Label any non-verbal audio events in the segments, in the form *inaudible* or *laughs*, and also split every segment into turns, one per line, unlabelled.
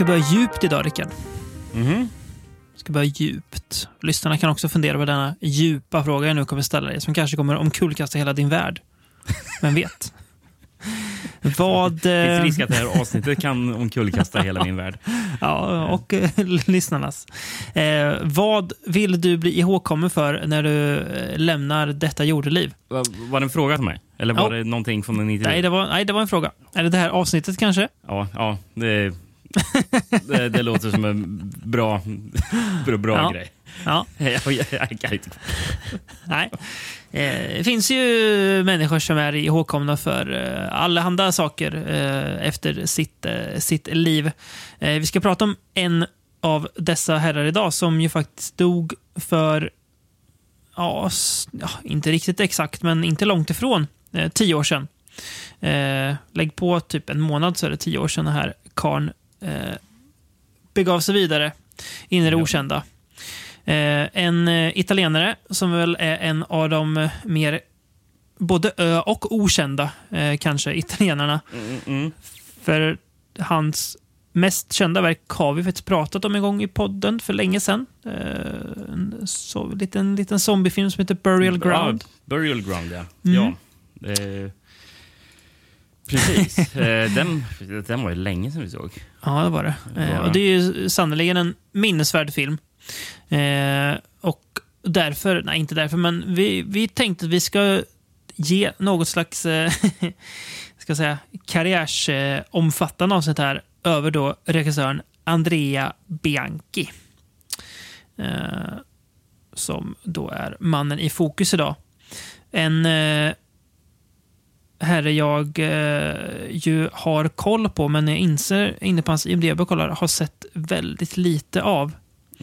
ska börja djupt idag, Rickard.
Mhm.
Vi ska börja djupt. Lyssnarna kan också fundera på denna djupa fråga jag nu kommer ställa dig, som kanske kommer omkullkasta hela din värld. Vem vet? *laughs* Vad...
Det
eh,
finns risk att det här avsnittet kan omkullkasta hela min värld. *laughs*
Ja, och eh, *laughs* lyssnarnas. Eh, vad vill du bli ihågkommen för när du eh, lämnar detta jordeliv?
Va- Var det en fråga till mig? Eller var
Ja.
det någonting från en intervju?
Nej det, var, nej, det var en fråga. Är det det här avsnittet kanske?
Ja, ja det, *laughs* det, det låter som en bra, bra, bra
Ja.
grej.
Ja, *laughs*
Jag, kan inte.
nej. Eh, det finns ju människor som är ihågkomna för eh, allehanda saker eh, efter sitt, sitt liv. Vi ska prata om en av dessa herrar idag som ju faktiskt dog för, ja, inte riktigt exakt, men inte långt ifrån, tio år sedan. Lägg på typ en månad så är det tio år sedan den här karln eh, begav sig vidare in i det okända. Eh, en eh, italienare som väl är en av de eh, mer både ö och okända eh, kanske italienarna.
Mm, mm.
För hans mest kända verk har vi faktiskt pratat om en gång i podden för länge sedan. Eh, en så, liten, liten zombiefilm som heter Burial Ground.
Ja, burial ground, ja.
Mm.
ja. *laughs* Eh, precis. Den, den var ju länge sedan vi såg.
Ja, det var det.
Det var
Eh,
det.
och det är ju sannerligen en minnesvärd film. Eh, och därför, nej inte därför, men vi, vi tänkte att vi ska ge något slags eh, *laughs* ska säga, karriärsomfattande avsnitt här över då regissören Andrea Bianchi. Eh, som då är mannen i fokus idag. En eh, herre jag eh, ju har koll på, men jag inser inne på hans IMDB och kollar, har sett väldigt lite av.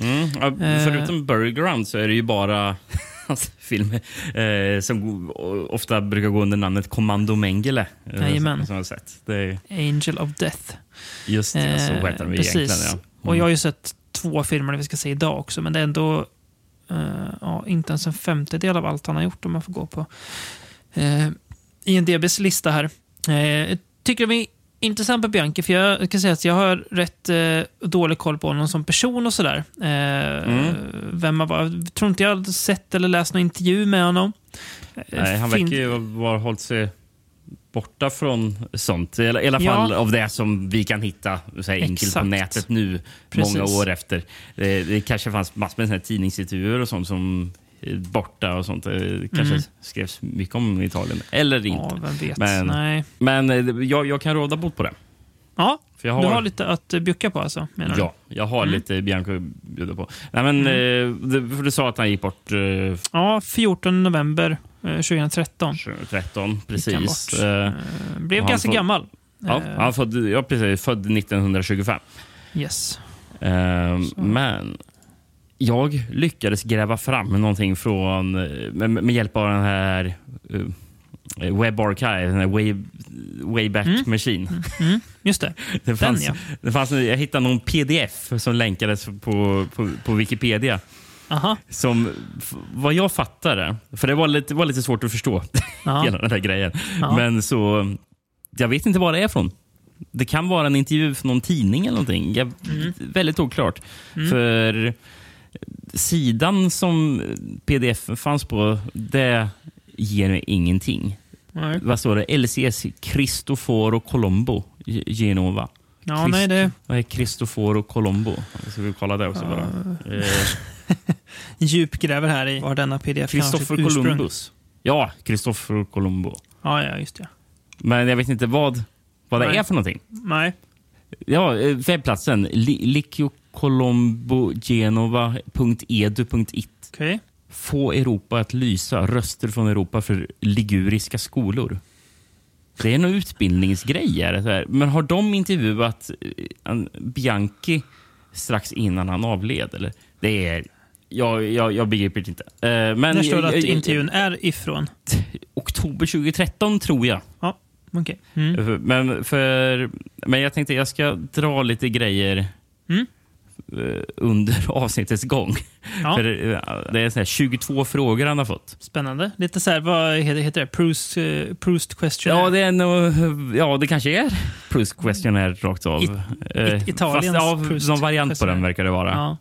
Mm.
Eh.
förutom Burial Ground så är det ju bara *laughs* hans filmer eh, som ofta brukar gå under namnet Kommando Mengele. eh,
Jajamän.
som, som jag har sett. Det är
Angel of Death.
just det, så
Eh,
heter de
precis.
egentligen. Ja. Mm.
Och jag har ju sett två filmer vi ska se idag också, men det är ändå eh, ja, inte ens en femtedel av allt han har gjort om man får gå på IMDBs lista här. Jag tycker är intressant på Bianchi, för jag kan säga att jag har rätt uh, dålig koll på honom som person och sådär. Uh,
Mm.
Vem han var. Jag tror inte jag har sett eller läst någon intervju med honom. Eh,
Nej, han
fin-
verkar ju ha hållit sig borta från sånt. I alla, i alla
Ja.
fall av det som vi kan hitta så här, enkelt på
Exakt.
nätet nu,
Precis.
många år efter. Det, det kanske fanns massor med tidningsintervjuer och sånt som borta och sånt. Det kanske
Mm.
skrevs mycket om Italien. Eller inte.
Ja.
Men-
Nej.
Men eh, jag, jag kan råda bot på det.
Ja,
jag
du har lite att eh, bjucka på alltså, menar du?
Ja, jag har
Mm.
lite Bianco att bjuda på. Nej, men, eh, det, för du sa att han gick bort eh,
Ja, 14 november eh, 2013.
13,
gick han
precis.
bort.
Eh,
Eh, blev
han
ganska
får-
gammal.
ja,
Eh,
han född, ja, precis. Född 1925.
Yes.
Eh,
Så.
men jag lyckades gräva fram någonting från, eh, med, med hjälp av den här uh, Web Archive, den way, Wayback
Mm.
Machine.
Mm, just det. *laughs*
Det fanns,
ja.
det fanns, jag hittade någon pdf som länkades på, på, på Wikipedia.
Aha.
Som, vad jag fattade, för det var lite, var lite svårt att förstå *laughs* hela den här grejen. Men så, jag vet inte vad det är från. Det kan vara en intervju för någon tidning eller någonting. Jag,
Mm.
Väldigt oklart.
Mm.
För sidan som pdf fanns på, det ger mig ingenting.
Nej.
Vad står det? LCS Cristoforo Colombo, Ge- Genova.
Ja,
Christ-
nej, det
Vad är Cristoforo Colombo? Ska vi kolla det också bara. Eh, *laughs*
djupgräver här i var denna pdf ursprung.
Columbus. Ja, Christopher Colombo.
Ja, ja, just det.
Men jag vet inte vad, vad det är för någonting.
Nej.
Ja, eh, webbplatsen li, likiocolombogenoa.edu.it
Okej.
Få Europa att lysa. Röster från Europa för liguriska skolor. Det är nog utbildningsgrej. det här. Men har de intervjuat eh, en- Bianchi strax innan han avled? Eller? Det är... Jag, jag, jag begriper inte. Eh, Men
När står det att intervjun är ifrån?
Oktober 2013 tror jag.
Ja, okej. Mm.
Men, för, men jag tänkte jag ska dra lite grejer
Mm.
Eh, under *laughs* avsnittets gång.
Ja.
För, eh, det är så här 22 frågor han har fått.
Spännande. Lite så här, vad heter, det? Proust, uh, Proust question?
Ja, det är nog, ja, det kanske är Proust questionnaire rakt av.
It-
Eh,
Italiens
Fast ja,
Proust
någon variant på den
questionnaire.
verkar det vara.
Ja.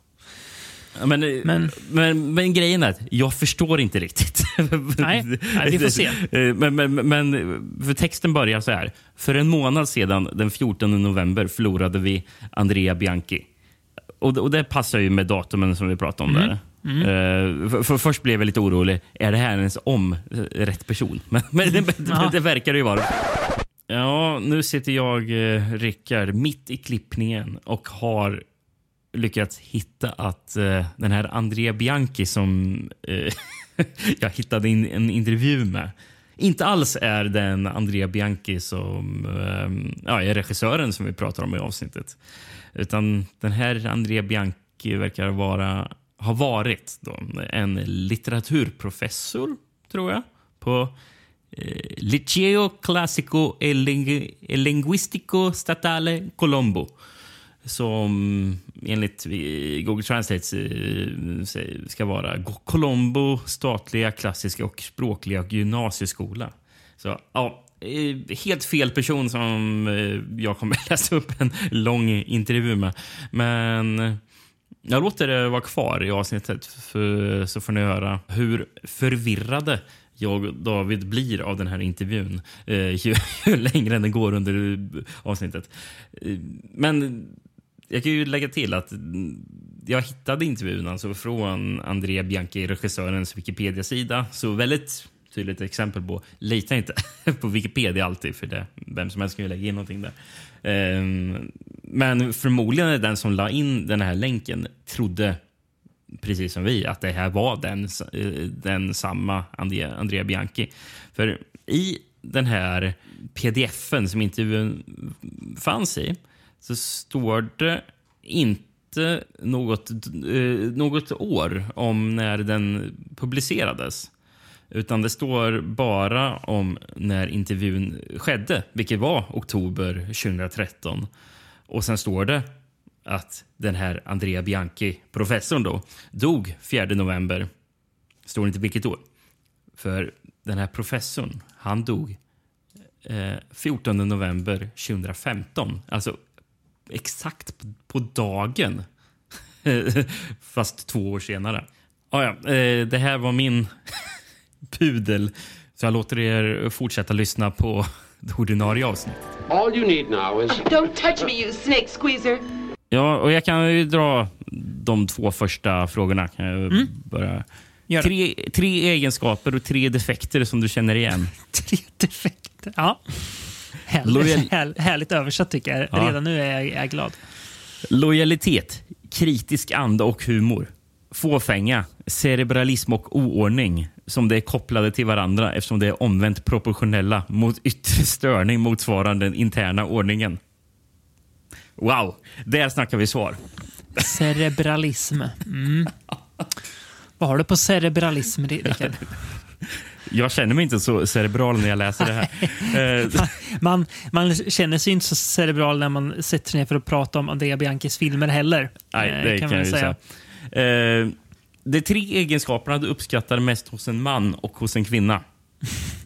Men, men,
Men-
men, grejen är att jag förstår inte riktigt. *laughs*
Nej, nej, vi får se.
Eh, Men, men, men för texten börjar så här. För en månad sedan, den 14 november, förlorade vi Andrea Bianchi. Och, det- och det passar ju med datumen som vi pratade om
Mm.
där. Eh, för, för först blev jag lite orolig. Är det här ens om eh, rätt person? *laughs* Men, men det,
Ja.
det verkar det ju vara. Ja, nu sitter jag, eh, Rickard, mitt i klippningen och har lyckats hitta att eh, den här Andrea Bianchi som eh, *laughs* jag hittade in, en intervju med inte alls är den Andrea Bianchi som eh, ja, är regissören som vi pratar om i avsnittet. Utan den här Andrea Bianchi verkar vara, ha varit då, en litteraturprofessor, tror jag, på eh, Liceo Classico e Ling- e Linguistico Statale Colombo som enligt eh, Google Translate eh, ska vara Colombo statliga klassiska och språkliga gymnasieskola. Så ja, Eh, helt fel person som eh, jag kommer *laughs* läsa upp en lång intervju med. Men eh, jag låter det vara kvar i avsnittet för, så får ni höra hur förvirrade jag och David blir av den här intervjun eh, ju, *laughs* ju längre den går under avsnittet. Men jag kan ju lägga till att mm, jag hittade intervjun alltså från Andrea Bianchi, regissörens Wikipedia-sida. Så väldigt tydligt exempel på, lita inte *laughs* på Wikipedia alltid för det. Vem som helst kan ju lägga in någonting där. Ehm, men förmodligen är den som la in den här länken trodde precis som vi, att det här var den, eh, den samma Andrea, Andrea Bianchi. För i den här pdfen som intervjun fanns i så står det inte något, eh, något år om när den publicerades. Utan det står bara om när intervjun skedde, vilket var oktober 2013. Och sen står det att den här Andrea Bianchi, professorn då, dog 4 november. Står inte vilket år. För den här professorn, han dog eh, 14 november 2015. Alltså exakt på, på dagen. *laughs* Fast två år senare. Ah, ja, eh, det här var min *laughs* pudel. Så jag låter er fortsätta lyssna på det ordinarie avsnittet.
All you need now is
Don't touch me, you snake squeezer.
Ja, och jag kan ju dra de två första frågorna. Kan jag börja.
Gör det.
Tre, tre egenskaper och tre defekter som du känner igen. *laughs*
Tre defekter. Ja. Härligt,
Lojal-
här, härligt översatt tycker jag.
Ja.
Redan nu är jag, är jag glad.
Lojalitet, kritisk anda och humor. Fåfänga, cerebralism och oordning som det är kopplade till varandra eftersom det är omvänt proportionella mot yttre störning motsvarande den interna ordningen. Wow, där snackar vi svar.
Cerebralism. Mm. Vad har du på cerebralism, Rickard? *laughs*
Jag känner mig inte så cerebral när jag läser det här. Eh, *laughs*
Man, man känner sig inte så cerebral när man sätter sig ner för att prata om Andrea Bianchis filmer heller.
Nej,
eh,
det kan,
man
jag ju säga. Eh, de tre egenskaperna du uppskattar mest hos en man och hos en kvinna. *laughs*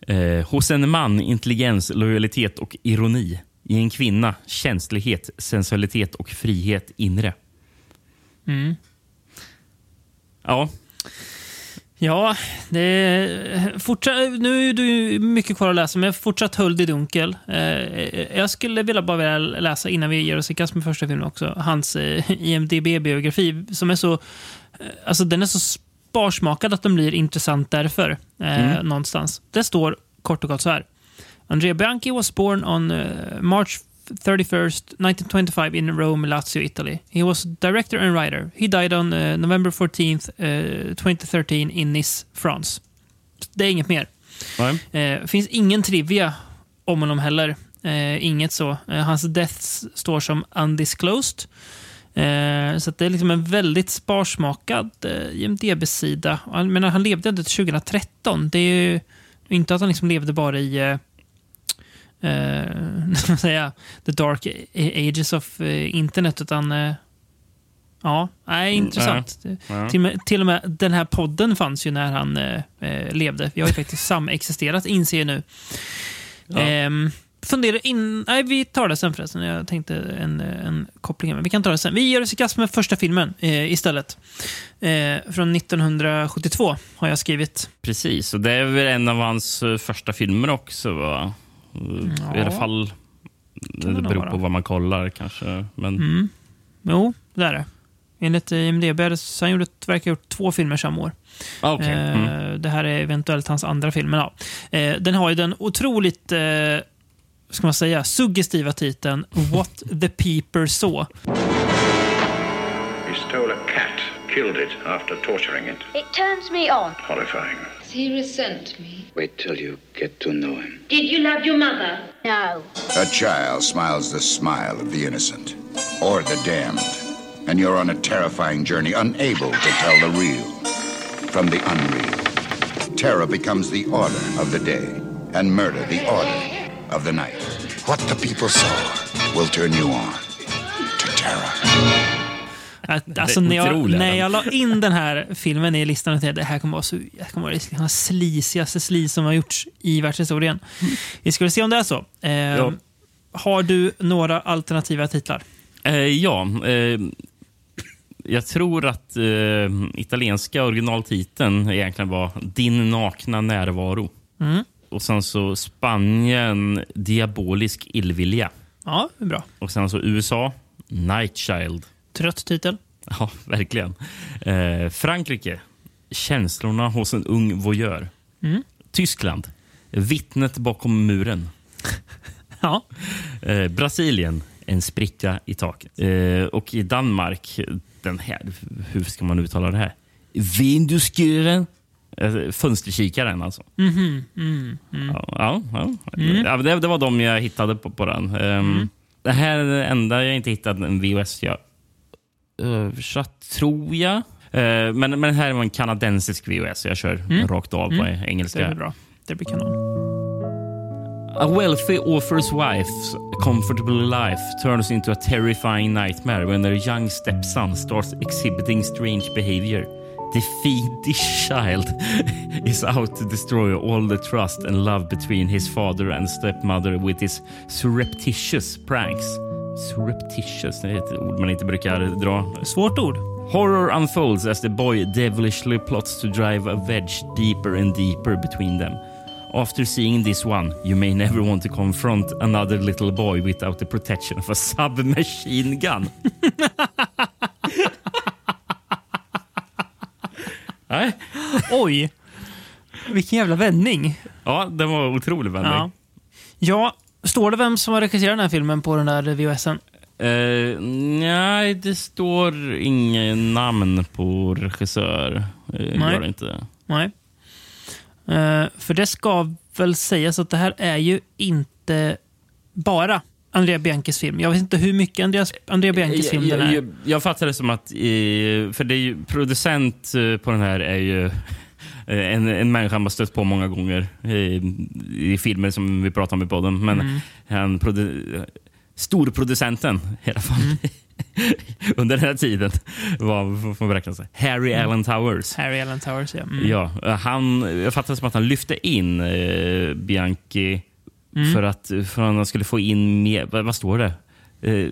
Eh, hos en man intelligens, lojalitet och ironi. I en kvinna känslighet, sensualitet och frihet inre.
Mm.
Ja,
Ja, det är fortsatt, nu är ju mycket kvar att läsa, men fortsatt höljd i dunkel. Eh, jag skulle vilja bara vilja läsa, innan vi ger oss i kast med första filmen också, hans eh, IMDB-biografi som är så... Eh, alltså den är så sparsmakad att den blir intressant därför. Eh, Någonstans. Det står kort och gott så här. Andrea Bianchi was born on uh, March 31st, 1925 in Rome, Lazio, Italy. He was director and writer. He died on uh, November 14th, uh, 2013 in Nice, France. Det är inget mer. Eh, finns ingen trivia om honom heller. Eh, inget så. Eh, hans deaths står som undisclosed. Eh, så det är liksom en väldigt sparsmakad eh, IMDB-sida. Jag menar, han levde ändå till 2013. Det är ju inte att han liksom levde bara i eh, eh, *laughs* säga, the dark ages of eh, internet, utan eh, Ja, nej, intressant.
Ja.
Till, till och med den här podden fanns ju när han eh, eh, levde. Vi har ju faktiskt *laughs* samexisterat, inser jag nu.
Ja.
Ehm, fundera in... Nej, vi tar det sen förresten. Jag tänkte en, en koppling. Men vi kan ta det sen. Vi ger oss i kast med första filmen eh, istället. Eh, från 1972 har jag skrivit.
Precis, och det är väl en av hans eh, första filmer också. Va? I alla fall, det
det
beror på vad man kollar kanske. Men,
Mm. Jo, det är det. Enligt eh, IMDB så han gjorde, verkar ha gjort två filmer samma år.
Ah, okej.
Eh,
Mm.
Det här är eventuellt hans andra film. Ja. eh, den har ju den otroligt eh, ska man säga, suggestiva titeln What the Peeper Saw.
He stole a cat, killed it after torturing it.
It turns me on.
Horrifying.
Does he resent me?
Wait till you get to know him.
Did you love your mother?
No.
A child smiles the smile of the innocent or the damned, and you're on a terrifying journey, unable to tell the real from the unreal. Terror becomes the order of the day, and murder the order of the night. What the people saw will turn you on to terror.
Att, alltså, när, jag, när jag la in den här filmen i listan och tänkte det här kommer vara, så, det kommer vara liksom den slisigaste slis som har gjorts i världshistorien. Vi ska väl se om det är så. Eh,
Ja.
Har du några alternativa titlar?
Eh, ja, eh, jag tror att eh, italienska originaltiteln egentligen var Din nakna närvaro.
Mm.
Och sen så Spanien Diabolisk illvilja.
Ja, bra.
Och sen så USA Night Child.
Trött titel.
Ja, verkligen. Eh, Frankrike Känslorna hos en ung voyeur.
Mm.
Tyskland Vittnet bakom muren. *laughs*
Ja.
Eh, Brasilien, en spricka i taket. Eh, och i Danmark, den här, hur ska man uttala det här? Vinduskuren. Eh, fönsterkikaren alltså.
Mhm, mm, mm.
Ja, ja, ja.
Mm.
det, det var de jag hittade på, på den. Ehm, Det här är det enda jag inte hittade en VHS jag översatt, tror jag. Eh, men, men det här var en kanadensisk VHS. Jag kör rakt av på
Mm. Det
engelska.
blir bra. Det blir kanon.
A wealthy author's wife's comfortable life turns into a terrifying nightmare when their young stepson starts exhibiting strange behavior. The fiendish child *laughs* is out to destroy all the trust and love between his father and stepmother with his surreptitious pranks. Surreptitious, det är ett ord man inte brukar dra.
Svårt ord.
Horror unfolds as the boy devilishly plots to drive a wedge deeper and deeper between them. After seeing this one, you may never want to confront another little boy without the protection of a submachine gun. *laughs* Nej.
Oj! Vilken jävla vändning.
Ja, den var otrolig vändning.
Ja. ja, står det vem som har regisserat den här filmen på den där VHSen?
Eh, nej, det står ingen namn på regissör. Eh,
Nej.
Gör det inte.
Nej. Eh, för det ska väl sägas att det här är ju inte bara Andrea Bianchis film. Jag vet inte hur mycket Andreas, Andrea Bianchis film
jag,
den är.
jag, jag fattar det som att, eh, för det är ju, producent eh, på den här är ju *laughs* eh, en, en människa man stött på många gånger eh, i filmer som vi pratar om i podden. Men
Mm.
han produ, storproducenten i alla fall
Mm. *laughs*
under den här tiden var, får man beräkna sig, Harry Allen Towers.
Harry Allen Towers, ja. Mm.
Ja, han, jag fattar det som att han lyfte in eh, Bianchi
Mm.
för att för att han skulle få in mer... Vad, står det? Eh,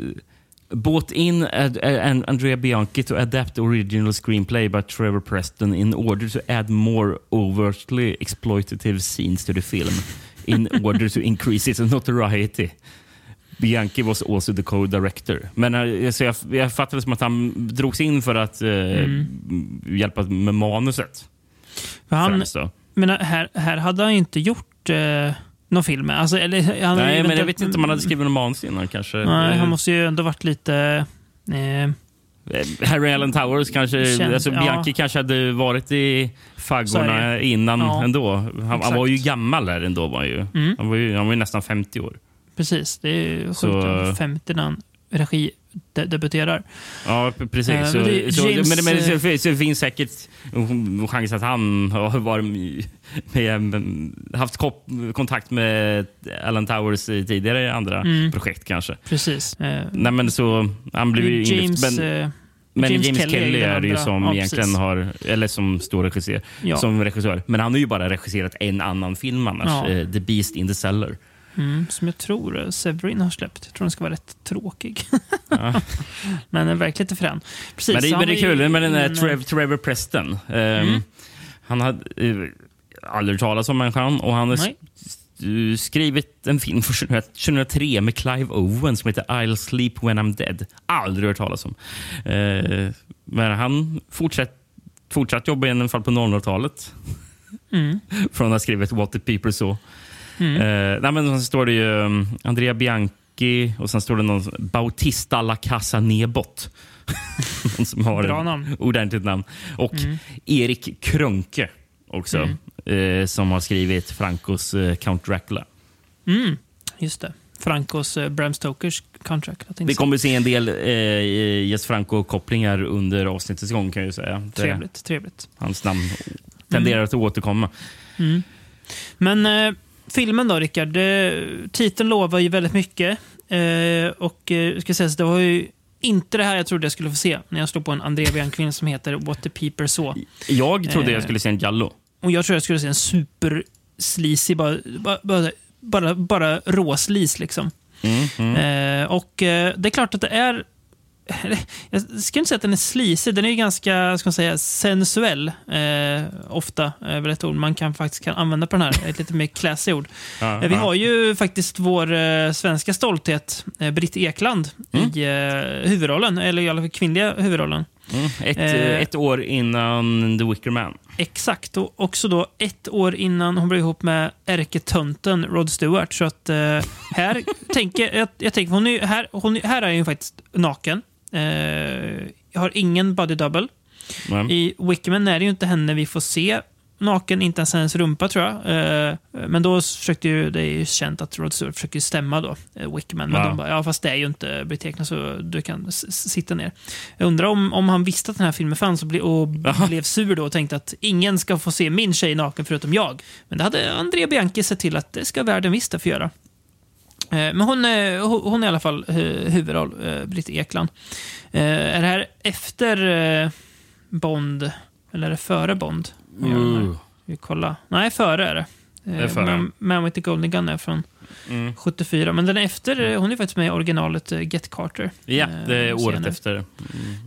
bought in ad, ad, Andrea Bianchi to adapt original screenplay by Trevor Preston in order to add more overtly exploitative scenes to the film in *laughs* order to increase its notoriety. Bianchi was also the co-director. Men eh, så jag, jag fattade som att han drogs in för att eh, hjälpa med manuset.
För han, men här, här hade han inte gjort eh, någon film. Alltså, eller, han
Nej, men jag vet inte om han hade skrivit någon manus innan kanske.
Nej, han måste ju ändå varit lite... Eh,
Harry Allen Towers kanske,
Känd,
alltså
ja.
Bianchi kanske hade varit i faggorna innan
Ja,
ändå. Han, han var ju gammal där ändå. Var ju.
Mm.
Han, var ju, han var ju nästan 50 år.
precis, det är ju sjukt.
Så...
50 när han regi de, debuterar.
Ja, precis.
Eh,
så,
men det
så,
James,
men, men,
eh,
så, det finns säkert en chans att han har varit med, haft kontakt med Allen Towers i tidigare andra
Mm.
projekt kanske.
Precis. Eh,
Nej, men så, han blev ju
James,
inlyft. Men,
eh,
Men
James
James,
Kelly
Kelly, är det ju som
Ja,
egentligen
precis.
har, eller som står regissör,
Ja.
som regissör. Men han har ju bara regisserat en annan film annars.
Ja.
eh, The Beast in the Cellar.
Mm, som jag tror eh, Severin har släppt. Jag tror den ska vara rätt tråkig. *laughs* men den verkar lite frän. Precis,
Men det, men det är kul med den där
ingen-
Trev, Trevor Preston. Ehm,
Mm.
Han hade eh, aldrig talas om människan och han har eh, skrivit en film från 2003 med Clive Owen som heter I'll sleep when I'm dead. Aldrig hört talas om. Eh, men han fortsatt, fortsatt jobba i alla fall på 00-talet.
Mm. *laughs*
Från att ha skrivit What the People Saw.
Mm.
Eh, nej, men sen står det ju um, Andrea Bianchi och sen står det någon Bautista La Casa Nebot. *laughs* någon som har
Bra namn.
ordentligt namn. Och
Mm.
Erik Krönke också. Eh, som har skrivit Francos eh, Count Dracula.
Mm, just det. Francos uh, Bram Stokers contract. Jag tänkte
Vi kommer se en del eh, Jes Franco-kopplingar under avsnittets gång kan jag säga. Det-
Trevligt, trevligt.
Hans namn tenderar att återkomma.
Mm. Men eh, filmen då, Rickard. Titeln lovar ju väldigt mycket. Eh, och eh, ska sägas, det var ju inte det här jag trodde jag skulle få se när jag slog på en Andrea Bianchi som heter What the Peeper Saw.
Jag trodde
Eh.
jag skulle se en Giallo.
Och jag tror jag skulle se en super sleazy, bara, bara, bara, bara, bara råslis liksom.
Mm, mm.
Eh, och eh, det är klart att det är... *laughs* Jag ska inte säga att den är sleazy, den är ju ganska ska man säga, sensuell. Eh, ofta är väl ett ord man kan, faktiskt kan använda på den här. Ett lite mer classy ord. *laughs*
Ja,
Eh, vi har ju faktiskt vår eh, svenska stolthet, eh, Britt Ekland, i eh, huvudrollen. Eller i alla fall kvinnliga huvudrollen.
Mm. Ett,
Eh.
ett år innan The Wicker Man.
Exakt, och också då ett år innan hon blev ihop med ärketönten Rod Stewart. Så att eh, här *laughs* tänker jag, jag tänker, hon är, här, hon, här är hon ju faktiskt naken. Eh, jag har ingen body double.
Mm.
I Wickerman är det ju inte henne vi får se naken, inte ens hennes rumpa tror jag. Eh, men då försökte ju, det är ju känt att Rod Stewart försöker stämma då, eh, Wickerman. Men
Ja.
de bara, ja fast det är ju inte Ekland så du kan sitta ner. Jag undrar om, om han visste att den här filmen fanns och, ble, och blev sur då och tänkte att ingen ska få se min tjej naken förutom jag. Men det hade Andrea Bianchi sett till att det ska världen visst få göra. Eh, Men hon är, hon är i alla fall eh, huvudroll, eh, Britt Ekland. Eh, Är det här efter eh, Bond, eller är det före Bond?
Uh.
Vi kollar. Nej, före är det.
Det är före.
Man, Man with the Golden Gun är från
Mm.
74. Men den är efter, eh, hon är faktiskt med i originalet eh, Get Carter.
Ja,
Eh,
det är året
senare.
efter. Mm,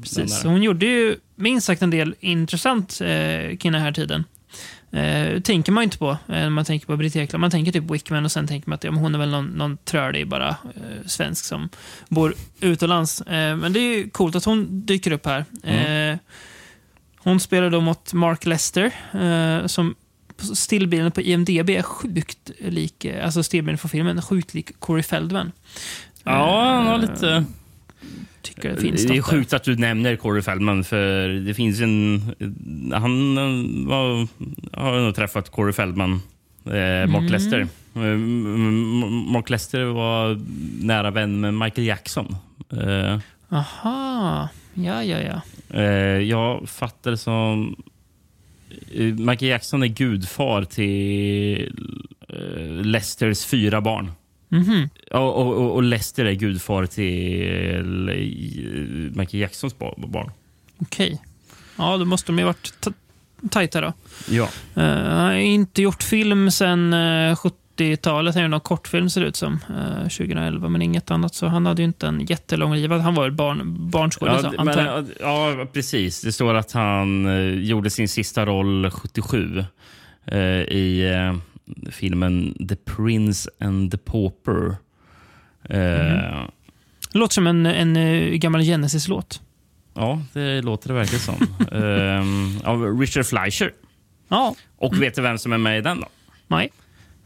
Precis. hon gjorde ju minst sagt en del intressant eh, kring den här tiden. Eh, tänker man ju inte på eh, när man tänker på Britt Ekland. Man tänker typ Wickman och sen tänker man att ja, hon är väl någon, någon trölig bara eh, svensk som bor utomlands. Eh, men det är ju coolt att hon dyker upp här.
Mm.
Eh, hon spelar då mot Mark Lester eh, som stillbilden på IMDB är sjukt lik, alltså stillbilden för filmen, är sjukt lik Corey Feldman.
Ja, han har lite...
Tycker det finns
Det är
där.
sjukt att du nämner Corey Feldman, för det finns en... Han var, har nog träffat Corey Feldman, eh, Mark
Mm.
Lester. Eh, Mark Lester var nära vän med Michael Jackson. Eh,
Aha, ja, ja, ja.
eh, jag fattar som... eh, Michael Jackson är gudfar till eh, Lesters fyra barn.
Mhm.
Och, och, och- och Lester är gudfar till eh, Michael Jacksons ba- barn.
Okej. Ja, då måste de ju varit tajta då.
Ja.
Uh, han har inte gjort film sedan uh, 70-talet. Han gjorde någon kortfilm ser det ut som. Uh, 2011, men inget annat. Så han hade ju inte en jättelång liv. Han var barn, barnskådis,
Ja,
antar jag.
ja, precis. Det står att han eh, gjorde sin sista roll 77 eh, i eh, filmen The Prince and the Pauper.
Mhm. Låter som en, en eh, gammal Genesis-låt.
Ja, det låter det verkligen som. *laughs* Eh, av Richard Fleischer.
Ja,
Och vet du vem som är med i den? då?
nej.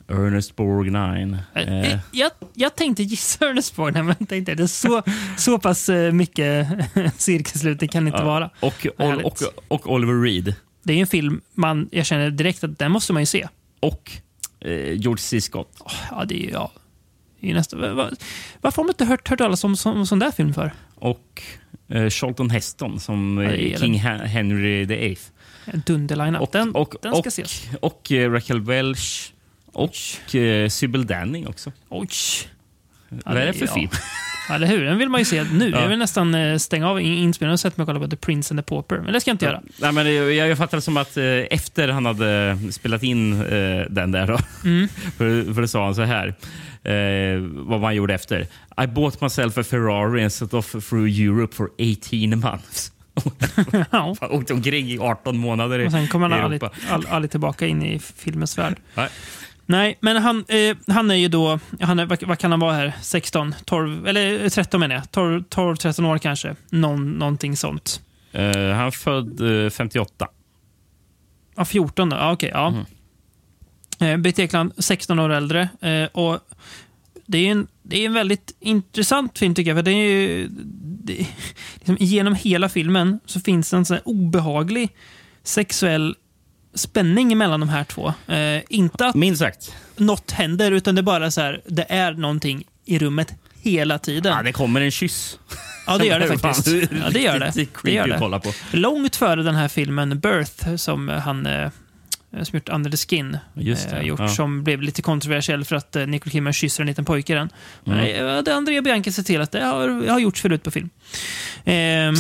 Ernest Borgnine.
Eh,
Eh,
Jag, jag tänkte gissa *laughs* Ernest Borgnine, men tänkte det är så, så pass mycket *laughs* cirkelslut det kan inte
ja.
vara.
och, och, och, och Oliver Reed.
Det är en film man, jag känner direkt att den måste man ju se.
Och eh, George C. Scott.
Ja, det är. Ja, det är ju nästan, va- va- varför har man inte hört, hört talas om sån, sån där film för?
Och eh, Charlton Heston som
Ja,
eh, King Hen- Henry VIII.
Dunderline
Och,
Den,
och,
den ska
och,
ses.
och eh, Raquel Welch och eh, Sybil Danning också.
Oj.
Vad är det för
ja.
film? *laughs*
Eller hur? Den vill man ju se nu.
Ja.
Jag vill nästan eh, stänga av in- inspelningen och sätta mig och kolla på The Prince and the Pauper. Men det ska jag inte göra.
Nej, men jag, jag fattar det som att eh, efter han hade spelat in eh, den där, då,
Mm. *laughs*
för, för det sa han så här, eh, vad man gjorde efter. I bought myself a Ferrari and set off through Europe for 18 months. *laughs*
Ja.
Åkte omkring i 18 månader i,
Och sen kommer han aldrig,
Europa.
all, aldrig tillbaka in i filmens värld.
Nej.
Nej, men han, eh, han är ju då, han är, vad, kan han vara här? 16, 12, eller 13 menar jag. 12, 12 13 år kanske. Någon, någonting sånt.
Eh, han född eh, 58.
Ja, 14 då. Ja, okej. ja. Eh, Britt Ekland, 16 år äldre. Eh, och det är, en, det är en väldigt intressant film tycker jag. För det är ju, det, *laughs* liksom, genom hela filmen så finns det en sån obehaglig sexuell spänning mellan de här två. Eh, inte att
Minst sagt.
något händer, utan det är bara så här, det är någonting i rummet hela tiden.
Ja, det kommer en kyss.
Ja, det gör det *laughs* faktiskt. Ja, det gör det. det, gör
på.
Långt före den här filmen Birth, som han eh, som gjort Under the Skin,
Just det,
eh, gjort,
ja.
som blev lite kontroversiell för att eh, Nicole Kidman kysser en liten pojke i den. Men
Mm.
eh, det Andrea Bianchi sett till att det har, har gjorts förut på film. Ehm,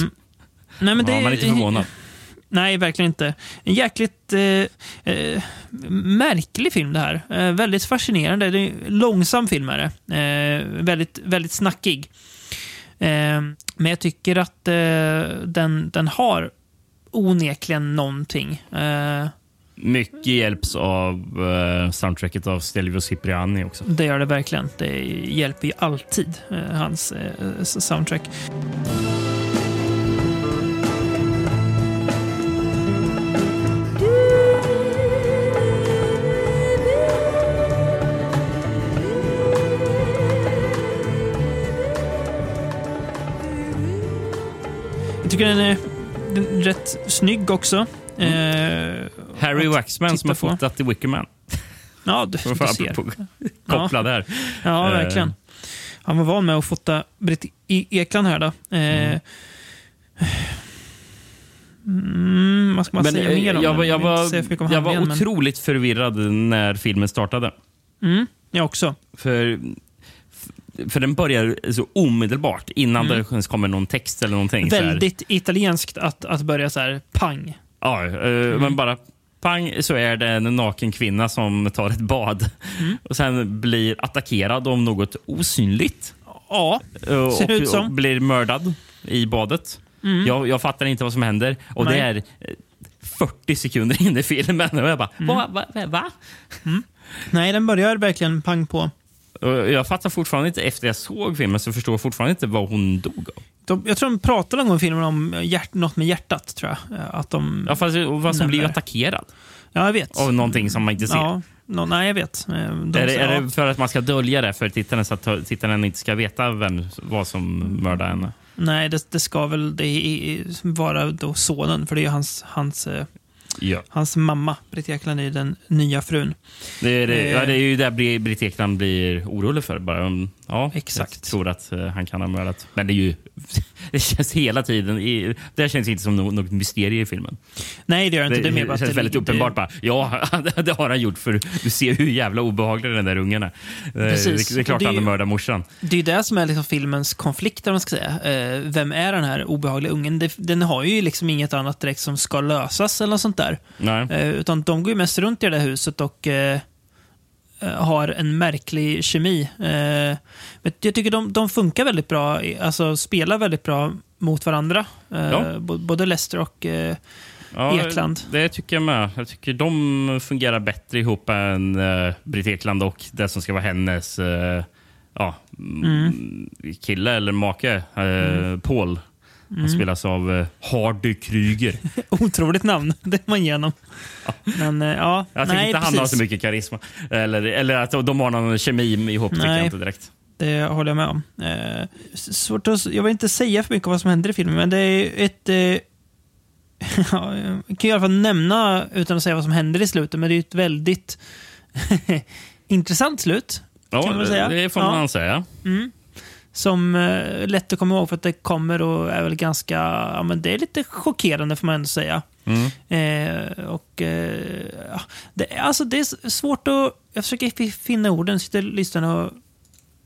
nej, men det,
Ja, man är inte förvånad.
Nej, verkligen inte. En jäkligt eh, eh, märklig film det här. Eh, väldigt fascinerande. Det är en långsam film är det. Eh, väldigt, väldigt snackig. Eh, men jag tycker att eh, den, den har onekligen någonting.
Mycket hjälps av uh, soundtracket av Stelvio Cipriani också.
det gör det verkligen. Det hjälper ju alltid, eh, hans eh, soundtrack. Tycker den är, den är rätt snygg också. Eh,
Harry Waxman som har fotat The Wicker Man.
Ja, du, du ser.
Koppla där.
Ja,
Eh.
verkligen. Han var van med att fota Britt E- Ekland här då. Eh, mm, vad ska man
Men,
säga
eh,
mer om
jag,
den?
var- jag var,
om
jag var
men-
otroligt förvirrad när filmen startade.
Mm, jag också.
För, för den börjar så omedelbart innan det ens kommer någon text eller någonting.
Mm. Väldigt italienskt att, att börja så här pang.
Ja, eh, men bara pang så är det en naken kvinna som tar ett bad
Mm.
och sen blir attackerad av något osynligt.
Ja,
eh,
Ser det ut som.
och blir mördad i badet. Jag, jag fattar inte vad som händer. Och
Nej.
det är eh, 40 sekunder in i filmen. Och jag bara,
Mm.
va, va, va, va?
nej den börjar verkligen pang på.
Jag fattar fortfarande inte, efter jag såg filmen, så förstår jag fortfarande inte vad hon dog av.
De, jag tror de pratade någon gång i filmen om hjärt, något med hjärtat, tror jag. Eh, Att de...
Ja, fast, vad som blir attackerad
Ja, jag vet.
av någonting som man inte ser.
Ja, no, nej, jag vet. Eh, De,
är, det, är det för att man ska dölja det för tittaren så att tittaren inte ska veta vem, vad som mördar henne?
Nej, det, det ska väl det vara då sonen, för det är hans, hans, eh,
Ja.
hans mamma. Britt Ekland är ju den nya frun.
Det är, det,
Eh.
ja, det är ju där Bri- Britt Ekland blir orolig för. Bara, ja,
Exakt.
Jag tror att eh, han kan ha mördat. Men det är ju... *laughs* Det känns hela tiden... I, det känns inte som något, mysterium i filmen.
Nej, det gör inte.
Det,
Det, att
känns
det-
väldigt
det-
uppenbart. Bara, ja, *laughs* det har han gjort. För Du ser hur jävla obehaglig den där ungen är. Eh,
Precis.
Det, det är klart
Det
han mördar morsan.
Det är det som är liksom filmens konflikt, man ska säga. Eh, vem är den här obehagliga ungen? Det, den har ju liksom inget annat direkt som ska lösas eller något sånt där.
Nej.
Utan de går ju mest runt i det där huset och har en märklig kemi. Eh, men jag tycker de, de funkar väldigt bra, alltså spelar väldigt bra mot varandra. Eh,
Ja.
Både Lester och eh,
Ja,
Ekland.
Det tycker jag med. Jag tycker de fungerar bättre ihop än uh, Britt Ekland och det som ska vara hennes eh, ja, mm. kille eller make, uh, Paul. Han spelas av uh, Hardy Kryger. *laughs*
otroligt namn. *laughs* Det är man igenom. Men eh, ja,
Jag tycker
nej,
inte han har så mycket karisma. Eller, eller att de har någon kemi ihop, tycker
Nej.
jag inte direkt.
Det håller jag med om. S- svårt att, jag vill inte säga för mycket om vad som händer i filmen, men det är ett... *laughs* Ja, jag kan i alla fall nämna, utan att säga vad som händer i slutet, men det är ett väldigt intressant slut.
Ja,
Kan man väl säga.
det får
Ja.
man säga.
Som eh, är lätt att komma ihåg för att det kommer och är väl ganska... Ja, men det är lite chockerande får man ändå säga.
Mm.
Eh, och, eh, ja, det, är- alltså, det är svårt att... Jag försöker fi- finna orden, sitter lyssnarna och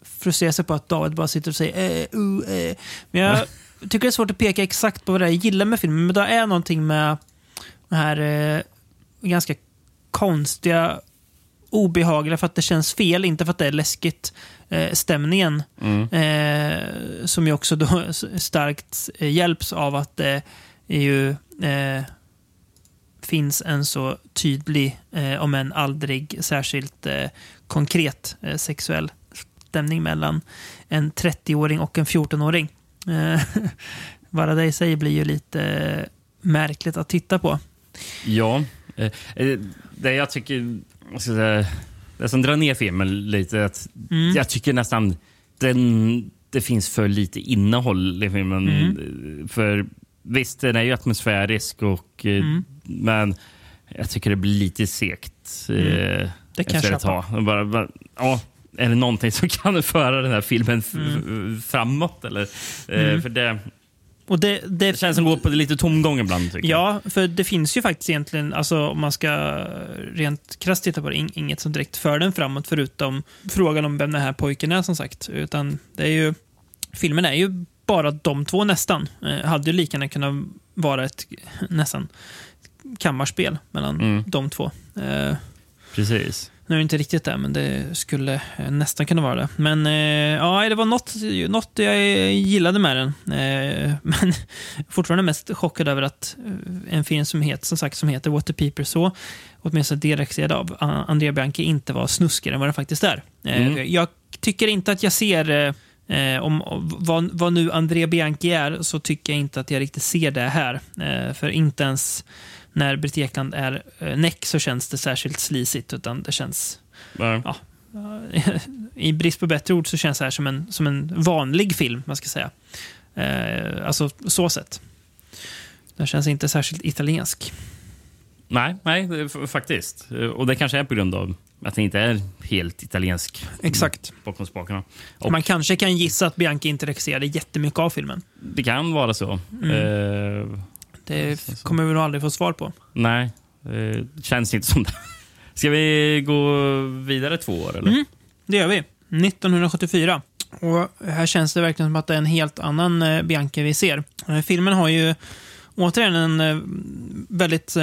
frustrerar sig på att David bara sitter och säger eh, uh, eh. Men jag *laughs* tycker det är svårt att peka exakt på vad det är jag gillar med filmen. Men det är någonting med den här eh, ganska konstiga, obehagliga för att det känns fel, inte för att det är läskigt, eh, stämningen. Eh, som ju också då *laughs* starkt eh, hjälps av att det är ju eh, finns en så tydlig, eh, om än aldrig särskilt eh, konkret eh, sexuell stämning mellan en 30-åring och en 14-åring. Eh, *laughs* bara det i sig blir ju lite eh, märkligt att titta på.
Ja. Det jag tycker... jag säga, Det som drar ner filmen lite, att jag tycker nästan den, det finns för lite innehåll i filmen. Eh, För Visst, den är ju atmosfärisk, och, eh, men jag tycker det blir lite segt. eh,
Det kan jag
efter ett
köpa.
tag. Bara, bara, ja, är det någonting som kan *laughs* föra den här filmen f- framåt? Eller? Eh, För det,
Och det, det,
det känns som att gå på lite tomgång ibland. Tycker jag.
Ja, för det finns ju faktiskt egentligen, alltså om man ska rent krasst titta på det, ing- inget som direkt för den framåt förutom frågan om vem den här pojken är som sagt. Utan det är ju, filmen är ju bara de två nästan. Eh, hade ju lika gärna kunnat vara ett nästan kammarspel mellan
Mm.
de två. Eh,
Precis.
Nu är det inte riktigt det, men det skulle eh, nästan kunna vara det. Men eh, ja, det var något, något jag gillade med den. Eh, *laughs* men fortfarande mest chockad över att en film som heter, som sagt, som heter What the People Saw, åtminstone direktserad av Andrea Bianchi, inte var snuskigare än vad den faktiskt är.
Mm.
Jag tycker inte att jag ser eh, Eh, om vad, vad nu Andrea Bianchi är så tycker jag inte att jag riktigt ser det här. Eh, för inte ens när Britt Ekland är eh, näck så känns det särskilt slisigt utan det känns
Ja. *laughs*
i brist på bättre ord så känns det här som en, som en vanlig film, man ska säga. Eh, alltså så sett. Den känns inte särskilt italiensk.
Nej, nej faktiskt. Eh, Och det kanske är på grund av att det inte är helt italiensk
Exakt.
bakom spakarna. Och
Man kanske kan gissa att Bianchi inte regisserade jättemycket av filmen.
Det kan vara så. Eh,
Det kommer vi nog aldrig få svar på.
nej, eh, känns inte som det. *laughs* Ska vi gå vidare två år? Eller?
Det gör vi. 1974. Och här känns det verkligen som att det är en helt annan eh, Bianchi vi ser. Eh, filmen har ju återigen en väldigt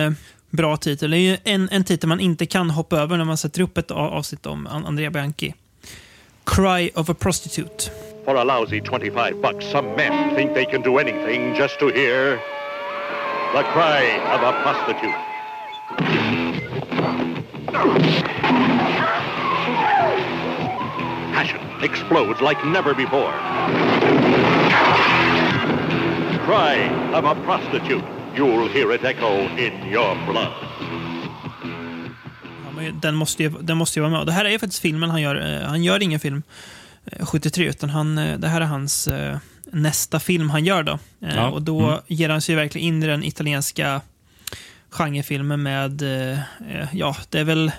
bra titel. Det är ju en, en titel man inte kan hoppa över när man sätter upp ett avsnitt om An- Andrea Bianchi. Cry of a prostitute.
For a lousy 25 bucks, some men think they can do anything just to hear the cry of a prostitute. Passion explodes like never before. Cry of a prostitute. You'll hear it echo in your blood.
Den, måste ju, den måste ju vara med. Det här är faktiskt filmen han gör. Eh, Han gör ingen film eh, 73, utan han, eh, det här är hans nästa film han gör. då. Eh,
Ja.
Och då ger han sig verkligen in i den italienska genrefilmen med, eh, eh, ja, det är väl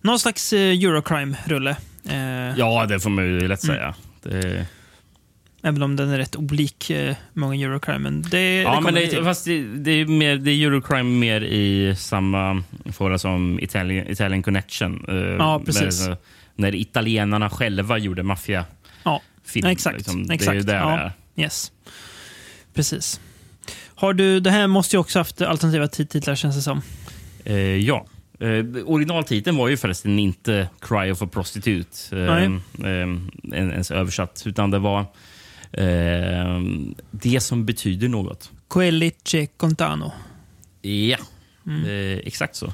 någon slags Eurocrime-rulle.
Ja, det får man ju lätt säga. Det,
Även om den är rätt olik många Eurocrime. Men det,
ja,
det
men det, fast det, det, är mer, det är Eurocrime mer i samma fåra som Italian, Italian Connection.
Ja, precis.
med- när italienarna själva gjorde maffia.
Ja,
film,
exakt.
liksom. Det är ju
ja,
det är.
Yes. Precis. Har du, det här måste ju också haft alternativa titlar känns det som.
Eh, ja. Eh, originaltiteln var ju förresten inte Cry of a Prostitute eh, eh, ens översatt, utan det var eh, Det som betyder något.
Quellice Contano.
Ja,
Mm.
eh, exakt så.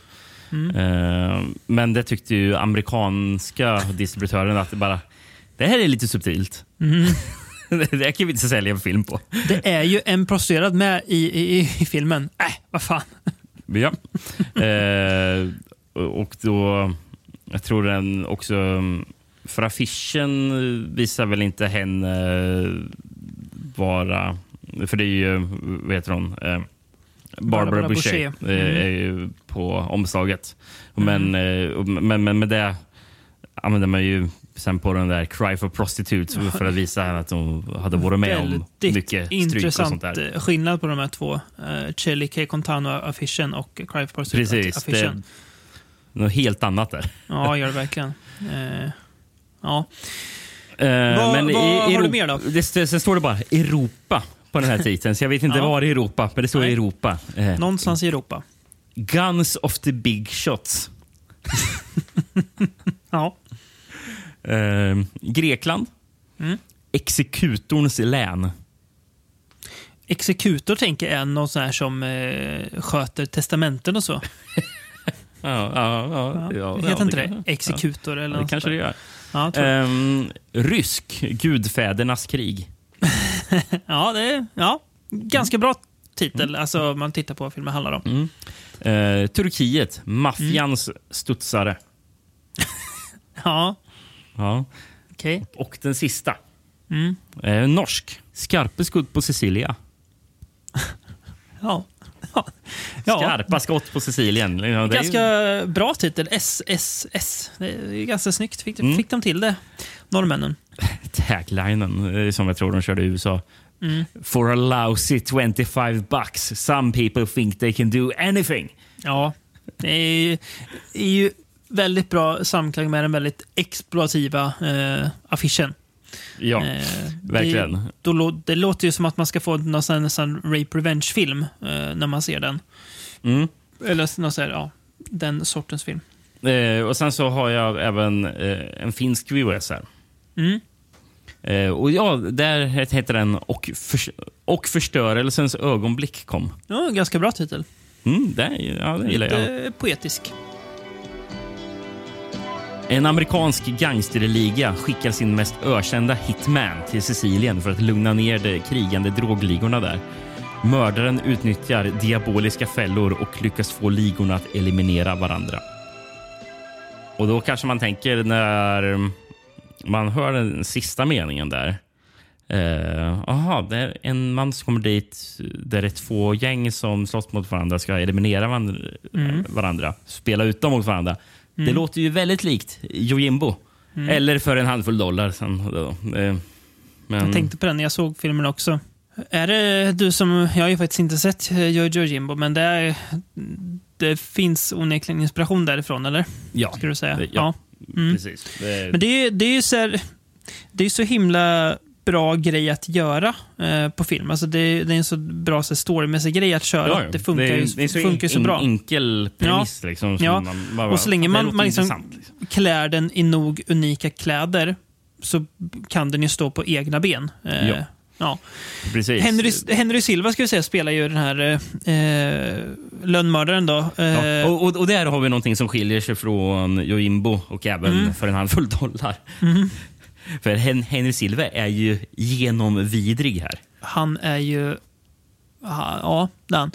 Eh, men det tyckte ju amerikanska distributören att det bara det här är lite subtilt.
Mm. *laughs* *laughs*
det kan vi inte sälja en film på.
Det är ju en prostituerad med i, i, i filmen. Äh, vad fan.
Ja. eh, och då, jag tror den också, för affischen visar väl inte henne vara, för det är ju, vad heter hon? Eh, Barbara,
Barbara
Boucher,
Boucher.
eh, är ju på omslaget. Men, eh, och- men, men med det använder man ju sen på den där Cry for Prostitute för att visa henne att hon hade varit med om mycket stryk och sånt
intressant
där.
eh, skillnad på de här två. Uh, Chelly K. Contano-affischen och Cry for
det
Prostitute-affischen.
något helt annat där.
Ja, gör det verkligen. Eh, ja.
Eh,
Vad-
men i
vad har du mer då?
Det, sen står det bara Europa på den här *laughs* titeln, så jag vet inte
Ja.
var i Europa, men det står
Nej.
Europa. Eh,
Någonstans i Europa.
Guns of the Big Shots. *laughs*
Ja.
Eh, Grekland.
Mm.
Exekutorns län.
Exekutor tänker jag är någon sån här som eh, sköter testamenten och så. *laughs*
Ja, ja, ja,
Ja,
ja,
heter inte det?
kanske-
Exekutor eller
Ja, det
något
kanske det gör.
Ja, det.
Ehm, rysk, gudfädernas krig. *laughs*
ja, det är ja, ganska bra titel. Alltså om man tittar på vad filmen handlar om.
Mm. Eh, Turkiet, maffians studsare. *laughs*
Ja,
Ja.
okej.
Och den sista.
Mm.
Eh, norsk, skarpe skudd på Sicilia. *laughs*
Ja. *laughs* Ja.
Skarpa skott på Sicilien. Ja, ju-
Ganska bra titel. SSS. Det är ganska snyggt. Fick,
Mm.
fick de till det, norrmännen. *laughs*
taglinen eh, som jag tror de körde i USA.
Mm.
For a lousy 25 bucks, some people think they can do anything.
Ja, det är ju, är ju väldigt bra samklang med den väldigt exploativa eh, affischen.
Ja,
Eh,
verkligen.
Det, då, det låter ju som att man ska få någon sån, sån rape revenge-film eh, när man ser den.
Mm.
Eller någon sån här, ja, den sortens film.
Eh, och sen så har jag även eh, en finsk VHS här.
Mm.
Eh, och ja, där heter den Och, förs och förstörelsens ögonblick kom.
Ja, ganska bra titel.
Mm, det, ja, det gillar jag.
Lite poetisk.
En amerikansk gangsterliga skickar sin mest ökända hitman till Sicilien för att lugna ner de krigande drogligorna där. Mördaren utnyttjar diaboliska fällor och lyckas få ligorna att eliminera varandra. Och då kanske man tänker när man hör den sista meningen där. Jaha, eh, det är en man som kommer dit där det är två gäng som slåss mot varandra ska eliminera varandra, varandra spela ut dem mot varandra. Det låter ju väldigt likt Jojimbo. Eller för en handfull dollar. Sen, då. Eh, Men,
Jag tänkte på den när jag såg filmen också. Är det du som... Jag har ju faktiskt inte sett eh, Jojo Jimbo, men det, är, det finns onekligen inspiration därifrån, eller?
ja,
Skulle du säga?
det- ja,
Mm.
precis. Det,
Men det är, det är ju så här, Det är så himla bra grej att göra eh, på film. Alltså det, det är en så bra så storymässig grej att köra.
ja, ja.
Det funkar
är-
ju
det är så
funkar ju så
en-
bra.
enkel premiss. Liksom, som
Ja.
man, bara,
Och så länge
det
man- man liksom-
liksom.
klär den i nog unika kläder så kan den ju stå på egna ben. Eh,
Ja.
ja.
Precis.
Henry, Henry Silva ska vi säga spelar ju den här eh, eh, lönnmördaren. Då. Eh,
Ja, och, och, där har vi någonting som skiljer sig från Jojimbo och även
Mm.
för en handfull dollar. För Hen Henry Silva är ju genomvidrig här.
Han är ju... Ja, han.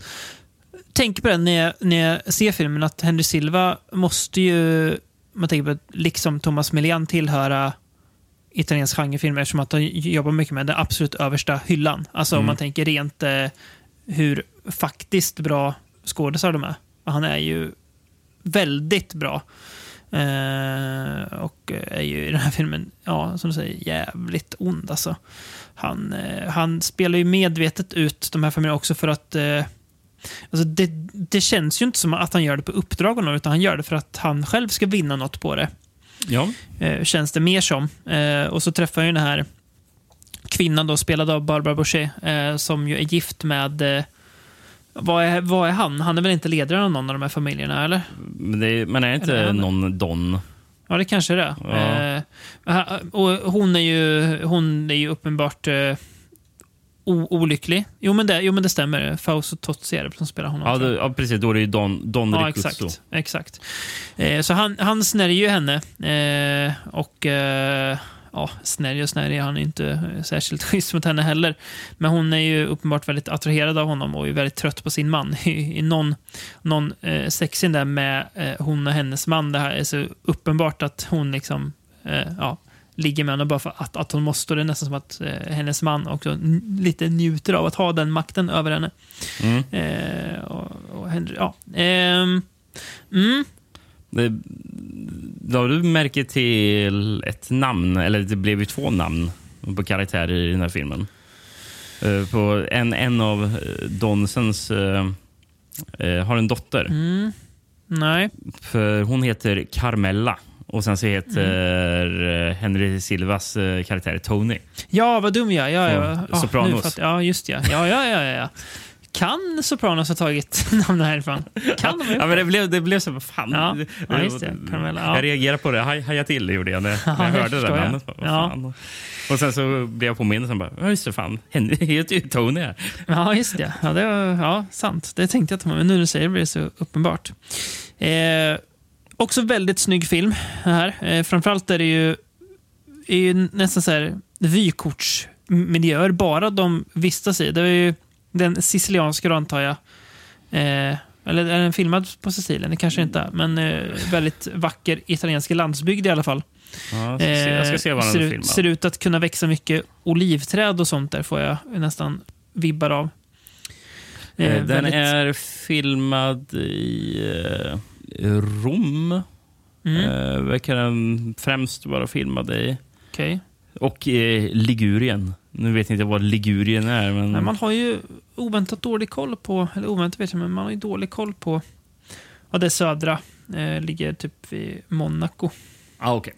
Tänker på det när jag, när jag ser filmen, att Henry Silva måste ju, man tänker på det, liksom Thomas Milian tillhöra italiensk genrefilm eftersom att han jobbar mycket med den absolut översta hyllan. Alltså om man tänker rent eh, hur faktiskt bra skådisar de är. Han är ju väldigt bra. Eh, och är ju i den här filmen, ja, som du säger, jävligt ond alltså. Han, eh, han spelar ju medvetet ut de här familjerna också för att eh, Alltså det, det känns ju inte som att han gör det på uppdrag av någon, utan han gör det för att han själv ska vinna något på det.
Ja.
Eh, känns det mer som. Eh, och så träffar jag ju den här kvinnan då, spelad av Barbara Boucher, eh, som ju är gift med... Vad, är, vad är han? Han är väl inte ledaren av någon av de här familjerna, eller?
Men, det, men är inte
Eller är
någon Don?
Ja, det kanske är det.
Ja.
Eh, och hon är ju, hon är ju uppenbart eh, olycklig. Jo men, det, jo, men det stämmer. Fausto Tozzi är det som spelar honom.
Ja, det, ja, precis. Då är det ju Don, Don
Ja,
Ricuzzo.
exakt. exakt. Eh, så han, han snärjer ju henne. Eh, och eh, ja, snärjer och snärjer, han är inte eh, särskilt *laughs* schysst mot henne heller. Men hon är ju uppenbart väldigt attraherad av honom och är väldigt trött på sin man. *laughs* I, i någon någon eh, sexscen där med eh, hon och hennes man, det här är så uppenbart att hon liksom, eh, ja, ligger med honom bara för att, att hon måste. Det är nästan som att eh, hennes man också lite njuter av att ha den makten över henne.
Mm.
Eh, och, och ja. Ehm, mm,
Då du märker till ett namn, eller det blev ju två namn på karaktärer i den här filmen. Eh, På en, en av eh, Donsens eh, har en dotter.
nej.
För hon heter Carmella Och sen så heter eh, Henry Silvas karaktär Tony.
Ja, vad dum jag är. Ja, ja, ja,
Sopranos.
nu fatt- ja, just. Ja, ja, ja, ja, ja. Kan Sopranos ha tagit *laughs* namnet härifrån? Kan de ha gjort
Ja, men det blev, det blev så, vad fan.
Ja, ja, just det. Carmella, ja.
Jag reagerade på det. Haj, haja till det gjorde jag när, när jag hörde det namnet.
Ja.
Och sen så blev jag påmind och bara, ja just det, fan. *laughs* Henry heter ju Tony här.
Ja, just det. Ja, det var ja, sant. Det tänkte jag inte men nu när du säger det blir det så uppenbart. Eh, också väldigt snygg film. Här. Eh, framförallt är det ju, är ju nästan så här vykortsmiljöer bara de vistas i. Det är ju den sicilianska då, antar jag. Eh, eller är den filmad på Sicilien? Det kanske inte är. Men eh, väldigt vacker italiensk landsbygd i alla fall.
Ja, jag, ska se, jag ska se vad
Eh,
han
ser, ser ut att kunna växa mycket olivträd och sånt där får jag nästan vibbar av. Eh,
Eh, Den
väldigt-
är filmad i eh, Rom.
Mm.
Eh, verkar den främst vara filmad i.
Okej.
Och eh, Ligurien. Nu vet jag inte vad Ligurien är. Men...
Nej, Man har ju oväntat dålig koll på, eller oväntat vet jag, men man har ju dålig koll på ja, det södra. Eh, ligger typ vid Monaco.
ah, okej.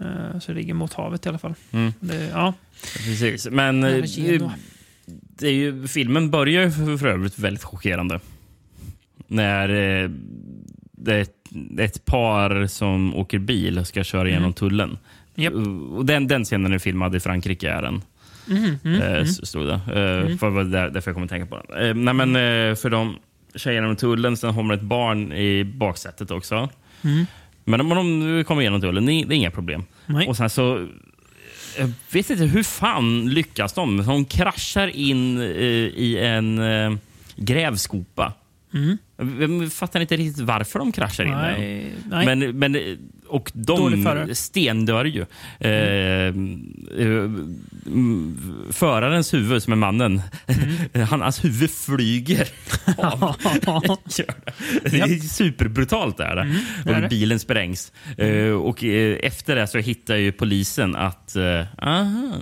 Eh, så det ligger mot havet i alla fall.
Mm.
Det, ja.
Precis. Men eh, det är ju, filmen börjar ju för, för övrigt väldigt chockerande. När eh, det är ett, ett par som åker bil och ska köra igenom tullen.
Japp.
Och den, den scenen är filmad i Frankrike. Är den.
Mhm, mm,
eh,
mm.
s- Stod det. Eh, för, var där, därför jag kommer att tänka på den. Eh, nej, men, eh, för de kör igenom tullen, sen har man ett barn i baksätet också.
Mm.
Men om de kommer igenom tullen, det är inga problem.
Nej.
Och sen så... Jag vet inte hur fan lyckas de? De kraschar in eh, i en eh, grävskopa.
Mm.
Jag fattar inte riktigt varför de kraschar in.
Nej, nej.
Men, men, eh, och de stendör ju. Eh, eh, mm, förarens huvud, som är mannen,
Mm. *laughs*
han, hans huvud flyger *laughs* av. Det. är superbrutalt. Där,
Mm, det är
och bilen sprängs. Eh, och eh, efter det så hittar ju polisen att eh, aha,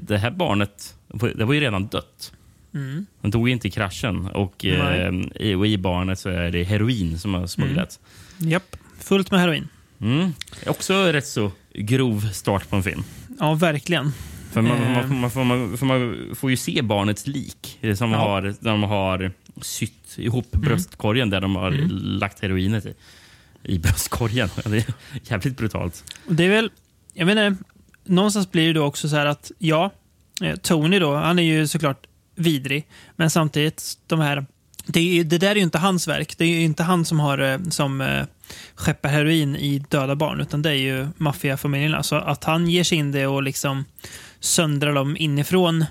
det här barnet det var ju redan dött.
Mm.
Dog ju inte kraschen. Och, eh, i, och i barnet så är det heroin som har smugglats.
Japp. Fullt med heroin.
Mm. Också rätt så grov start på en film.
Ja, verkligen.
För man,
Eh.
man, man, får, man, för man får ju se barnets lik som
Ja.
har, de har sytt ihop
Mm.
bröstkorgen där de har lagt heroinet i. I bröstkorgen. *laughs* Det är jävligt brutalt.
Det är väl, jag menar, någonstans blir det då också så här att ja, eh, Tony då, han är ju såklart vidrig, men samtidigt de här det, är, det där är ju inte hans verk. Det är ju inte han som har eh, som skeppar heroin i döda barn, utan det är ju maffiafamiljerna. Så att han ger sig in det och liksom söndrar dem inifrån,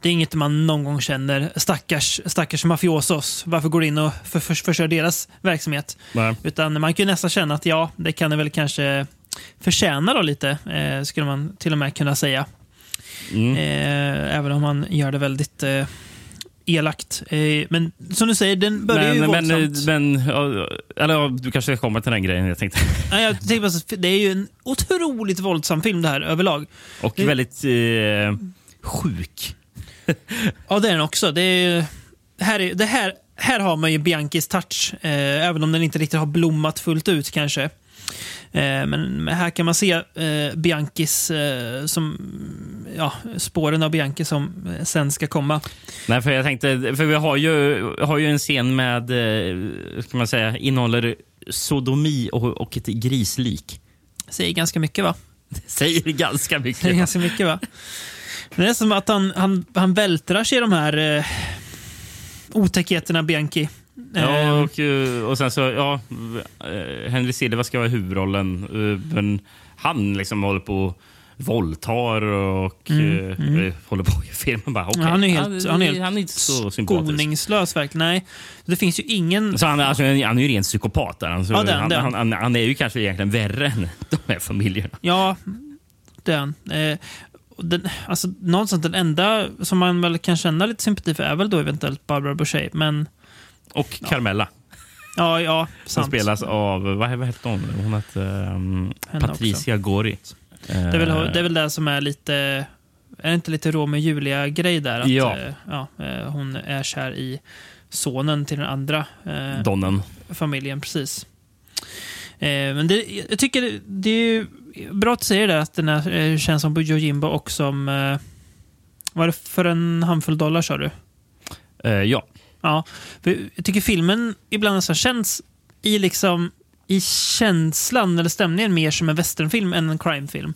det är inget man någon gång känner. Stackars, stackars mafiosos, varför går du in och för, för, förstör deras verksamhet?
Nej.
Utan man kan ju nästan känna att ja, det kan det väl kanske förtjäna då lite, eh, skulle man till och med kunna säga.
Mm.
Eh, även om man gör det väldigt eh, elakt. Eh, men som du säger, den börjar ju
Men, men,
våldsamt.
men, ja, eller du kanske komma till den grejen jag tänkte.
Nej, jag tänkte bara, det är ju en otroligt våldsam film det här överlag.
Och
Det-
väldigt eh, sjuk. *laughs*
Ja, det är den också. Det, är, ju- här, är, det här, här har man ju Bianchis touch, eh, även om den inte riktigt har blommat fullt ut kanske. Eh, men här kan man se eh, Bianchis, eh, som, ja, spåren av Bianchi som sen ska komma.
Nej, för jag tänkte, för vi har ju, har ju en scen med, ska man säga, innehåller sodomi och, och ett grislik.
Säger ganska mycket va?
Det *laughs* säger ganska mycket.
Säger ganska mycket va? Det är som att han, han, han vältrar sig i de här eh, otäckheterna Bianchi.
Ja,
Eh,
och, eh, och sen så, ja, eh, Henry Silva ska vara huvudrollen. eh, Men han liksom håller på och våldtar och eh, håller på i filmen. Bara, okay.
Han är helt, han är helt
han är inte så
skoningslös verkligen. Nej, det finns ju ingen...
Så han, alltså, han är ju ren psykopat. Där. Alltså,
Ja, är han, är han.
han, är ju kanske egentligen värre än *laughs* de här familjerna.
Ja, det är. Eh, den, alltså, någonstans den enda som man väl kan känna lite sympati för är väl då eventuellt Barbara Boucher. Men
Och Carmella,
ja, ja,
som
sant.
spelas av... Vad, hette hon? Hon hette um, Patricia Gori.
Det är, väl, det är väl det som är lite... Är det inte lite Romeo och Julia-grej där? Att,
Ja.
eh, ja, eh, hon är kär i sonen till den andra eh,
Donnen.
familjen. Precis. Eh, men det, jag tycker det, är bra att du säger det, att den här eh, känns som Yojimbo och som... Eh, var det för en handfull dollar sa du?
Eh, ja.
Ja, jag tycker filmen ibland nästan känns i liksom i känslan eller stämningen mer som en westernfilm än en crimefilm.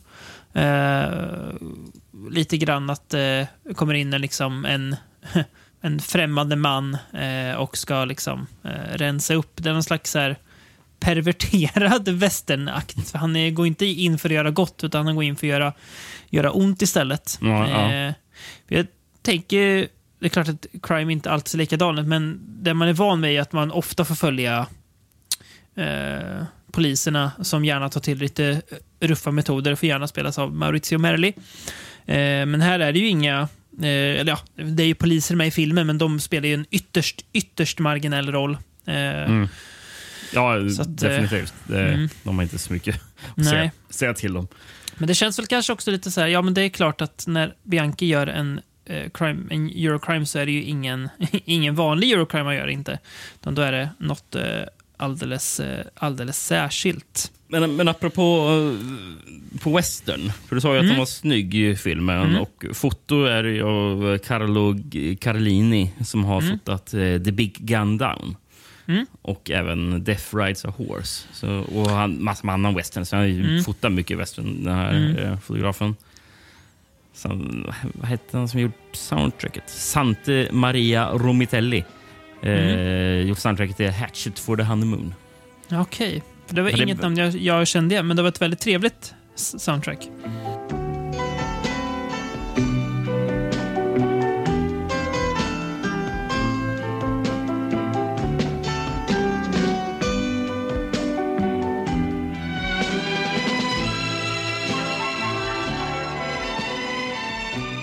Eh, lite grann att det eh, kommer in en, liksom en, *laughs* en främmande man eh, och ska liksom eh, rensa upp. Det är någon slags så här, perverterad *laughs* westernakt. För Han är, går inte in för att göra gott, utan han går in för att göra, göra ont istället.
Ja, ja.
Eh, jag tänker, det är klart att crime inte alltid är likadant, men det man är van med är att man ofta får följa eh, poliserna som gärna tar till lite ruffa metoder, får gärna spelas av Maurizio Merli. Eh, men här är det ju inga eh, eller ja, det är ju poliser med i filmen, men de spelar ju en ytterst, ytterst marginell roll. Eh,
Mm. Ja,
att, eh,
definitivt. Det,
mm.
De har inte så mycket att säga, säga till om.
Men det känns väl kanske också lite så här, ja men det är klart att när Bianchi gör en, eh, crime, en Eurocrime så är det ju ingen, *laughs* ingen vanlig Eurocrime man gör inte. Utan då är det något eh, alldeles, eh, alldeles särskilt.
Men, men apropå på western, för du sa ju att
Mm.
den var snygg i filmen och foto är det ju av Carlo Carlini som har fotat eh, The Big Gun Down.
Mm.
Och även Death Rides a Horse. Så, och han massor med annan western, så han
Mm.
fotat mycket western, den här eh, fotografen. Sen, vad hette han som gjort soundtracket? Sante Maria Romitelli. Eh,
Mm.
Gjort soundtracket till Hatchet for the Honeymoon.
Okej, För det var
det-
inget namn jag, jag kände igen, men det var ett väldigt trevligt soundtrack.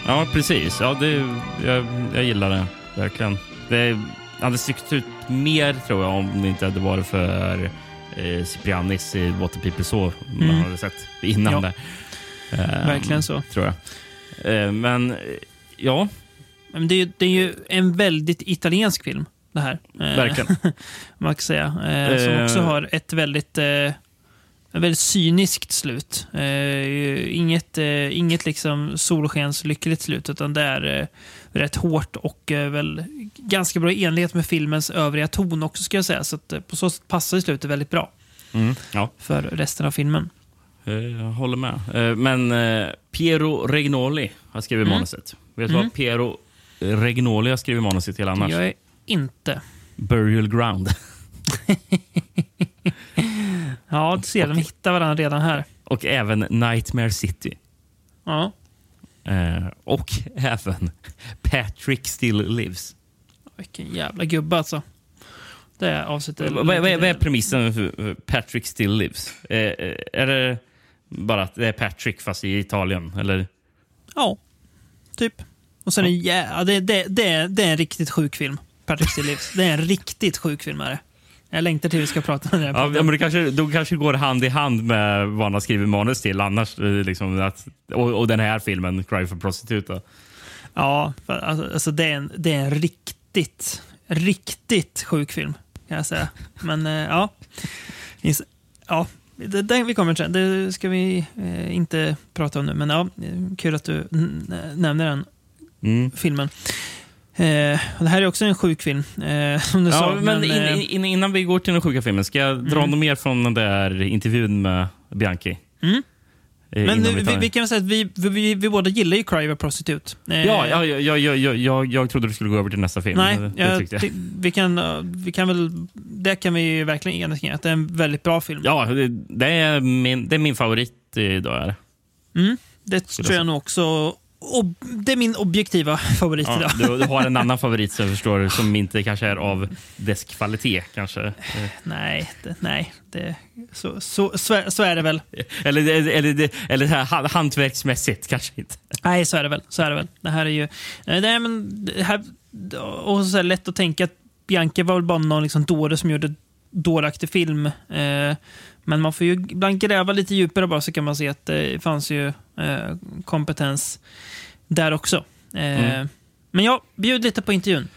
Ja, precis. Ja, det, jag, jag gillar det verkligen. Det hade stuckit ut mer tror jag om det inte hade varit för eh, Ciprianis i What the People Saw man
Mm.
hade sett innan
Ja.
där. Eh,
Verkligen så.
Tror jag. Eh, men eh, ja,
Men det, är, ju- det är ju en väldigt italiensk film, det här. Eh,
verkligen. *laughs*
man kan säga. Eh, som också har ett väldigt, ett väldigt cyniskt slut. Eh, inget eh, inget liksom solskenslyckligt slut, utan det är eh, rätt hårt och eh, väl ganska bra i enlighet med filmens övriga ton också, ska jag säga. Så att, eh, på så sätt passar slutet väldigt bra
Mm, ja,
för resten av filmen.
eh, jag håller med. Men Piero Regnoli har skrivit
Mm.
manuset. Vet du vad Piero Regnoli har skrivit manuset till annars?
Jag är inte.
Burial Ground. *laughs*
Ja, du ser, de hittar varandra redan här.
Och även Nightmare City.
Ja.
Eh, och även *laughs* Patrick Still Lives.
Vilken jävla gubbe alltså. Det är avslutet.
Vad vad- är, vad är premissen för Patrick Still Lives? Eh, eh, är det bara att det är Patrick fast i Italien? Eller?
Ja, typ. Och sen är ja. det, det, det, det är en riktigt sjuk film. Patrick Still Lives. Det är en riktigt sjuk film. Är det. Jag längtar till vi ska prata om det.
Ja, men det kanske, då kanske går hand i hand med vad han har skrivit manus till. Annars, eh, liksom, att, och, och den här filmen, Cry for Prostitute.
Ja, alltså, alltså det, är en, det är en riktigt, riktigt sjuk film. Kan jag säga. Men eh, ja. Ja det, det, vi kommer till. Det ska vi eh, inte prata om nu. Men ja, kul att du nämner den
Mm.
filmen. Eh, det här är också en sjuk film, eh, som du
Ja,
sa.
men in,
eh,
in, innan vi går till den sjuka filmen, ska jag dra något mer från den där intervjun med Bianchi?
Mm.
Eh,
Men vi, vi, vi kan säga att vi, vi, vi, båda gillar ju Cry of a Prostitute. Eh,
Ja, ja, ja, ja, ja, ja, jag, jag trodde du skulle gå över till nästa film.
Nej, jag,
jag.
vi, kan, eh, vi kan väl... Det kan vi ju verkligen enas kring, att det är en väldigt bra film.
Ja, det, det, är min, det är min favorit idag. Är det.
Mm, det tror
jag
jag nog också. Det är min objektiva favorit
Ja,
idag.
du, du har en annan favorit som *laughs* förstår, som inte kanske är av dess kvalitet. kanske.
Nej, det, nej det, så, så, så, är, det väl.
Eller, eller, eller, här, ha- hantverksmässigt kanske inte.
Nej, så är det väl. Så är det väl. Det här är ju... Nej, det är, men, här, och så lätt att tänka att Bianca var väl bara någon liksom dåre som gjorde dåraktig film. Eh, men man får ju ibland gräva lite djupare bara så kan man se att det fanns ju eh, kompetens där också. Eh,
Mm.
Men ja, bjud lite på intervjun.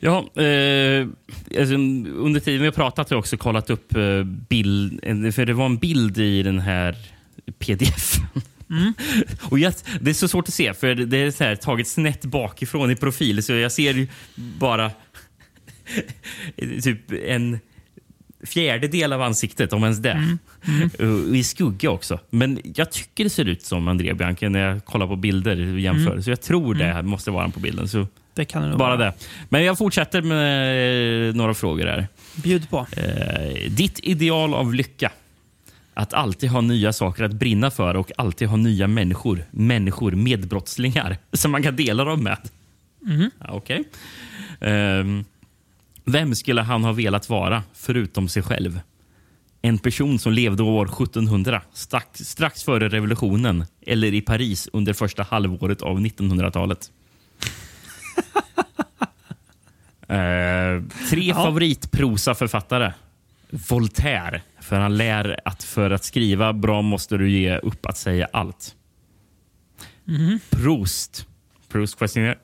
Ja, eh, alltså, under tiden vi har pratat har jag också kollat upp eh, bild, en- för det var en bild i den här pdf. *laughs* Och jag, det är så svårt att se, för det är så här, taget snett bakifrån i profil, så jag ser ju bara *laughs* typ en fjärdedel av ansiktet, om ens det. *laughs* Och I skugga också. Men jag tycker det ser ut som Andrea Bianchi när jag kollar på bilder och jämför. Så jag tror det måste vara han på bilden. Så
Det kan det
bara
vara.
det. Men jag fortsätter med eh, några frågor här.
Bjud på.
Eh, ditt ideal av lycka? Att alltid ha nya saker att brinna för och alltid ha nya människor, människor, medbrottslingar *laughs* som man kan dela dem med. Ja, Okej. Ehm, vem skulle han ha velat vara förutom sig själv? En person som levde år 1700, strax, strax före revolutionen eller i Paris under första halvåret av 1900-talet. *laughs* Eh, tre favoritprosaförfattare. Voltaire, för han lär att för att skriva bra måste du ge upp att säga allt. Proust. Proust questionnaire.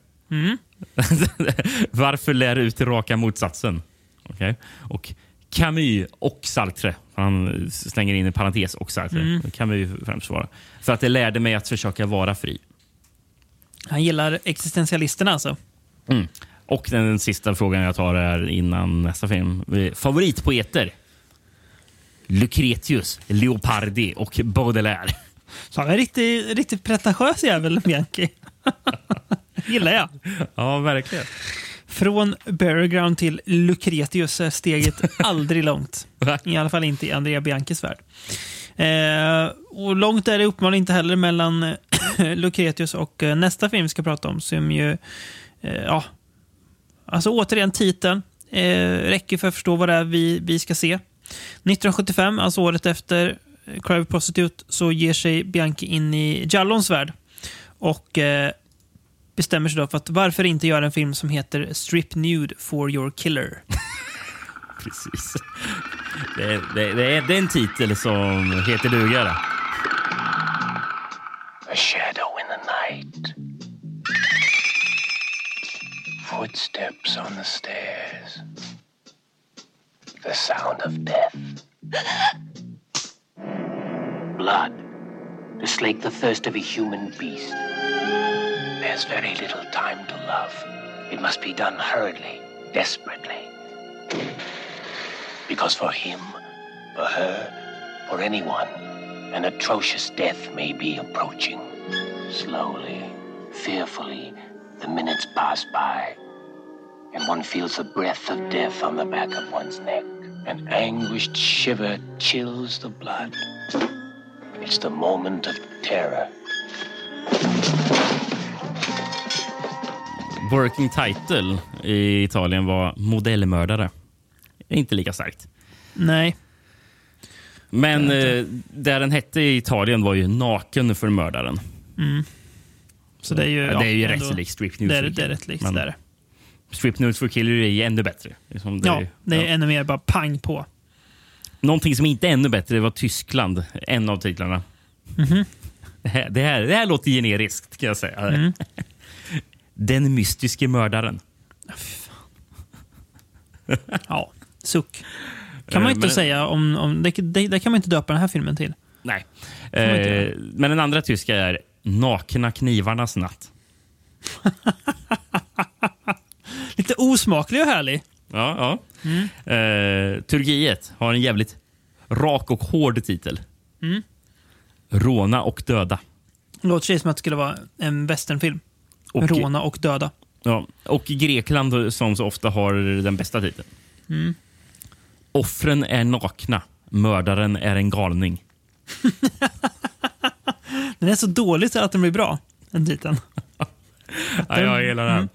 *laughs* Varför lär ut raka motsatsen? Okej. Och Camus och Sartre. Han slänger in en parentes och Sartre. Camus främst svara. För att det lärde mig att försöka vara fri.
Han gillar existentialisterna alltså.
Och den sista frågan jag tar är innan nästa film. Favoritpoeter? Lucretius, Leopardi och Baudelaire.
Så han är riktigt, riktigt pretentiös jävel, Bianchi. *laughs* gillar jag.
Ja, verkligen.
Från Battleground till Lucretius är steget *laughs* aldrig långt. I alla fall inte i Andrea Bianchis värld. Eh, och långt är det uppenbarligen inte heller mellan *clears throat* Lucretius och eh, nästa film vi ska prata om. Som ju, eh, ja, alltså återigen titeln. Eh, räcker för att förstå vad det är vi, vi ska se. 1975, alltså året efter eh, a Prostitute, så ger sig Bianchi in i Jallons värld. Och eh, bestämmer sig då för att varför inte göra en film som heter Strip Nude for your killer. *laughs*
Precis. Det är, det, det, är, det är en titel som heter duga.
A shadow in the night. Footsteps on the stairs. The sound of death. Blood to slake the thirst of a human beast. There's very little time to love. It must be done hurriedly, desperately. Because for him, for her, for anyone, an atrocious death may be approaching. Slowly, fearfully, the minutes pass by, and one feels the breath of death on the back of one's neck. An anguished shiver chills the blood. It's the moment of terror.
Working title i Italien var modellmördare. Inte lika starkt.
Nej,
Men eh, där den hette i Italien var ju Naken för mördaren.
så det är ju...
Ja, det är ju rätt likt Strip
Det
News
är,
for
det är rätt likt. Det är det.
Strip News for Killer är ju ännu bättre. Liksom det,
Ja, det är ännu mer bara pang på.
Någonting som inte är ännu bättre var Tyskland, en av titlarna.
Mhm.
Det, här, det, här, det här låter generiskt, kan jag säga.
Mm.
Den mystiske mördaren.
Ja, suck. kan man
Eh,
inte
men-
säga om... om det, det, det kan man inte döpa den här filmen till.
Nej. Eh, men den andra tyska är Nakna knivarnas natt. *laughs*
Lite osmaklig och härlig.
Ja, ja.
Mm.
Eh, Turkiet har en jävligt rak och hård titel.
Mm.
Råna och döda.
Låter som att det skulle vara en westernfilm.
Och,
Råna och döda.
Ja, och Grekland som så ofta har den bästa titeln.
Mm.
Offren är nakna. Mördaren är en galning. *laughs*
Den är så dålig så att den blir bra, den titeln. *laughs*
Ja, jag gillar den.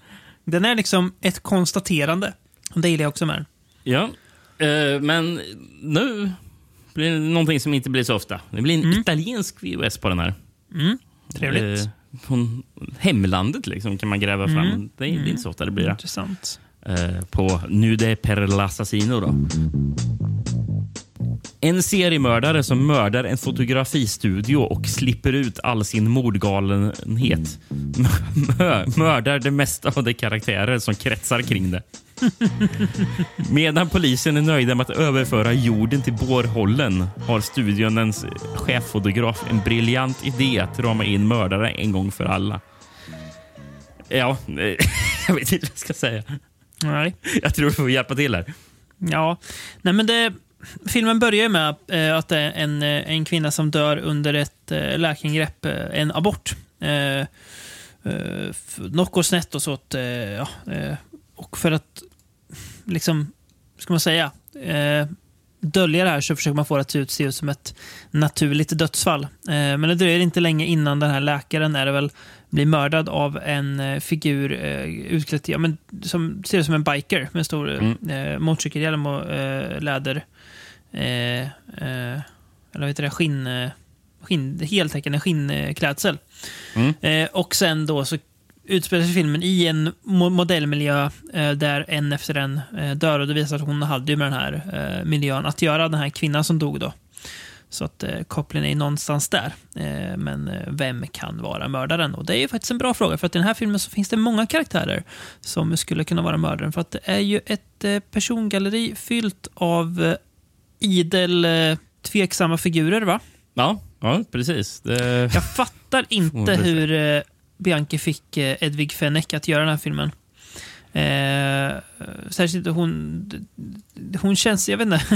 Den är liksom ett konstaterande. Det gillar jag också med.
Ja, eh, men nu blir det någonting som inte blir så ofta. Det blir en
Mm.
italiensk VHS på den här.
Trevligt.
Eh, från hemlandet liksom, kan man gräva fram.
Mm.
Det, är, det är inte så ofta det blir det.
Intressant.
Eh, på Nude per l'assassino. Då. En seriemördare som mördar en fotografistudio och slipper ut all sin mordgalenhet. *laughs* Mö- mördar det mesta av de karaktärer som kretsar kring det. Medan polisen är nöjda med att överföra jorden till Bornholm har studionens cheffotograf en briljant idé att rama in mördare en gång för alla. Ja, *laughs* jag vet inte vad jag ska säga.
Nej.
Jag tror du får hjälpa till här.
Ja, nej men det, filmen börjar med eh, att det är en, eh, en kvinna som dör under ett eh, läkeingrepp, eh, en abort. Eh, eh, något går snett och så att, ja, och för att liksom, ska man säga, eh, dölja det här så försöker man få det att se ut, se ut som ett naturligt dödsfall. Eh, men det dröjer inte länge innan den här läkaren är det väl, blir mördad av en eh, figur eh, utklädd ja, men, som ser ut som en biker med en stor
Mm.
eh, motorcykelhjälm och eh, läder. Eh, eh, eller vad heter det? Skinn... Skinn heltäckande skinnklädsel.
Mm.
Och sen då så utspelar sig filmen i en mo- modellmiljö eh, där en efter en eh, dör. Och det visar att hon hade ju med den här eh, miljön att göra, den här kvinnan som dog då. Så att eh, kopplingen är någonstans där. Eh, men vem kan vara mördaren? Och det är ju faktiskt en bra fråga, för att i den här filmen så finns det många karaktärer som skulle kunna vara mördaren. För att det är ju ett eh, persongalleri fyllt av eh, idel eh, tveksamma figurer, va?
Ja, ja precis. Det,
Jag fattar inte hur Bianchi fick eh, Edvig Fenech att göra den här filmen. Eh, särskilt hon... Hon känns, jag vet inte. *laughs*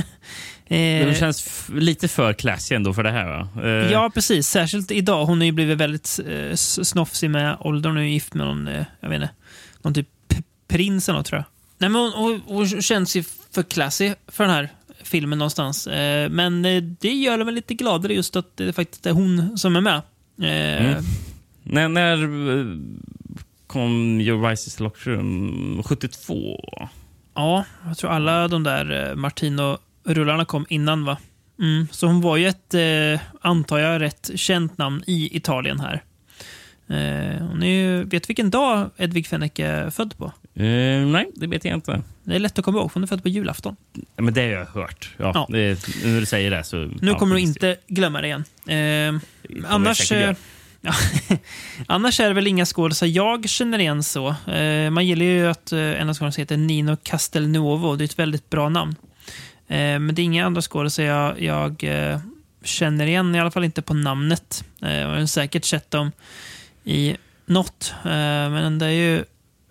eh,
det känns lite för classy ändå för det här. Va? Eh,
Ja, precis. Särskilt idag. Hon har ju blivit väldigt eh, snofsig med åldern. Hon är gift med någon, eh, jag vet inte, någon typ prins eller något, tror jag. Nej, men hon, hon, hon känns ju för classy för den här filmen någonstans. Eh, men eh, det gör väl lite gladare just att det faktiskt är hon som är med.
Mm. När, när eh, kom Your Vices Lockroom? 72?
Ja, jag tror alla de där eh, Martino-rullarna kom innan, va? Mm, så hon var ju ett, eh, antar jag, rätt känt namn i Italien här. Eh, hon är ju, vet vilken dag Edvig Fenech är född på?
Eh, nej, det vet jag inte.
Det är lätt att komma ihåg, hon är född på julafton.
Ja, Men det har jag hört. Ja,
Ja.
Det, när du säger det så...
Nu
ja,
kommer du inte glömma det igen. Eh, annars, ja, *laughs* annars är det väl inga skådisar jag känner igen så. Eh, man gillar ju att eh, en av skådisarna heter Nino Castelnuovo. Det är ett väldigt bra namn. Eh, men det är inga andra skådisar jag, jag eh, känner igen, i alla fall inte på namnet. Eh, jag har säkert sett dem i något. Eh, men det är ju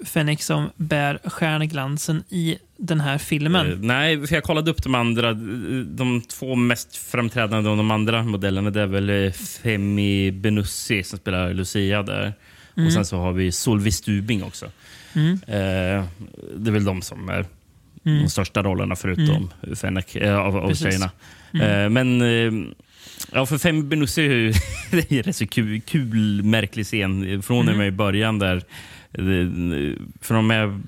Fenix som bär stjärnglansen i den här filmen.
Eh, nej, för jag kollade upp de andra. De två mest framträdande av de andra modellerna det är väl eh, Femi Benussi som spelar Lucia där.
Mm.
Och sen så har vi Solveig Stubing också. Eh, det är väl de som är de största rollerna förutom Fenech, eh, av, av
Mm. Precis. Mm.
tjejerna. Eh, men eh, ja, för Femi Benussi är ju *laughs* en rätt så kul, kul, märklig scen från
Mm.
och med i början där. Eh, För de är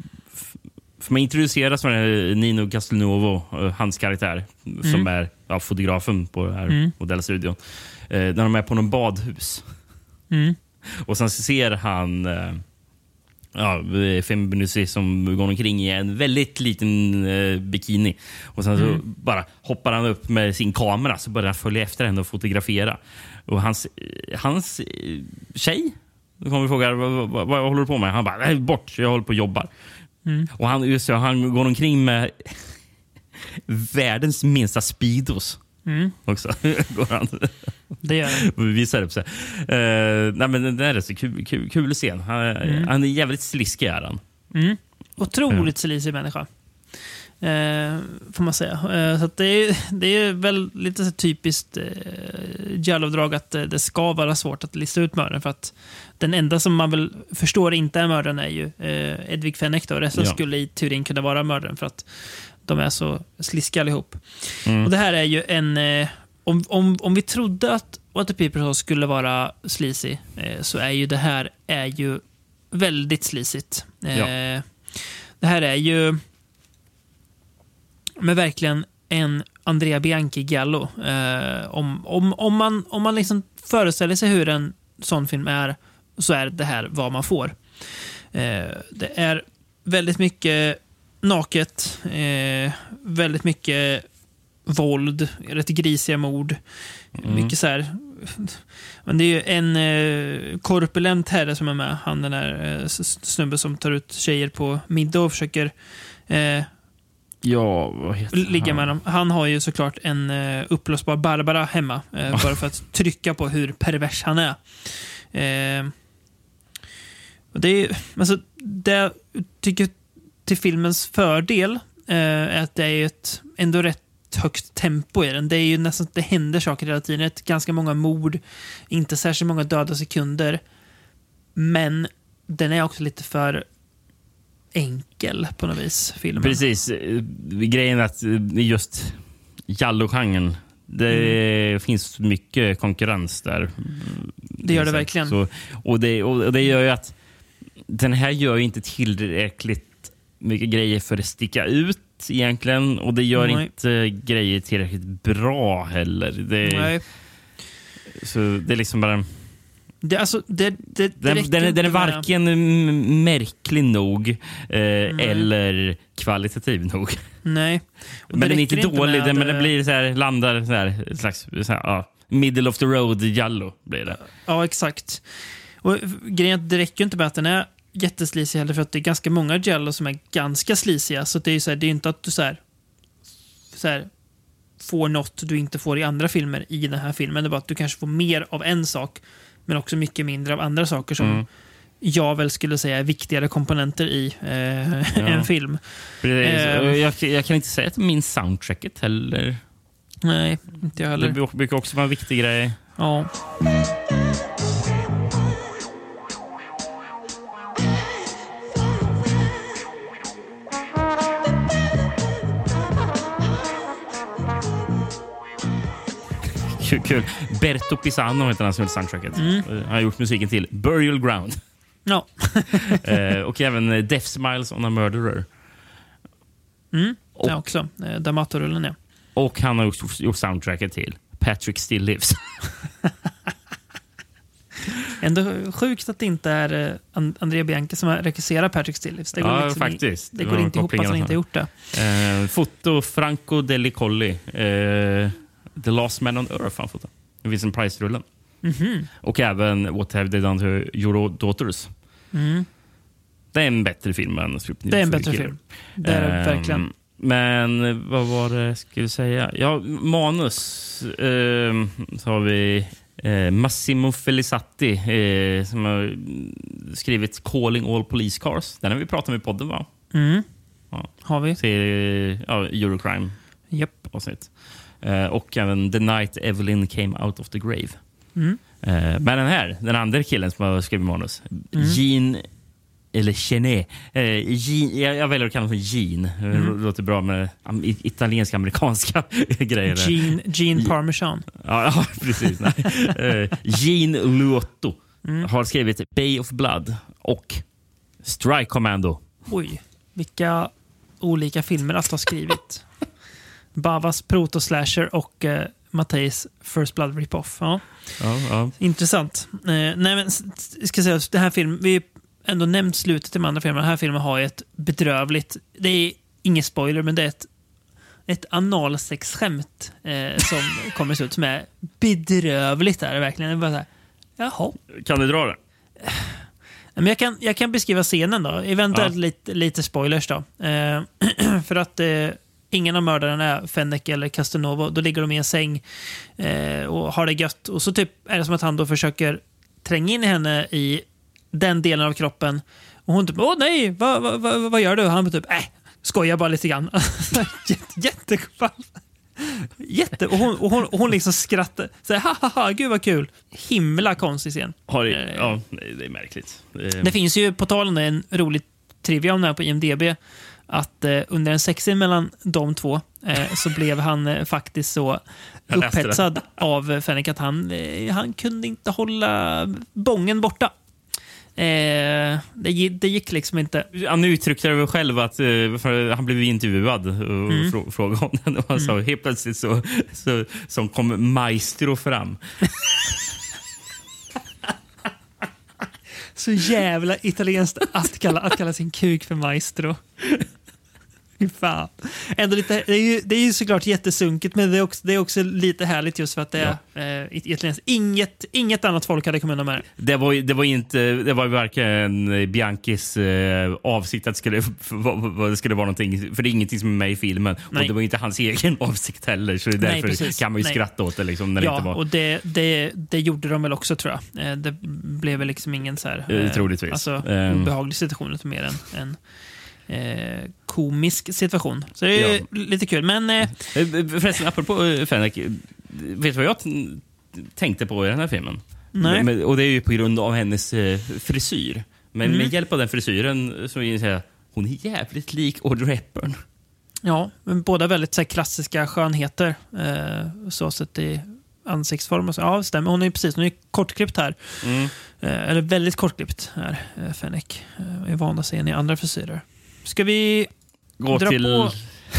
för man introduceras med Nino Castelnuovo, eh, hans karaktär, som är ja, fotografen på den här
Mm.
modellstudion. Eh, när de är på någon badhus.
Mm. *laughs*
Och sen ser han eh, ja, Fembinussi som går omkring i en väldigt liten eh, bikini. Och sen så
Mm.
bara hoppar han upp med sin kamera så börjar han följa efter henne och fotografera. Och hans, eh, hans eh, tjej då kommer vi fråga vad, vad, vad håller du på med? Han bara, nej, bort, jag håller på och jobbar.
Mm.
Och han, just, det, han går omkring med *laughs* världens minsta Speedos.
Mm.
Också. *laughs* går han
Det gör
och visar upp sig. Uh, nej, men det är så kul, kul, kul scen. Han,
Mm.
han är jävligt sliskig. Är han.
Otroligt sleazy människa. Eh, får man säga. Eh, så det, är, det är väl lite så typiskt eh, Jallow-drag att eh, det ska vara svårt att lista ut mördaren. För att den enda som man väl förstår inte är mördaren är ju eh, Edvig Fenech. Då. Resten
Ja.
skulle i teorin kunna vara mördaren för att de är så sliskiga allihop.
Mm.
Och det här är ju en... Eh, om, om, om vi trodde att What the People Saw skulle vara sleazy eh, så är ju det här är ju väldigt sleazigt. Eh,
Ja.
Det här är ju med verkligen en Andrea Bianchi Gallo. Eh, om, om, om man, om man liksom föreställer sig hur en sån film är så är det här vad man får. Eh, det är väldigt mycket naket, eh, väldigt mycket våld, rätt grisiga mord. Mycket så här Men det är ju en eh, korpulent herre som är med. Han den där eh, snubben som tar ut tjejer på middag och försöker eh,
Ja, vad heter
ligga
han?
med dem. Han har ju såklart en eh, uppblåsbar Barbara hemma. Eh, bara för att trycka på hur pervers han är. Det är alltså, det jag tycker till filmens fördel eh, är att det är ett ändå rätt högt tempo i den. Det är ju nästan, det händer saker hela tiden. Är ganska många mord, inte särskilt många döda sekunder. Men den är också lite för enkel på något vis, filmen.
Precis. Eh, Grejen är att eh, just Jallo-genren, det
Mm.
finns mycket konkurrens där.
Det gör det verkligen.
Så, och, det, och det gör ju att den här gör ju inte tillräckligt mycket grejer för att sticka ut egentligen. Och det gör
Nej.
inte grejer tillräckligt bra heller. Det,
Nej.
Så det är liksom bara...
Det, alltså, det, det, det
Den, den, är- den är
inte
varken märklig nog eh, eller kvalitativ nog.
Nej. Och
Men den är inte dålig,
med,
den, men den
eh,
blir så här, landar så här, slags så här, ja, middle of the road jallo blir det.
Ja, exakt. Och grejen är att det räcker inte med att den är jätteslisig heller, för att det är ganska många Jello som är ganska slisiga. Så det är ju så här, det är inte att du så här, så här, får något du inte får i andra filmer i den här filmen. Det är bara att du kanske får mer av en sak, men också mycket mindre av andra saker som
Mm.
jag väl skulle säga är viktigare komponenter i eh, *laughs* en film. Eh.
Jag, jag kan inte säga att min soundtracket heller.
Nej, inte jag
Det
heller.
brukar- brukar också vara en viktig grej.
Ja.
Kul. kul. Berto Pisano heter han som gjort soundtracket.
Mm.
Eh, Han har gjort musiken till Burial Ground.
Ja. *laughs*
Eh, och även eh, Death Smiles on a Murderer.
Mm,
Och-
det också. D'Amato-rullen, ja.
Och han har gjort, gjort soundtracket till Patrick Still Lives. *laughs*
Ändå sjukt att det inte är And- Andrea Bianchi som har regisserat Patrick Stillives. Det går
Ja,
liksom
faktiskt.
Det
Det
går inte ihop att han inte har gjort det.
Eh, foto Franco Deli Colli. Eh, The Last Man on Earth han fotat. Vincent Price-rullen.
Mhm.
Och även What Have They Done to Your Daughters.
Mm.
Det är en bättre film än Strip
Det är en bättre film. Det är det
Ehm,
verkligen.
Men eh, vad var det jag skulle säga? Ja, manus. ehm, så har vi eh, Massimo Felizatti eh, som har mm, skrivit Calling All Police Cars. Den har vi pratat om i podden, va?
Mm.
Ja.
Har vi.
Till ja, Eurocrime
Japp.
avsnitt. Eh, och även The Night Evelyn Came Out of the Grave.
Mm.
Eh, men den här, den andra killen som har skrivit manus,
Mm.
Jean eller Chenet. Eh, Jean, jag, jag väljer att kalla honom för Jean.
Mm.
Det låter bra med am- i- italiensk-amerikanska *laughs* grejer.
Gene, Gene Parmesan.
Ja, *laughs* ja precis. Nej. Jean Luotto
Mm.
har skrivit Bay of Blood och Strike Commando.
Oj, vilka olika filmer att ha skrivit. Bavas Proto-slasher och eh, Matteis First Blood Rip-Off. Ja.
Ja, ja.
Intressant. Eh, nej, men ska säga, den här filmen, vi har ändå nämnt slutet i de andra filmerna. Den här filmen har ju ett bedrövligt, det är ingen spoiler, men det är ett, ett analsexskämt eh, som *laughs* kommer ut som är bedrövligt. Är det verkligen. Det bara så här, Jaha.
Kan du dra det?
Men jag, kan, jag kan beskriva scenen då. Eventuellt
Ja.
lite, lite spoilers då. Eh, *clears throat* för att eh, ingen av mördarna är Fennec eller Castelnovo. Då ligger de i en säng eh, och har det gött. Och så typ är det som att han då försöker tränga in henne i den delen av kroppen. Och hon typ, åh nej, vad, vad, vad, vad gör du? Och han typ, äh, skojar bara lite grann. *laughs* Jätte. Jätte, och hon, och hon, och hon liksom skrattar. Så här, ha, ha, ha, gud vad kul. Himla konstig scen.
Har,
Eh,
ja, det det är märkligt.
Det finns ju på tal om det en rolig trivia om det här på IMDB. Att eh, under en sexscen mellan de två eh, så blev han eh, faktiskt så
det.
upphetsad av Fennick att han, eh, han kunde inte hålla bången borta. Eh, det, det gick liksom inte.
Han uttryckte det själv att eh, han blev intervjuad och
Mm.
frå- frågade om den. *laughs* Och han sa helt plötsligt så, så, så kom Maestro fram. *laughs*
Så jävla italienskt att kalla, att kalla sin kuk för maestro. Fy fan. Ändå lite, det, är ju, det är ju såklart jättesunkigt, men det är också, det är också lite härligt just för att det är eh. Inget, inget annat folk hade kommit undan med det.
Det var, det var inte, det var varken Bianchis eh, avsikt att det skulle, *laughs* det skulle vara någonting. För det är ingenting som är med i filmen.
Nej.
Och det var inte hans egen *laughs* avsikt heller. Så det är
Nej,
därför
precis.
kan man ju
Nej.
skratta åt det. Liksom, när det
Ja,
inte var.
och det, det, det gjorde de väl också tror jag. Eh, Det blev väl liksom ingen så här,
Eh, troligtvis.
alltså,
Ehm.
obehaglig situation, mer en, en eh, komisk situation. Så det är
Ja.
lite kul. Men eh,
Eh, Förresten, apropå eh, Fenrik. eh, Vet du vad jag tänkte på i den här filmen?
Nej.
Men, och det är ju på grund av hennes eh, frisyr. Men
Mm.
med hjälp av den frisyren så vill jag hon är jävligt lik Audrey Hepburn.
ja, men båda väldigt så här, klassiska skönheter. Eh, så sett i ansiktsform. Och så. Ja, stämmer. Hon är precis hon är kortklippt här.
Mm.
Eh, eller väldigt kortklippt här, eh, Fenrik. Eh, är van att se henne i andra frisyrer. Ska vi
Gå
dra
till...
på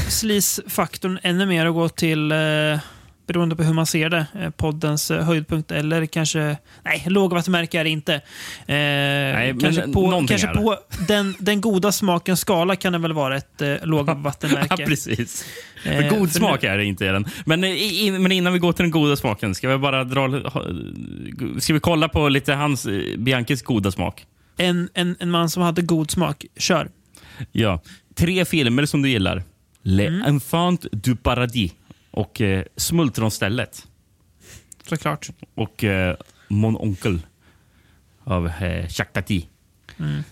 sleaze-faktorn ännu mer och gå till, eh, beroende på hur man ser det, eh, poddens eh, höjdpunkt eller kanske, nej, lågvattenmärke är det inte. Eh,
men
kanske på, kanske på den, den goda smakens skala kan det väl vara ett eh, lågvattenmärke. *laughs*
Ja, precis.
Eh,
god smak är det inte i den. Men, innan vi går till den goda smaken, ska vi bara dra... Ska vi kolla på lite hans, Bianchis goda smak?
En, en, en man som hade god smak. Kör.
Ja. Tre filmer som du gillar. Le
Mm.
Enfant du Paradis och eh, Smultronstället.
Såklart.
Och eh, Mon Onkel av eh, Jacques Tati. Inte
Mm.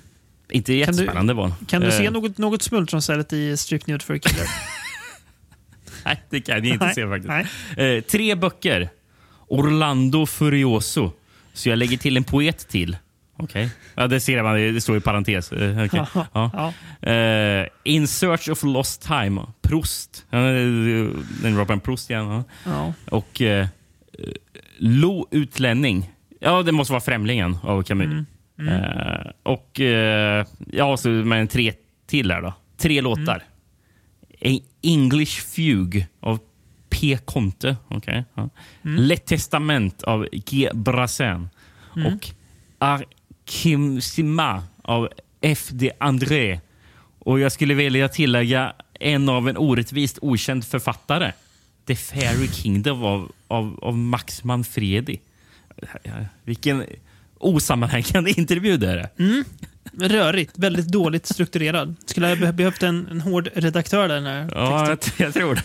Du-
jättespännande den.
Kan du
Eh,
se något, något smultronstället i Strip Nude for a Killer? *laughs*
Nej, det kan jag inte
Nej,
se faktiskt. Eh, tre böcker. Orlando Furioso. Så jag lägger till en poet till. Okej. Ja, det ser man. Det står i parentes. Eh, okej. ja. Eh, In Search of Lost Time. Proust. Ja, Den Robin Proust igen. Ja. Och eh, Lo Utlänning. Ja, det måste vara Främlingen av Camus. Eh, och eh, ja, så med en tre till här då. Tre låtar. A English Fugue av P. Conte. Okay, ja. Le Testament av G. Brassin. Och Arkimsima av F. D. André. Och jag skulle vilja tillägga en av en orättvist okänd författare. The Fairy Kingdom av, av, av Max Manfredi. Vilken osammanhängande *laughs* intervju det är.
Rörigt. Väldigt dåligt strukturerad. Skulle ha be- behövt en, en hård redaktör där. Den här
Ja, jag, jag tror det.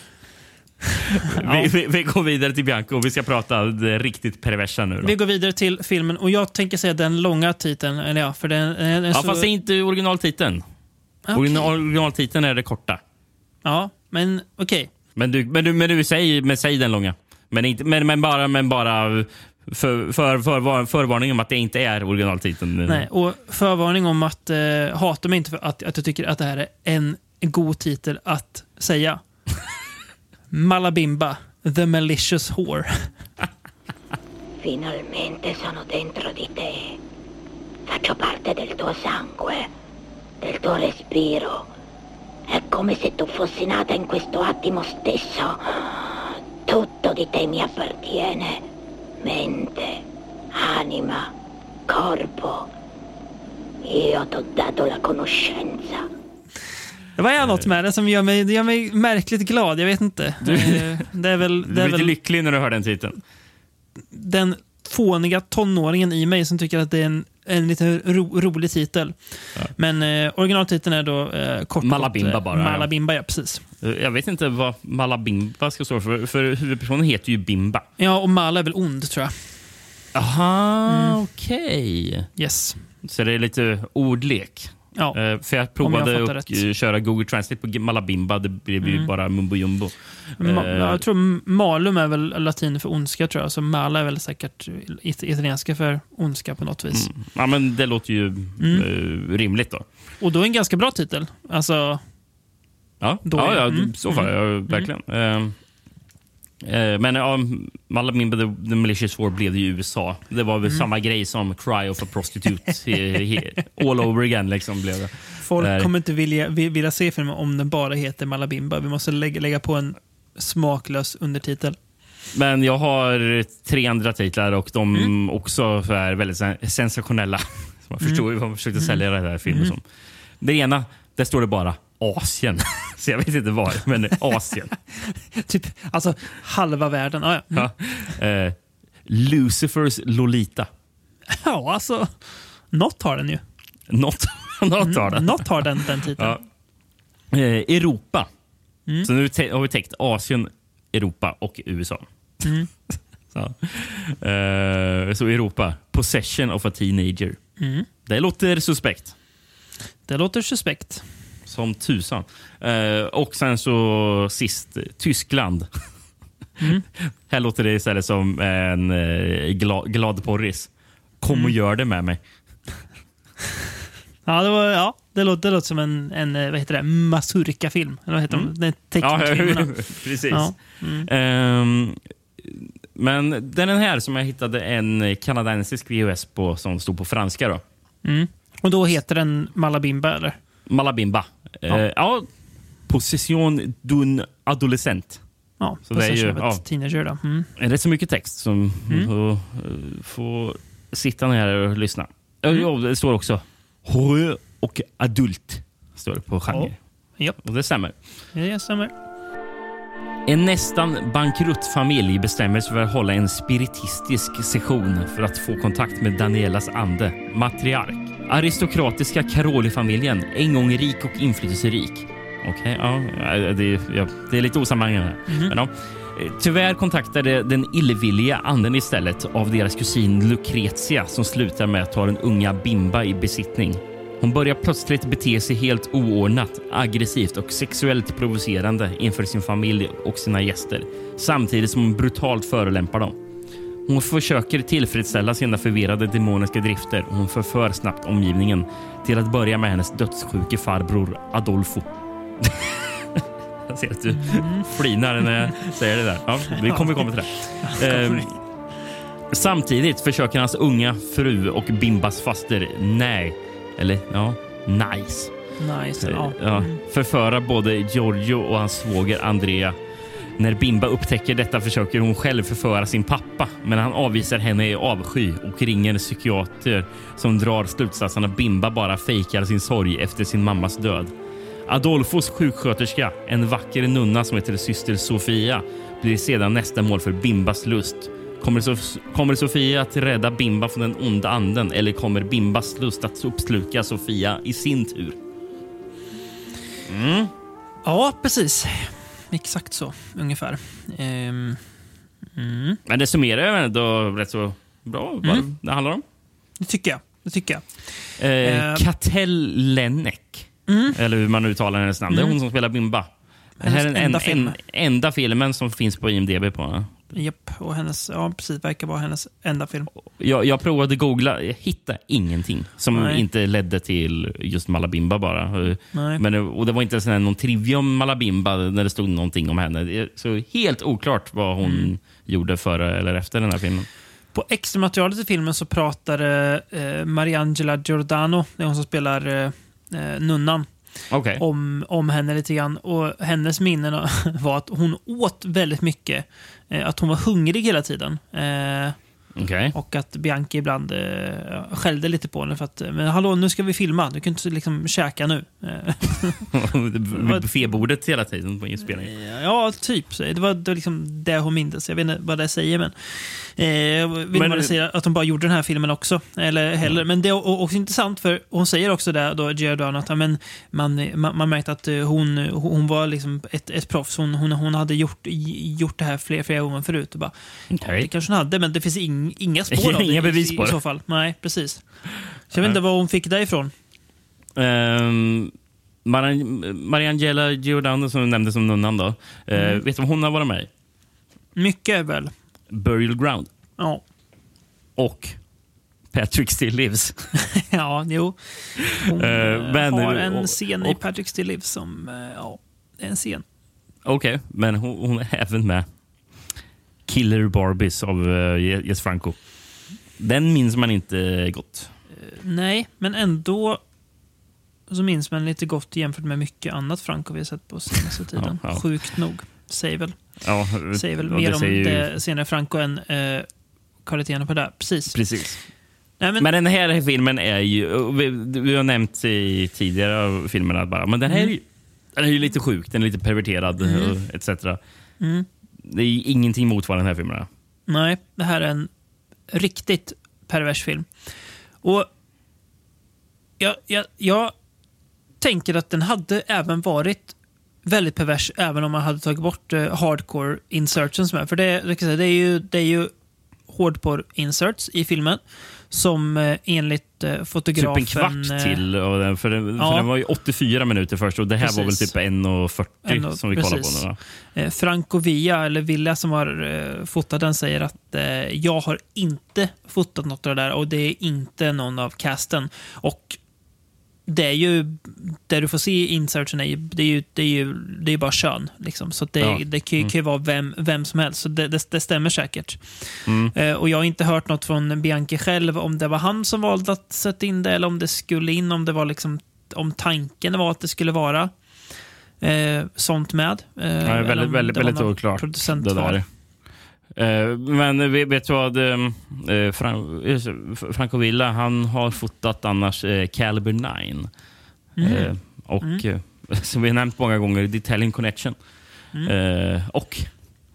*laughs* vi, vi, vi går vidare till Bianco och vi ska prata det riktigt perversa nu. Då.
Vi går vidare till filmen och jag tänker säga den långa titeln. Eller ja, för den, den
Ja,
så...
fast det är inte originaltiteln.
Okej.
Original, originaltiteln är det korta.
Ja, men okej.
Men du, men du, men du säg, men säg den långa. Men, inte, men, men bara, men bara för, för, för, förvarning om att det inte är originaltiteln.
Nej, och förvarning om att eh, hata mig inte för att, att jag tycker att det här är en god titel att säga. *laughs* Malabimba, The Malicious Whore.
Finalmente sono dentro di te. Faccio parte del tuo sangue, del tuo respiro. È come se tu fossi nata in questo attimo stesso. Tutto di te mi appartiene. Mente, anima, corpo. Io t'ho dato la conoscenza.
Det var något med det som gör mig, det gör mig märkligt glad. Jag vet inte. Eh, Det är väl,
Du
det
blir
är
lite
väl
lycklig när du hör den titeln.
den fåniga tonåringen i mig som tycker att det är en, en lite ro, rolig titel. Men eh, originaltiteln är då eh, kort
Malabimba
gott, eh,
bara, ja.
Malabimba, ja. Precis.
Eh, Jag vet inte vad Malabimba ska stå för, för huvudpersonen heter ju Bimba.
Ja, och Mala är väl ond, tror jag.
Aha, okej.
Yes.
Så det är lite ordlek.
Ja.
Eh, för jag
jag
provade
fattar
att
rätt.
eh, köra Google Translate på Malabimba. Det blev ju bara mumbo jumbo.
Ma-
Eh,
jag tror malum är väl latin för ondska, tror jag. Så mala är väl säkert it- italienska för ondska på något vis.
Ja, men det låter ju
Mm.
eh, rimligt då.
Och då en ganska bra titel. Alltså,
Ja, ja,
är-
ja
mm,
så var jag verkligen. Eh, eh, men ja, Malabimba the, the Malicious War blev det i USA. Det var
Mm.
väl samma grej som Cry of a Prostitute. all over again liksom blev det.
folk
Där.
kommer inte vilja, vi- vilja se filmen om den bara heter Malabimba. Vi måste lägga, lägga på en smaklös undertitel.
Men jag har tre andra titlar och de
Mm.
också är väldigt sen- sensationella. *laughs* Man förstår ju vad man försökte sälja den här filmen
Mm.
som. Det ena, där står det bara Asien. *laughs* Så jag vet inte var, men Asien. *laughs*
Typ, alltså halva världen. Ah, ja. Mm.
Ja. Eh, Lucifers Lolita.
ja, alltså. Något har den ju.
Något, *laughs* något har den.
Något har den den titeln.
Ja. Eh, Europa.
Mm.
Så nu har vi täckt Asien, Europa och USA.
Mm.
så. Eh, så Europa. Possession of a teenager.
Mm.
Det låter suspekt.
Det låter suspekt.
Som tusan. Eh, och sen så sist, Tyskland.
Mm. *laughs*
Här låter det istället som en eh, glad, glad porris. Kom
Mm.
och gör det med mig.
Ja, det, var, ja, det, låter, det låter som en, en eh, vad heter det, Mazurka-film. Eller vad heter de? Den *laughs* tecknfilmerna.
precis.
Ja. Mm.
Ehm, men den här som jag hittade en kanadensisk VHS på som stod på franska. då.
Mm. Och då heter den Malabimba, eller?
Malabimba. Ja.
Ja.
ja. Position d'un adolescent.
Ja,
Så det är ju- ja.
Teenager. Då. Mm.
Är det så mycket text som
Mm.
får, eh, får sitta ner och lyssna? Ja,
Mm.
Ja, det står också horror och adult. Står det på genre.
Ja.
Och det stämmer.
Det stämmer.
En nästan bankrutt familj bestämmer sig för att hålla en spiritistisk session för att få kontakt med Danielas ande, matriark. Aristokratiska Caroli-familjen, en gång rik och inflytelserik. Okej, ja, det, ja, det är lite osammanhängande.
Mhm.
Men, ja. Eh, Tyvärr kontaktade den illvilliga anden istället av deras kusin Lucretia som slutar med att ta den unga Bimba i besittning. Hon börjar plötsligt bete sig helt oordnat, aggressivt och sexuellt provocerande inför sin familj och sina gäster samtidigt som hon brutalt förolämpar dem. Hon försöker tillfredsställa sina förvirrade demoniska drifter och hon förför snabbt omgivningen till att börja med hennes dödssjuke farbror Adolfo. *laughs* jag ser att du flinar när jag säger det där. Ja, vi kommer komma till det. Ehm, Samtidigt försöker hans unga fru och Bimbas faster Nej, eller ja, Nice
Nice. Ja.
ja, förföra både Giorgio och hans svåger Andrea. När Bimba upptäcker detta försöker hon själv förföra sin pappa, men han avvisar henne i avsky och ringer en psykiater som drar slutsatsen att Bimba bara fejkar sin sorg efter sin mammas död. Adolfos sjuksköterska, en vacker nunna som heter syster Sofia, blir sedan nästa mål för Bimbas lust. Kommer, Sof- kommer Sofia att rädda Bimba från den onda anden eller kommer Bimbas lust att uppsluka Sofia i sin tur? Mm.
ja, precis. Exakt så, ungefär. Ehm, mm.
Men det summerar ändå rätt så bra vad
Mm.
det handlar om.
Det tycker jag. Det tycker jag.
Eh,
Eh.
Katell Lennek,
Mm.
eller hur man uttalar hennes namn. Det är
Mm.
hon som spelar Bimba. Det här är den
enda
en,
film.
en, enda filmen som finns på IMDB. på.
Japp, och hennes, ja, precis, verkar vara hennes enda film.
Jag, jag provade googla, jag hittade ingenting som
Nej.
inte ledde till just Malabimba bara. Eh,
Nej.
Men, det- och det var inte ens någon trivia om Malabimba när det stod någonting om henne. Så helt oklart vad hon
Mm.
gjorde före eller efter den här filmen.
På extramaterialet i filmen så pratade eh, Mariangela Giordano, det är hon som spelar eh, eh, nunnan,
Okej.
om, om henne lite grann. Och hennes minnen *laughs* var att hon åt väldigt mycket. Eh, att hon var hungrig hela tiden. Eh,
Okej.
och att Bianchi ibland eh, skällde lite på henne för att men hallå, nu ska vi filma. Du kan inte liksom käka nu. Eh, *laughs*
Vid buffébordet hela tiden på inspelningen.
Ja, typ. Det var, det var liksom det hon mindes. Jag vet inte vad det säger, men... Eh, inte
Men-
det säger att de bara gjorde den här filmen också. Eller heller. Men det är också intressant, för hon säger också där, då, Giordano, att men, man, man, man märkte att eh, hon, hon var liksom ett, ett proffs. Hon, hon, hon hade gjort, gjort det här flera, flera gånger förut. Och bara,
Okej.
Det kanske hon hade, men det finns ing, inga spår *laughs* av det
Inga
i-
bevis
i,
på
i
det.
så fall. Nej, precis. Så jag vet inte vad hon fick därifrån.
Um, Mariangela Giordano som du nämnde som nunnan då. Eh,
Mm.
vet du vad hon har varit med i?
Mycket väl.
Burial Ground.
Ja.
Och Patrick Still Lives. *laughs*
ja, jo. Hon
Eh,
eh,
men-
har en
och-
scen i
och-
Patrick Still Lives som, eh, ja, det är en scen.
Okej, men hon, hon är även med Killer Barbies av uh, Jess Franco. Den minns man inte gott.
Nej, men ändå så minns man lite gott jämfört med mycket annat Franco vi har sett på senaste tiden.
Ja, ja.
Sjukt nog. Säger väl,
Ja,
säger väl mer
det
om
säger ju-
det senare Franco än eh, kvaliteten på det. Precis.
Precis.
Nej, men,
Men den här filmen är ju... Vi, vi har nämnt i tidigare filmerna bara, men den här är ju Den är ju lite sjuk, den är lite perverterad
Mm.
och etc. Det är ingenting mot vad den här filmen är.
Nej, det här är en riktigt pervers film. Och jag, jag, jag tänker att den hade även varit väldigt pervers även om man hade tagit bort eh, hardcore inserts som är. För det, det, är ju, det är ju hardcore inserts i filmen som eh, enligt eh,
Typ
fotografen...
en kvart
eh,
till. Och den, för, den,
ja.
för den var ju 84 minuter först och det här var väl
Precis.
typ 1.40
1,40,
som vi kollade
precis.
på nu.
Eh, Franco Villa, eller Villa som har eh, fotat den, säger att eh, jag har inte fotat något av det där och det är inte någon av casten. Och det är ju, det du får se i inserten är ju, det är ju, det är ju, det är bara kön. Liksom. Så det,
Ja.
det kan, ju- kan ju vara vem, vem som helst. Så det, det, det stämmer säkert.
Mm.
Eh, och jag har inte hört något från Bianchi själv om det var han som valde att sätta in det eller om det skulle in, om det var liksom, om tanken var att det skulle vara eh, sånt med. Eh, eller
väldigt, väldigt, väldigt oklart. Det där. Eh, men vet du vad? Just det, Franco Villa han har fotat annars uh, Caliber 9.
Mm.
Eh, och eh, *laughs* som vi har nämnt många gånger, The Italian Connection.
Mm.
Eh, och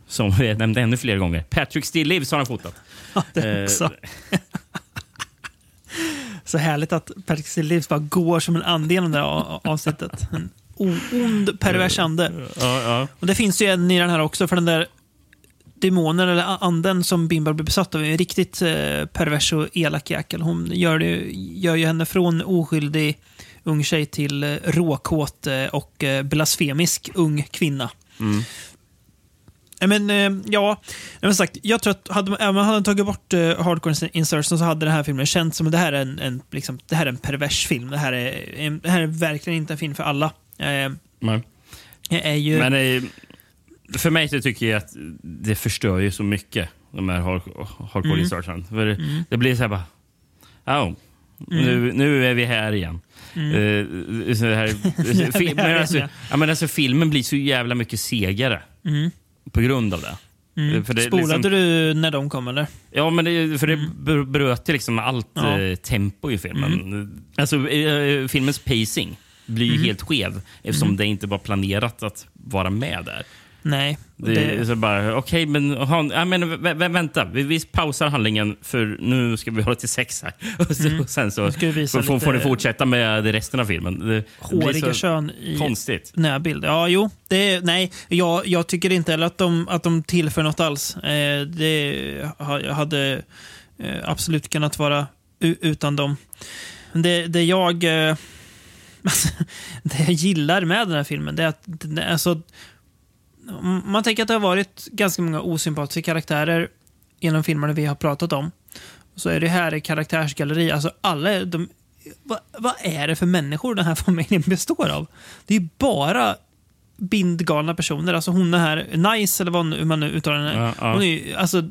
som vi nämnde ännu fler gånger, Patrick Still Lives har han fotat. *laughs*
Ja, det
Eh,
också. *laughs* Så härligt att Patrick Stillivs bara går som en ande genom det här avsnittet. Ond, pervers ande.
Ja, ja.
Och det finns ju en i den här också, för den där demonen eller anden som Bimba blir besatt av är en riktigt eh, pervers och elak jäkel. Hon gör, det, gör ju henne från oskyldig ung tjej till eh, råkåt eh, och eh, blasfemisk ung kvinna. Nej, Men ja, men sagt, jag tror att hade man, även om man hade tagit bort hardcore insertion så hade den här filmen känts som att det här är en, en, liksom, det här är en pervers film. Det här är, en, det här är verkligen inte en film för alla. Eh,
Nej.
det är ju...
Men eh, för mig så tycker jag att det förstör ju så mycket, de här hard- hardcore
Mm.
insertion. För Det blir så här bara... Oh, nu, nu är vi här igen. Eh, så här, *laughs* men alltså,
ja.
men alltså, filmen blir så jävla mycket segare på grund av det. Eh, För det
Mm. Spolade
liksom,
du när de kom eller?
Ja, men det, för det br- bröt liksom allt
Ja. Mm.
eh, tempo i filmen. Alltså, eh, filmens pacing blir ju
Mm.
helt skev eftersom det inte var planerat att vara med där.
Nej.
Det,
det,
är så bara, okej, men, aha, ja, men vä- vä- vänta. Vi, vi pausar handlingen för nu ska vi hålla till sex här. *laughs* Och, så, och sen så får, får
lite
ni fortsätta med resten av filmen. Det, det
håriga
så
kön i
Konstigt.
närbild. Ja, jo. Det, nej, jag, jag tycker inte heller att de, att de tillför något alls. Eh, det ha- hade eh, absolut kunnat vara utan dem. Det, det jag... Eh, *laughs* alltså, det jag gillar med den här filmen, det är att det, alltså, man tänker att det har varit ganska många osympatiska karaktärer genom filmerna vi har pratat om. Så är det här ett karaktärsgalleri. Alltså alla de, vad, vad är det för människor den här *laughs* familjen består av? Det är ju bara bindgalna personer. Alltså hon är här, Nice, eller vad man nu uttalar henne.
Ja, ja.
Hon är ju, alltså,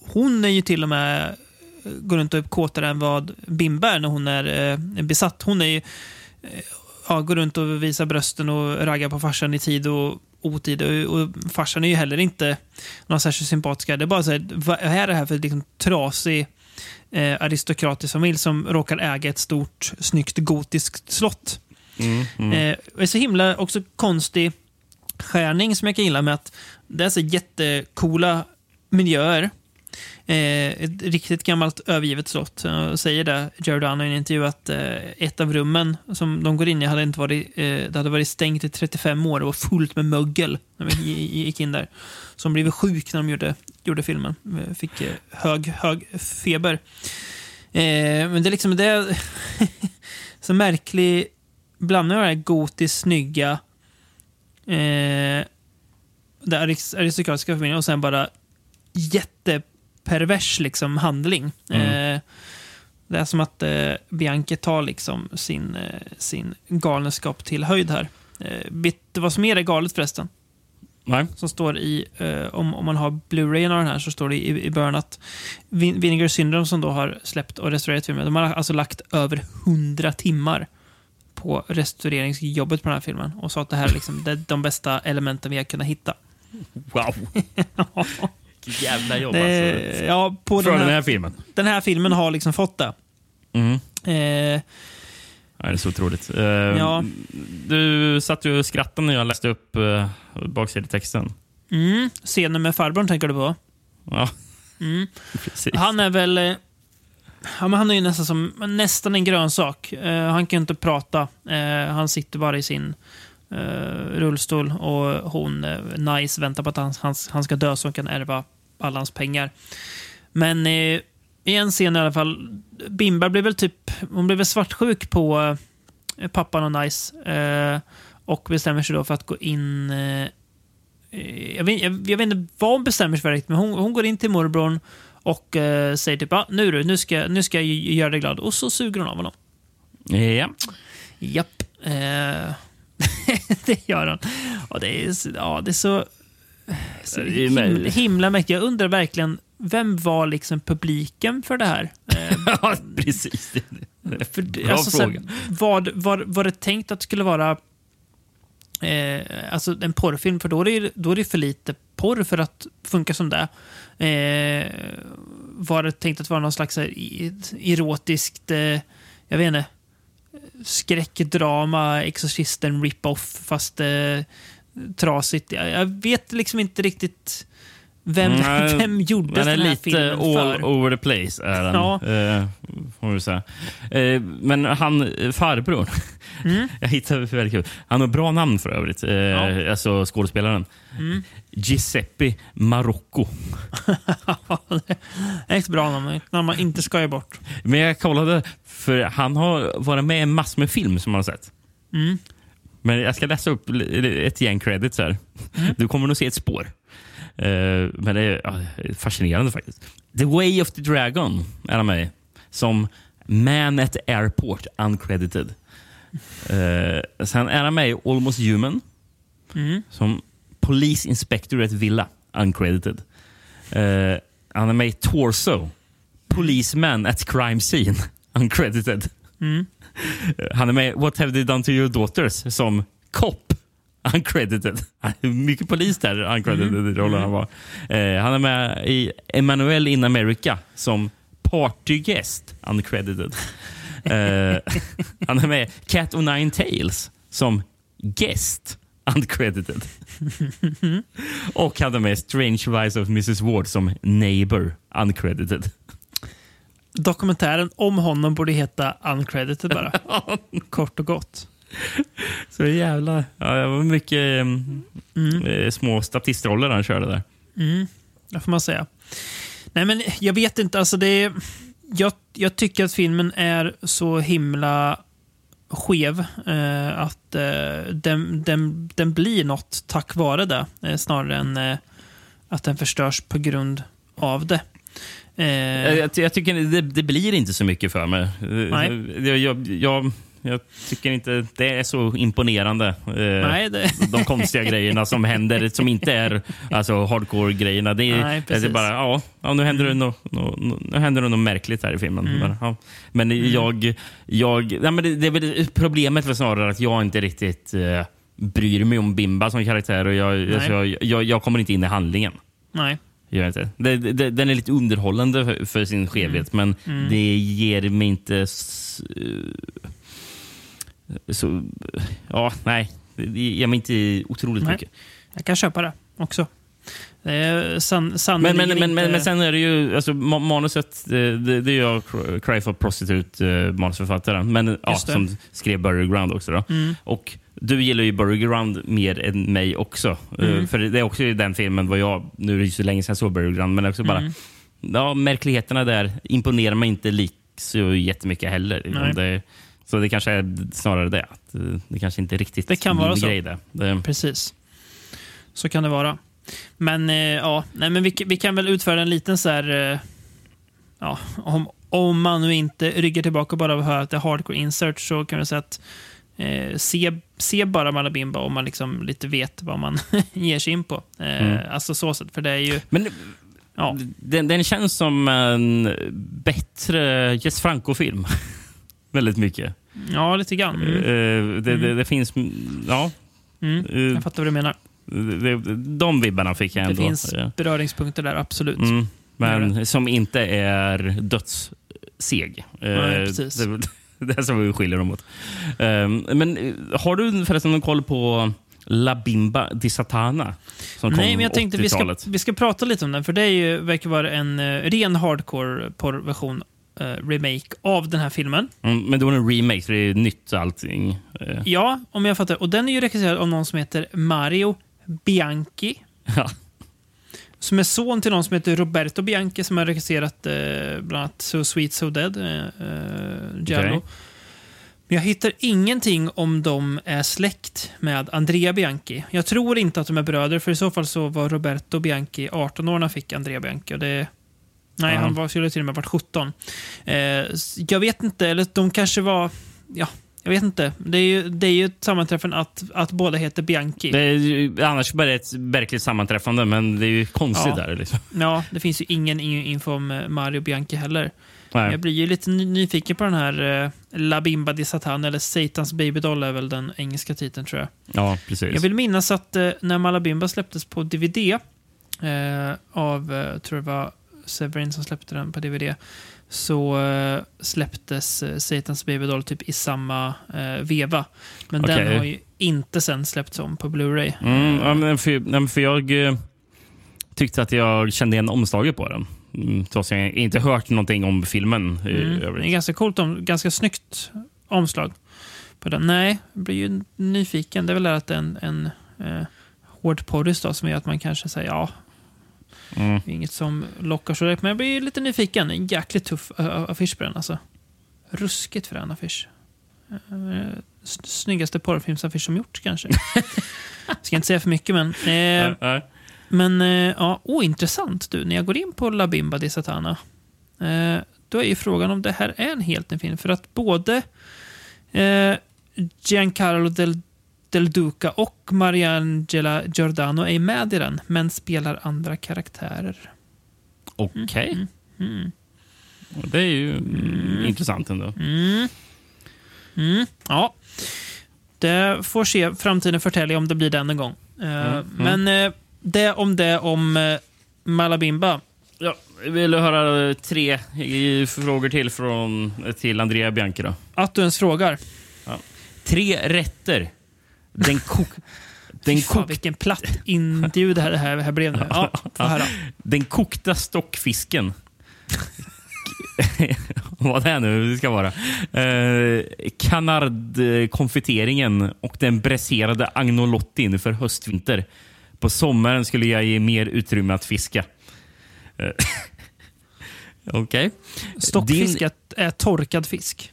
hon är ju till och med går runt och är kåtare än vad Bimba är när hon är eh, besatt. Hon är ju, eh, ja, går runt och visar brösten och raggar på farsan i tid och otid. Och, och farsan är ju heller inte någon särskilt sympatisk. Det är bara så här, vad är det här för liksom, trasig eh, aristokratisk familj som råkar äga ett stort, snyggt gotiskt slott? Eh, det är så himla också konstig skärning som jag kan gilla med att det är så jättecoola miljöer. Eh, ett riktigt gammalt övergivet slott. Eh, Jag säger det Giordano i en intervju att eh, ett av rummen som de går in i hade inte varit, eh, det hade varit stängt i 35 år och var fullt med mögel när vi gick in där. Som blev sjuk när de gjorde, gjorde filmen. Fick eh, hög, hög feber. Eh, men det är liksom det är *laughs* så märklig blandning av det här gotiskt snygga eh, det aristokratiska familjen och sen bara jätte jättepervers liksom handling. Eh, det är som att eh, Bianchi tar liksom sin, eh, sin galenskap till höjd här. Eh, vet du vad som är det galet förresten?
Nej.
Som står i, eh, om, om man har Blu-ray av den här så står det i, i början att Vin Vinegar Syndrome som då har släppt och restaurerat filmen, de har alltså lagt över 100 timmar på restaureringsjobbet på den här filmen och sa att det här är liksom det är de bästa elementen vi har kunnat hitta.
Wow. *laughs* Vilket jävla jobb
Det,
alltså.
ja, på
För
den här,
den här filmen.
den här filmen har liksom fått det.
Mm.
Eh,
Ja, det är så otroligt. Eh,
Ja.
Du satt ju och skrattade när jag läste upp uh, baksidetexten.
Mm. Scenen med farbrorn tänker du på?
Ja,
Mm.
precis.
Han är väl... eh, Ja, men han är ju nästan, som, nästan en grönsak. Eh, han kan ju inte prata. Eh, han sitter bara i sin rullstol och hon, Nice, väntar på att han, han, han ska dö så hon kan ärva alla hans pengar. Men eh, i en scen i alla fall, Bimba blir väl typ hon blir väl svartsjuk på eh, pappan och Nice eh, och bestämmer sig då för att gå in eh, jag vet, jag, jag vet inte vad hon bestämmer sig för riktigt, men hon, hon går in till morbrorn och eh, säger typ ah, nu du, nu ska, nu ska jag göra dig glad. Och så suger hon av honom.
Ja.
Japp. Eh, *laughs* det gör han. Och det är, ja, det är så, så himla, himla mäktigt. Jag undrar verkligen, vem var liksom publiken för det här? *laughs* Eh,
ja, precis.
för,
Bra
alltså, så här,
fråga.
var, var, det tänkt att det skulle vara eh, alltså en porrfilm? För då är, det, då är det för lite porr för att funka som det. Eh, var det tänkt att vara någon slags här, erotiskt, eh, jag vet inte, skräckdrama, Exorcisten rip-off, fast eh, trasigt. Jag, vet liksom inte riktigt vem, *laughs*
Nej,
vem gjorde
Den är
den här
lite
filmen
all
för.
over the place. Är den,
Ja.
eh, får vi säga. Eh, men han, farbrorn, *laughs*
Mm.
jag hittade väldigt kul. Han har bra namn för övrigt, eh, alltså skådespelaren.
Mm.
Giuseppe Marocco.
det *laughs* är ett bra namn, ett namn man inte ska ge bort.
Men jag kollade, för han har varit med i en massor med film som man har sett.
Mm.
Men jag ska läsa upp ett gäng credits här.
Mm.
Du kommer nog se ett spår. Eh, men det är fascinerande faktiskt. The Way of the Dragon är han med. Som Man at Airport, uncredited. Eh, sen är han med i Almost Human.
Mm.
Som Police Inspector at Villa, uncredited. Eh, han är med i Torso. Policeman at Crime Scene, *laughs* uncredited.
Mm. *laughs*
Han är med What have they done to your daughters som cop. Uncredited. Mycket polis där, uncredited
Mm.
i rollen han var. Eh, han är med i Emanuel in America som partyguest. Uncredited. *laughs* eh, *laughs* han är med i Cat o' Nine Tails som guest. Uncredited. Och han är med i Strange Rise of Mrs Ward som neighbor. Uncredited.
Dokumentären om honom borde heta Uncredited bara. *laughs* Kort och gott.
Så jävla... Ja, det var mycket eh, små statistroller han körde där.
Mm, det får man säga. Nej, men jag vet inte. Alltså det jag, jag tycker att filmen är så himla skev eh, att eh, den, den, den blir något tack vare det eh, snarare än eh, att den förstörs på grund av det. Eh,
Jag, jag, tycker det, det blir inte så mycket för mig.
Nej.
Jag, jag, jag, tycker inte det är så imponerande. eh,
Nej, det-
De *laughs* konstiga grejerna som händer, som inte är alltså, hardcore-grejerna. Det det är.
Mm.
bara, ja, ja, nu händer det något, nå- nu händer det något märkligt här i filmen.
Mm.
Men, ja. men jag... jag nej, men det, det är väl problemet var snarare att jag inte riktigt eh, bryr mig om Bimba som karaktär. Och jag, alltså, jag, jag, jag kommer inte in i handlingen.
nej.
Jag inte. Det, det, den är lite underhållande för, för sin skevhet, men
Mm.
det ger mig inte... eh, Så, ja, nej. Det ger mig inte otroligt
Nej.
mycket.
Jag kan köpa det också. Är san,
Men, men, men,
inte...
men, men sen är det ju... Alltså, ma- manuset, det, det, är jag, Cry for Prostitute, eh, manusförfattaren, men ja,
det.
som skrev Burial Ground också. Då.
Mm.
Och du gillar ju Burial Ground mer än mig också. Eh,
Mm.
För det är också i den filmen, vad jag, nu är det ju så länge sedan jag såg Burial Ground, men också bara
Mm.
ja, märkligheterna där imponerar mig inte lik så jättemycket heller. Det, så det kanske är snarare det. Att eh, det kanske inte är riktigt
Det kan vara så.
grej. Det. Det,
Precis. Så kan det vara. Men eh, ja, nej, men vi, vi kan väl utföra en liten så här... Eh, ja, om, om man nu inte ryggar tillbaka bara hör att det är hardcore insert så kan vi säga att eh, se, se bara Malabimba om man liksom lite vet vad man *laughs* ger sig in på. Eh,
Mm.
Alltså så sätt, för det är ju...
men
Ja,
den, den känns som en bättre Jess Franco-film. *laughs* Väldigt mycket.
ja lite grann. Mm.
Det, det, det finns... Ja.
Mm.
Eh,
Jag fattar vad du menar.
det, det, de vibbarna fick jag
Det
ändå.
finns
Ja.
beröringspunkter där, absolut.
Mm, men som inte är dödsseg.
Nej, precis.
det, Det är som vi skiljer dem åt. Ehm, men eh, har du förresten någon koll på La Bimba di Satana? Som kom
Nej, men jag tänkte vi ska,
80-talet?
vi ska prata lite om den, för det är ju, verkar vara en uh, ren hardcore porrversion eh, remake av den här filmen.
Mm, men det var en remake, så det är nytt allting.
Ja, om jag fattar. Och den är ju regisserad av någon som heter Mario Bianchi. *laughs* Som är son till någon som heter Roberto Bianchi som har regisserat eh, bland annat So Sweet So Dead, eh, eh, Giallo.
Okej.
Men jag hittar ingenting om de är släkt med Andrea Bianchi. Jag tror inte att de är bröder, för i så fall så var Roberto Bianchi 18 år när han fick Andrea Bianchi. Och det, nej,
Ja.
han var, skulle till och med varit 17. Eh, jag vet inte, eller de kanske var... Ja, jag vet inte. Det är ju, det är ju ett sammanträffande att, att båda heter Bianchi.
Det är ju annars bara ett verkligt sammanträffande, men det är ju konstigt
Ja.
där. Liksom.
Ja, det finns ju ingen in- info om eh, Mario Bianchi heller.
Nej.
Jag blir ju lite ny- nyfiken på den här eh, La Bimba di Satan, eller Satans Babydoll är väl den engelska titeln tror jag.
Ja, precis.
Jag vill minnas att eh, när Malabimba släpptes på DVD eh, av, eh, tror det var Severin som släppte den på DVD, så eh, släpptes eh, Satans Babydoll typ i samma eh, veva. Men den
Okej.
har ju inte sen släppts om på Blu-ray.
Mm, ja, men för, för jag tyckte att jag kände igen omslaget på den. Mm, trots att jag inte hört någonting om filmen
Mm. Det är ganska coolt, om, ganska snyggt omslag på den. Nej, jag blir ju nyfiken. Det är väl att det är en, en eh, hård porris då, som gör att man kanske säger ja,
Mm.
inget som lockar så direkt. Men jag blir lite nyfiken. En jäkligt tuff affisch på den alltså. Ruskigt frän affisch. Uh, snyggaste porrfilmsaffisch som gjorts kanske. *laughs* Ska inte säga för mycket men. Eh,
Ja, ja.
men eh, ja, oh, intressant du. När jag går in på La Bimba di Satana. Eh, då är ju frågan om det här är en helt ny film. För att både eh, Giancarlo del, del Duca och Mariangela Giordano är med i den, men spelar andra karaktärer.
Okej.
Mm.
Det är ju mm, intressant ändå.
Mm, ja. Det får se framtiden förtälja om det blir den en gång. Eh, Men eh, det om det om eh, Malabimba.
Ja, vill du höra tre frågor till från, till Andrea Bianchi? Då?
Att du ens frågar.
Tre rätter. Den, kok, *laughs* den,
Fan,
kok,
vilken platt intervju det här, det här, det här blev nu. Ja, *laughs*
den kokta stockfisken. *laughs* Vad det är nu det ska vara. Eh, Canardkonfiteringen och den bräserade agnolottin för höstvinter. På sommaren skulle jag ge mer utrymme att fiska. Eh, Okej.
Stockfisk
Din-
är, torkad fisk.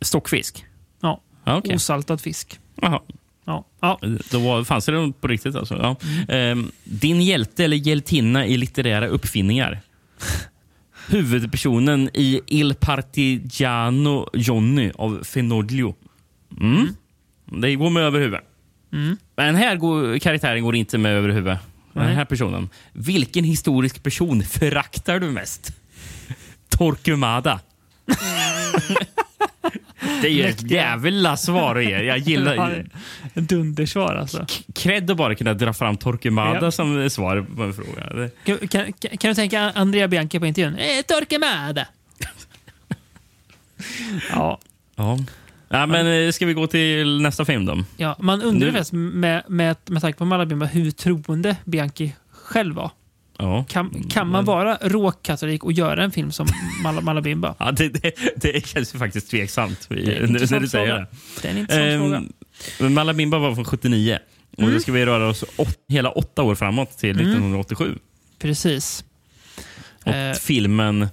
Stockfisk?
Ja,
Ja, okej.
osaltad fisk.
Jaha.
Ja, ja.
Då var, fanns det på riktigt alltså? Ja. Ehm, din hjälte eller hjältinna i litterära uppfinningar? *laughs* Huvudpersonen i Il Partigiano Johnny av Fenoglio. Mm. Det går med över huvudet. Men den här går, karaktären går inte med över huvudet. Den här personen. Vilken historisk person föraktar du mest? *laughs* Torquemada. Det är ju ett jävla svar att ge. Jag gillar...
En dundersvar alltså.
Cred att bara kunna dra fram Torquemada
Ja.
som svar på en fråga.
Kan, kan, kan du tänka Andrea Bianchi på intervjun? Eh, Torquemada! *laughs* ja,
ja. Ja, men eh, ska vi gå till nästa film då?
ja, man undrar
Nu-
med, med, med tanke på Malabimba hur troende Bianchi själv var.
Ja.
Kan, kan man vara råkatolik och göra en film som *laughs* Mal Malabimba?
Ja, det, det, det känns ju faktiskt tveksamt när, du säger
fråga.
det.
Det är en intressant fråga.
Ehm, men Malabimba var från 79. Och
Mm.
nu ska vi röra oss åt, hela åtta år framåt till 1987.
Precis.
Och
Eh.
filmen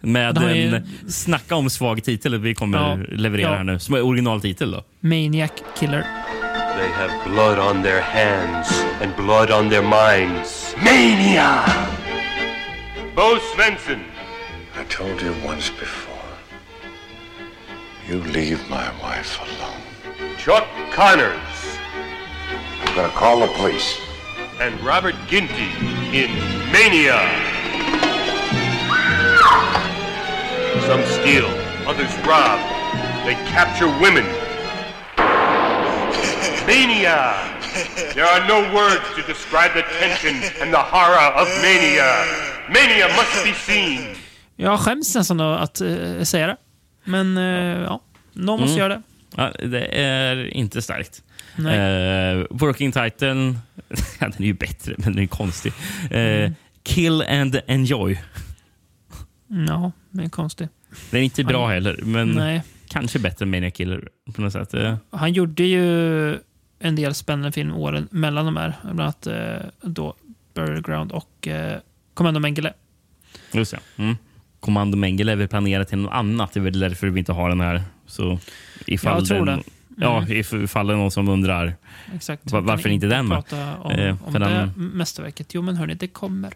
med
ju-
en snacka om svag titel vi kommer
Ja.
leverera
Ja.
här nu. Som är originaltitel då.
Maniac Killer.
They have blood on their hands and blood on their minds. Mania! Bo Svensson.
I told you once before. You leave my wife alone.
Chuck Connors.
I'm gonna call the police.
And Robert Ginty in Mania. Some steal, others rob. They capture women. Mania! There are no words to describe the tension and the horror of mania. Mania must be seen.
Jag skäms nästan att uh, säga det. Men eh, ja, någon måste
Mm.
göra det.
Ja, det är inte starkt. Eh, working title, *laughs* ja, den är ju bättre, men den är konstig. Eh, Kill and enjoy.
Ja, det är konstigt.
Den är inte bra
Han-
heller, men
Nej.
kanske bättre än Maniac Killer på något sätt.
Han gjorde ju en del spännande film åren mellan de här. Bland annat eh, då Burial Ground och eh, Commando Mengele.
Just det. Mm. Kommando Mengele är väl planerat till något annat. Det är väl därför vi inte har den här. Så ifall
Jag tror
den,
det.
Ja,
Mm.
if- ifall det är någon som undrar.
Exakt.
Va-
Vi
varför inte den?
Prata om,
Eh,
om
för
det
den-
mästerverket. Jo, men hörni, det kommer.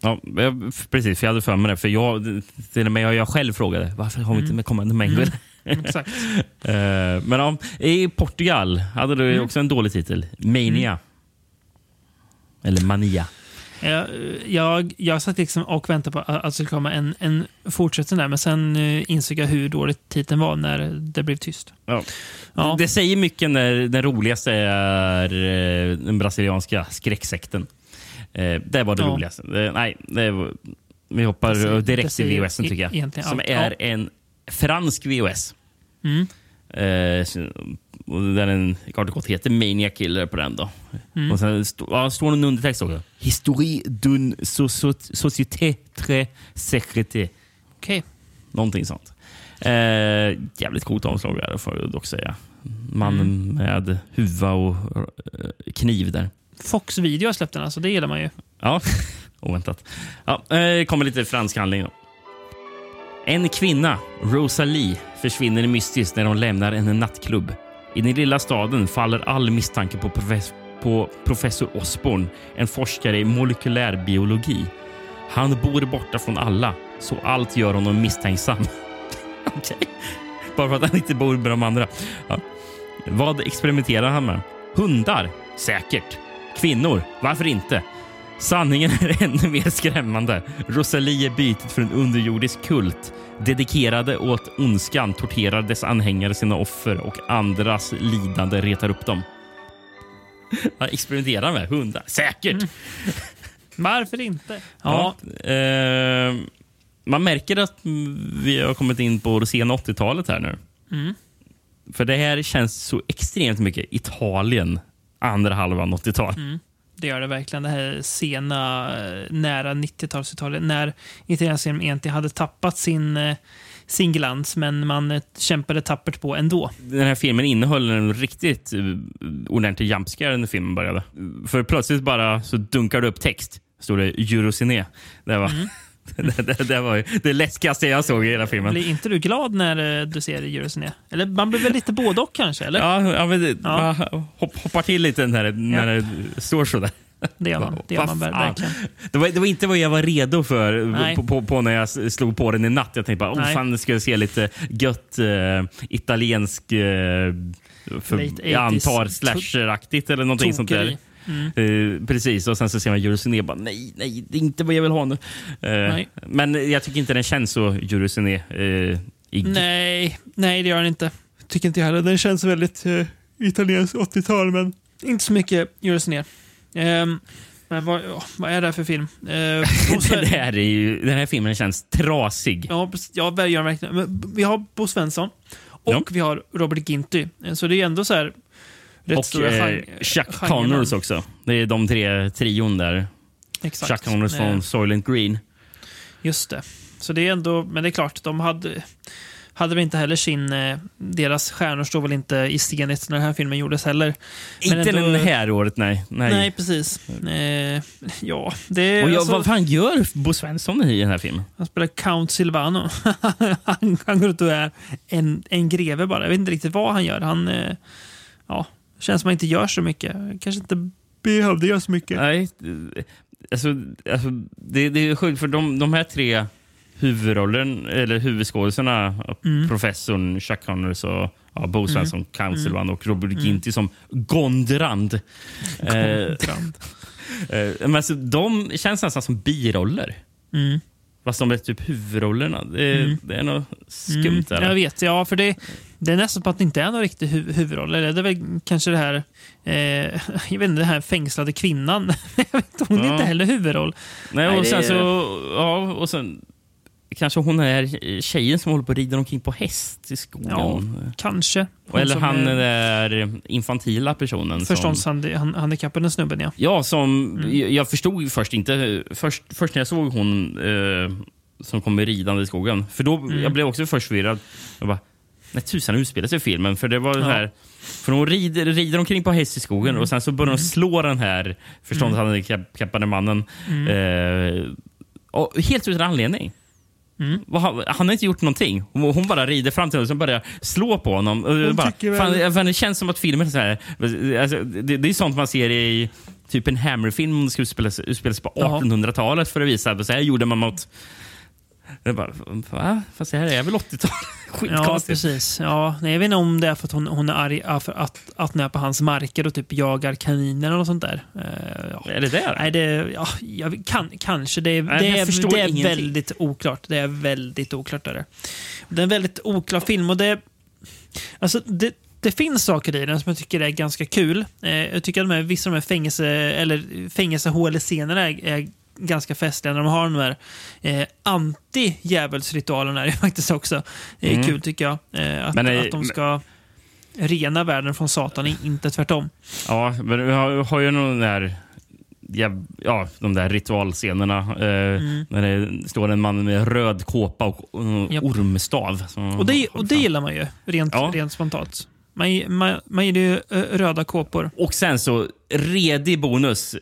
Ja, jag, precis, för jag hade för mig det. För jag, till och med jag, jag själv frågade varför har vi inte med Kommando Mengele?
Mm. *laughs* *laughs* Exakt.
Eh, men ja, i Portugal hade du
Mm.
också en dålig titel. Mania. Eller Mania.
Jag, jag, jag satt liksom och väntade på att det skulle komma en, en fortsättning där, men sen eh, insåg jag hur dålig titeln var när det blev tyst.
Ja.
Ja.
Det säger mycket när den roligaste är eh, den brasilianska skräcksekten. Det var det
Ja.
roligaste. Nej, det var, vi hoppar direkt till VHS tycker jag. Som
allt.
är en fransk VHS.
Mm.
Eh, och där en klart och gott heter Maniac Killer på den. då.
Mm.
Och sen ja, står det en undertext också. Historie d'une so so société très secrète.
Okej.
Någonting sånt. Eh, jävligt coolt omslag är det, får jag dock säga. Mannen
Mm.
med huva och eh, kniv där.
Fox Video har släppt den, alltså. Det gillar man ju.
Ja, *laughs* oväntat. Ja, eh, kommer lite fransk handling då. En kvinna, Rosalie, försvinner mystiskt när hon lämnar en nattklubb. I den lilla staden faller all misstanke på, profes- på professor Osborn, en forskare i molekylär biologi. Han bor borta från alla, så allt gör honom misstänksam. *laughs* Okej. Bara för att han inte bor med de andra. Ja. Vad experimenterar han med? Hundar? Säkert. Kvinnor? Varför inte? Sanningen är *laughs* ännu mer skrämmande. Rosalie är bytet för en underjordisk kult. Dedikerade åt ondskan torterar dess anhängare sina offer och andras lidande retar upp dem. *laughs* Vad experimenterar med? Hundar? Säkert! *laughs*
Varför inte? Ja.
Ja. eh, man märker att vi har kommit in på det sena 80-talet här nu.
Mm.
För det här känns så extremt mycket Italien andra halvan 80-tal.
Mm. Det gör det verkligen. Det här sena, eh, nära 90-talsitalet när italiensk film egentligen hade tappat sin, eh, sin glans, men man eh, kämpade tappert på ändå.
Den här filmen innehöll en riktigt ordentlig jumpscare när filmen började. För plötsligt bara så dunkar det upp text. Står det Eurociné. Det var,
Mm. *laughs*
det, det, det var ju det läskigaste jag såg i hela filmen.
Blir inte du glad när eh, du ser Eurociné? Eller man blir väl lite både och kanske? Eller?
Ja, ja, men
Ja.
hopp, hoppar till lite när när det står sådär.
Det gör man. Det gör man verkligen.
Det var, det var inte vad jag var redo för
Nej.
på, på, på när jag slog på den i natt. Jag tänkte bara, oh, fan, det ska jag se lite gött eh, italiensk, eh, för, jag
80s
antar slasheraktigt eller någonting sånt där.
Mm.
Eh, precis, och sen så ser man Eurociné bara, nej, nej, det är inte vad jag vill ha nu. Eh. Men jag tycker inte den känns så Eurociné. Eh.
Nej, nej, det gör den inte. Tycker inte jag heller. Den känns väldigt uh, italiensk 80-tal, men inte så mycket Eurociné. Um, men vad, ja, vad är det här för film? *laughs* Uh,
det här är ju, den här filmen känns trasig.
Ja, ja det gör den verkligen. Vi har Bo Svensson och
Ja.
vi har Robert Ginty. Eh, Så det är ändå så här... Rätt
Och eh, Chuck. Connors också. Det är de tre trion där.
Exakt.
Chuck Connors
Eh,
från Soylent Green.
Just det. Så det är ändå, men det är klart, de hade, hade väl inte heller sin... eh, Deras stjärnor står väl inte i stenet när den här filmen gjordes heller. Men
Inte
ändå-
det här året, nej. Nej.
Nej, precis. Eh, ja, det.
Och jag,
alltså,
vad fan gör Bo Svensson i den här filmen?
Han spelar Count Silvano. *laughs* han, han går ut och är en, en greve bara. Jag vet inte riktigt vad han gör. Han... Eh, ja, känns som han inte gör så mycket. Kanske inte behövde göra så mycket.
Nej, alltså, alltså, det, det är sjukt för de, de här tre huvudrollen, eller huvudskådisarna,
Mm.
professorn, Chuck Connors och ja, Bo Svensson,
Mm.
Count
Mm.
Silvan och Robert
Mm.
Ginty som Gondrand. Eh,
Gondrand. *laughs*
eh, men alltså, de känns nästan som biroller.
Mm.
Fast de är typ huvudrollerna. Det,
Mm.
det är något skumt
Mm, jag vet, ja, för det, det är nästan på att det inte är någon riktig hu huvudroll. Eller Det är väl kanske det här, eh, *laughs* jag vet inte, den här fängslade kvinnan. *laughs* jag vet, hon är
Ja.
inte heller huvudroll.
Nej, och
Nej,
sen
det-
så... Ja, och sen... kanske hon är tjejen som håller på och rider omkring på häst i skogen.
Ja, kanske. Hon
Eller han
är
den där infantila personen. som-
Förståndshandikappade snubben, ja.
Ja, som
Mm.
jag, förstod först inte. Först, först när jag såg hon eh, som kommer ridande i skogen. För då,
Mm.
Jag blev också först förvirrad. Jag bara, när tusan utspelar sig filmen? För det var
Ja.
här... För hon rider, rider omkring på häst i skogen
Mm.
och sen så börjar hon slå den här förståndshandikappade mannen.
Mm.
Eh, och helt utan anledning.
Mm.
Han, har inte gjort någonting. Hon, hon bara rider fram till honom och börjar slå på honom. Jag bara, fan, fan, det känns som att filmen är så här, alltså, det, det är sånt man ser i typ en Hammer-film det ska utspelas, utspelas på
Jaha.
1800-talet för att visa att så här gjorde man mot... Jag bara, va? Fast det här är väl 80-tal? *laughs*
Ja,
Skitkonstigt.
precis. Ja, nej, jag vet inte om det är för att hon, hon är arg ja, för att, att hon är på hans marker och typ jagar kaniner eller något sånt där. Eh, ja.
Är det där?
Nej, det, ja, jag, kan, kanske. Det är,
Nej,
det är, det är
ingenting.
väldigt oklart. Det är väldigt oklart. Där. Det är en väldigt oklar film och det... Alltså, det, det finns saker i den som jag tycker är ganska kul. Eh, jag tycker att de här, vissa av de här fängelse, eller fängelsehålescenerna är, är ganska festliga när de har de här eh, anti-djävulsritualerna. *laughs* är faktiskt också eh,
Mm.
kul tycker jag. Eh, att,
Men, eh,
att de ska rena världen från Satan, inte tvärtom.
Ja, men vi har, har ju någon där... Ja, ja, de där ritualscenerna. Eh, När det står en man med röd kåpa och,
Mm.
Ormstav. som
Och det, och det gillar man ju, rent,
Ja.
rent spontant. Man, man, man gillar ju eh, röda kåpor.
Och sen så, redig bonus.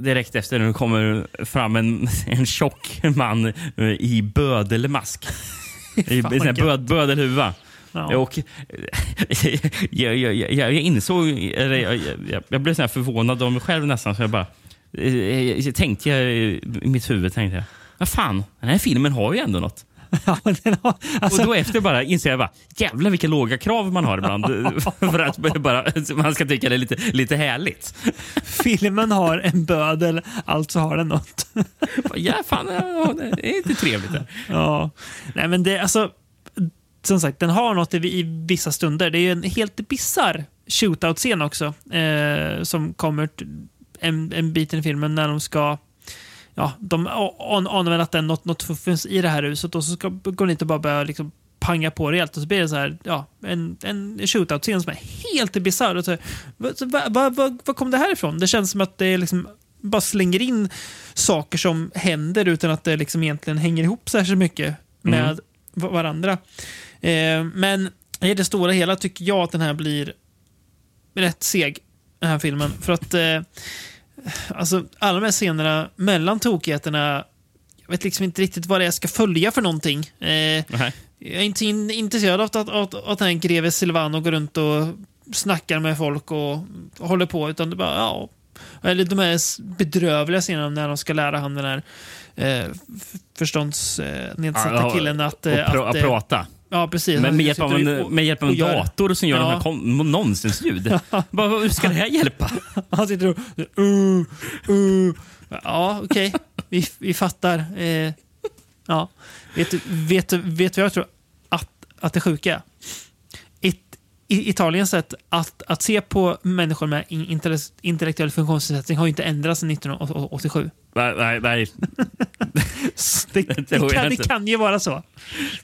Direkt efter när det kommer fram en, en tjock man eh, i bödelmask. *laughs* I sån böd, bödelhuva.
Ja.
Och, *laughs* jag, jag, jag, jag insåg, eller jag, jag, jag blev så förvånad av mig själv nästan. Så jag bara, eh, jag tänkte jag, i mitt huvud, tänkte jag, vad fan, den här filmen har ju ändå något. *laughs*
Alltså,
och då efter bara inser jag bara, jävlar vilka låga krav man har ibland. *laughs* för att bara, *laughs* man ska tycka det är lite, lite härligt.
filmen har en bödel, alltså har den något.
Ja, fan, det är inte trevligt. Det.
ja. Nej, men det, alltså, som sagt, den har något i, i vissa stunder. Det är ju en helt bisarr shootout-scen också. Eh, som kommer en, en bit i filmen när de ska Ja, de an- anar väl att det är något, något fuffens i det här huset och så ska, går dit och bara börja liksom panga på rejält och så blir det så här, ja, en, en shootout-scen som är helt bisarr. Vad, vad, vad, vad kom det här ifrån? Det känns som att det är liksom bara slänger in saker som händer utan att det liksom egentligen hänger ihop särskilt mycket med
Mm.
va- varandra. Eh, men i det stora hela tycker jag att den här blir rätt seg, den här filmen. För att eh, alltså, alla de här scenerna mellan tokigheterna, jag vet liksom inte riktigt vad det är jag ska följa för någonting. Eh, jag är inte in, intresserad av att, att, att den greve Silvano går runt och snackar med folk och håller på, utan det bara, ja. Eller de här bedrövliga scenerna när de ska lära han den här eh, förståndsnedsatta
Ja,
killen att... eh,
pr-
att eh,
prata.
Ja, precis.
Men med hjälp av en,
och-
med hjälp av en dator som gör
Ja.
de här kon- nonsensljud. *laughs* Bara, Hur ska det här hjälpa? *laughs*
Han sitter och... Uh, uh. Ja, okej. Vi, vi fattar. Eh, ja. Vet du vet, vet vad jag tror att, att det sjuka i, Italiens sätt att, att se på människor med intellektuell funktionsnedsättning har ju inte ändrats sedan 1987.
Nej, nej, nej. *laughs* *laughs*
Det,
Det
det, kan, det kan ju vara så.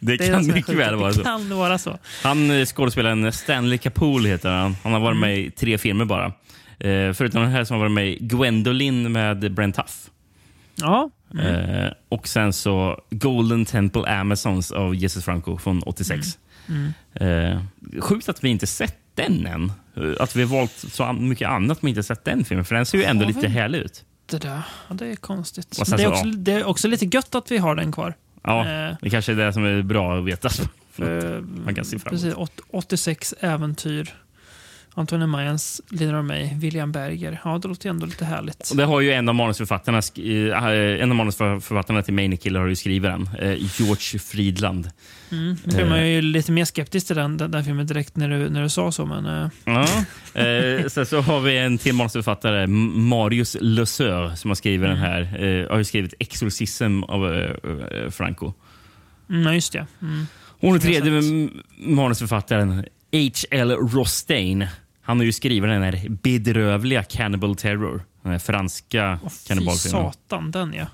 Det
det
kan mycket väl vara så.
Kan vara så.
Han eh, skådespelaren Stanley Capool heter han. Han har varit med i tre filmer bara. Eh, förutom den här som har varit med i Gwendolyn med Brent Huff.
Ja.
Eh, och sen så Golden Temple Amazons av Jesus Franco från 86. Eh, sjukt att vi inte sett den än. Eh, Att vi har valt så mycket annat men inte sett den filmen. För den ser ju ändå lite härlig ut.
Det där. Ja, det är konstigt. Det är,
så,
också,
ja.
det är också lite gött att vi har den kvar.
Ja,
Eh,
det kanske är det som är bra att veta.
För,
Man kan se fram emot.
precis, åt- 86 äventyr. Antonio Mayans lider av mig. William Berger. Ja, det låter ju ändå lite härligt.
Och det har ju en av manusförfattarna, eh, en av manusförfattarna till Manikill har ju skrivit den. Eh, George Friedland.
Mm. Nu blir man ju lite mer skeptisk till den, den, den filmen direkt när du, när du sa så, men... eh,
Ja. Eh, sen så har vi en till manusförfattare, Marius Lesueur, som har skrivit den här. Eh, har skrivit Exorcism av eh, eh, Franco.
Mm, just det. Mm.
Och den tredje manusförfattaren, H.L. Rostaine. Han har ju skrivit den här bedrövliga Cannibal Terror. Den här franska
fy
kannibalfilmen.
satan, den ja.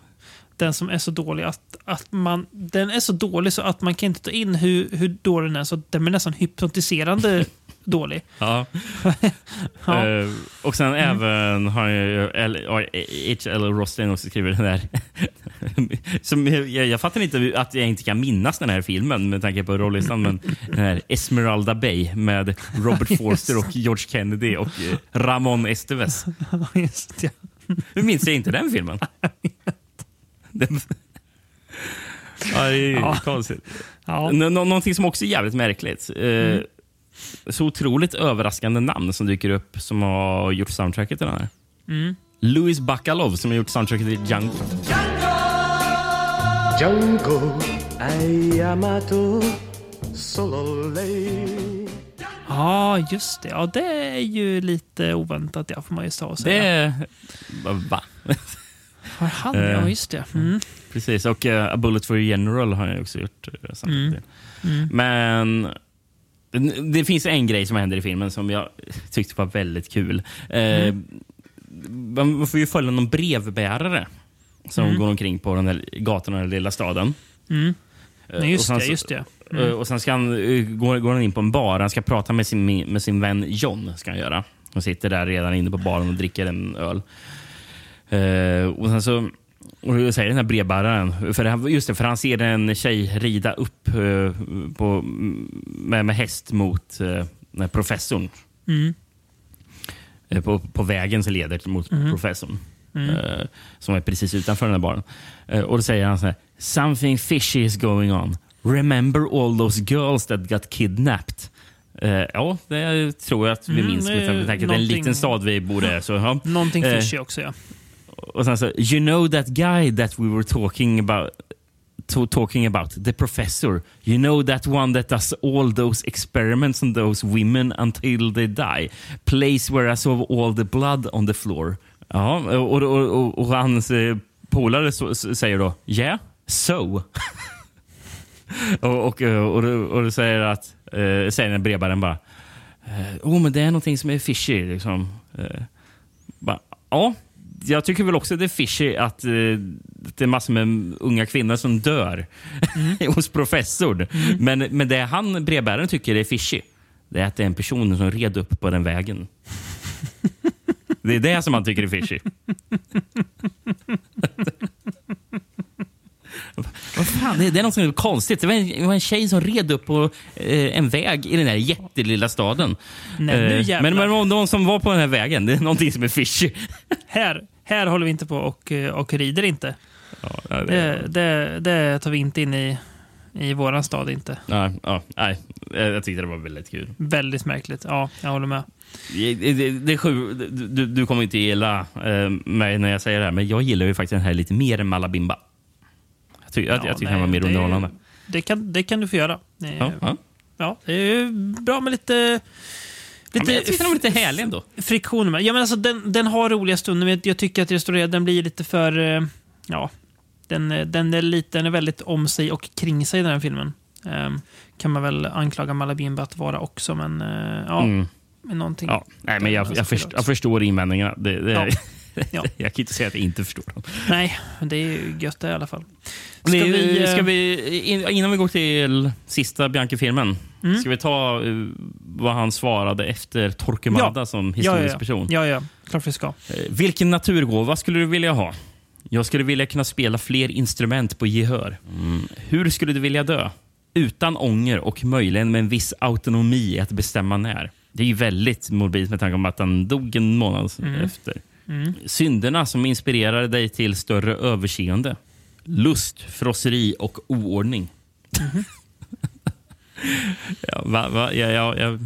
den som är så dålig att, att man... Den är så dålig så att man kan inte ta in hur, hur dålig den är. Så den blir nästan hypnotiserande *laughs* dålig.
Ja. *laughs*
Ja.
Eh, och sen även har ja, H.L. Roslin också skrivit den där. *laughs* Som, jag, jag fattar inte att jag inte kan minnas den här filmen med tanke på rollistan. Men den här Esmeralda Bay med Robert *laughs* Forster och George Kennedy och eh, Ramon Estevez.
Just det.
Hur minns jag inte den filmen? Den- Ja, det är
Ja.
konstigt.
Ja.
Nå- nå- någonting som också är jävligt märkligt. Eh, Så otroligt överraskande namn som dyker upp som har gjort soundtracket till den här.
Mm.
Louis Bacalov som har gjort soundtracket till Django.
Django lei.
Ja, just det. Ja, det är ju lite oväntat, ja, får man ju och
Det
säga.
är... Va? *laughs*
Har han?
Eh,
Ja, just det. Mm.
Precis, och uh, A Bullet for a General har jag också gjort uh,
Mm. Mm.
Men det- finns en grej som händer i filmen som jag tyckte var väldigt kul. Eh,
Mm.
Man får ju följa någon brevbärare som
Mm.
går omkring på den där gatan i den lilla staden.
Mm.
Eh,
Nej, just
och sen
det, just det.
eh,
Mm.
Och sen ska han, går, går han in på en bar. Han ska prata med sin, med sin vän John. Ska han göra. Han sitter där redan inne på baren och dricker en öl. Eh, och sen så och då säger den här brevbäraren, för här, just det, för han ser en tjej rida upp eh, på, med, med häst mot eh, professorn.
Mm.
Eh, på, på vägen som leder mot
Mhm.
professorn.
Mm.
Eh, som är precis utanför den här baren. Eh, och då säger han så här. Something fishy is going on. Remember all those girls that got kidnapped? Eh, ja, det tror jag att vi
Mm,
minns.
det
Med
är
tanke på att det är en liten stad vi bor i. Så, ja.
Någonting fishy också, ja
och sen så, you know that guy that we were talking about talking about, the professor. You know that one that does all those experiments on those women until they die. Place where I saw all the blood on the floor. Ja, och, och, och, och hans eh, polare så, säger då, yeah, so. *laughs* och, och, och, och, och då säger att, eh, säger den brevbäraren bara, eh, oh men det är någonting som är fishy. Liksom. Eh, bara, ja, jag tycker väl också det är fishy att eh, det är massor med unga kvinnor som dör *laughs* hos professorn. Men, men det han, brevbäraren, tycker är fishy, det är att det är en person som red upp på den vägen. *laughs* Det är det som han tycker är fishy. *laughs* Vad fan, det, det är något som är konstigt. Det var, en, det var en tjej som red upp på eh, en väg i den här jättelilla staden.
Nej,
Eh, men, men någon som var på den här vägen, det är någonting som är fishy.
Här, här håller vi inte på och, eh, och rider inte.
Ja, det,
Det, det, tar vi inte in i, i våran stad inte.
ja, ja, nej, jag tyckte det var väldigt kul.
Väldigt märkligt. Ja, jag håller med.
Det, det, det sju, du, du kommer inte gilla eh, mig när jag säger det här, men jag gillar ju faktiskt den här lite mer än Malabimba. Jag, ty, jag, jag tycker den var mer
det,
underhållande.
det, kan, det kan du få göra.
Ja, ja.
ja, det är bra med lite...
Ja,
Lite
men jag den lite härlig ändå.
friktioner med. Ja, men alltså, den, den har roliga stunder, men jag tycker att restaurerad den blir lite för... eh, Ja, den, eh, den, är lite, den är väldigt om sig och kring sig, den här filmen. Ehm, kan man väl anklaga Malabimba att vara också, men eh, ja.
Mm.
Med någonting.
Ja, nej, men jag, jag, först, jag förstår invändningarna. Det, det,
Ja. Ja. *laughs*
jag kan inte säga att jag inte förstår dem.
Nej, men det är gött det i alla fall. Ska vi, eh,
ska vi, in- innan vi går till sista Bianchi-filmen,
Mm.
ska vi ta eh, vad han svarade efter Torquemada som historisk
ja, ja.
person?
Ja, ja. Klart vi ska.
Eh, Vilken naturgåva skulle du vilja ha? Jag skulle vilja kunna spela fler instrument på gehör. Mm. Hur skulle du vilja dö? Utan ånger och möjligen med en viss autonomi att bestämma när. Det är ju väldigt morbid med tanke på att han dog en månad
Mm.
efter.
Mm.
Synderna som inspirerade dig till större överseende. Lust, frosseri och oordning.
Mhm. *laughs*
ja, va, va, ja, ja, ja,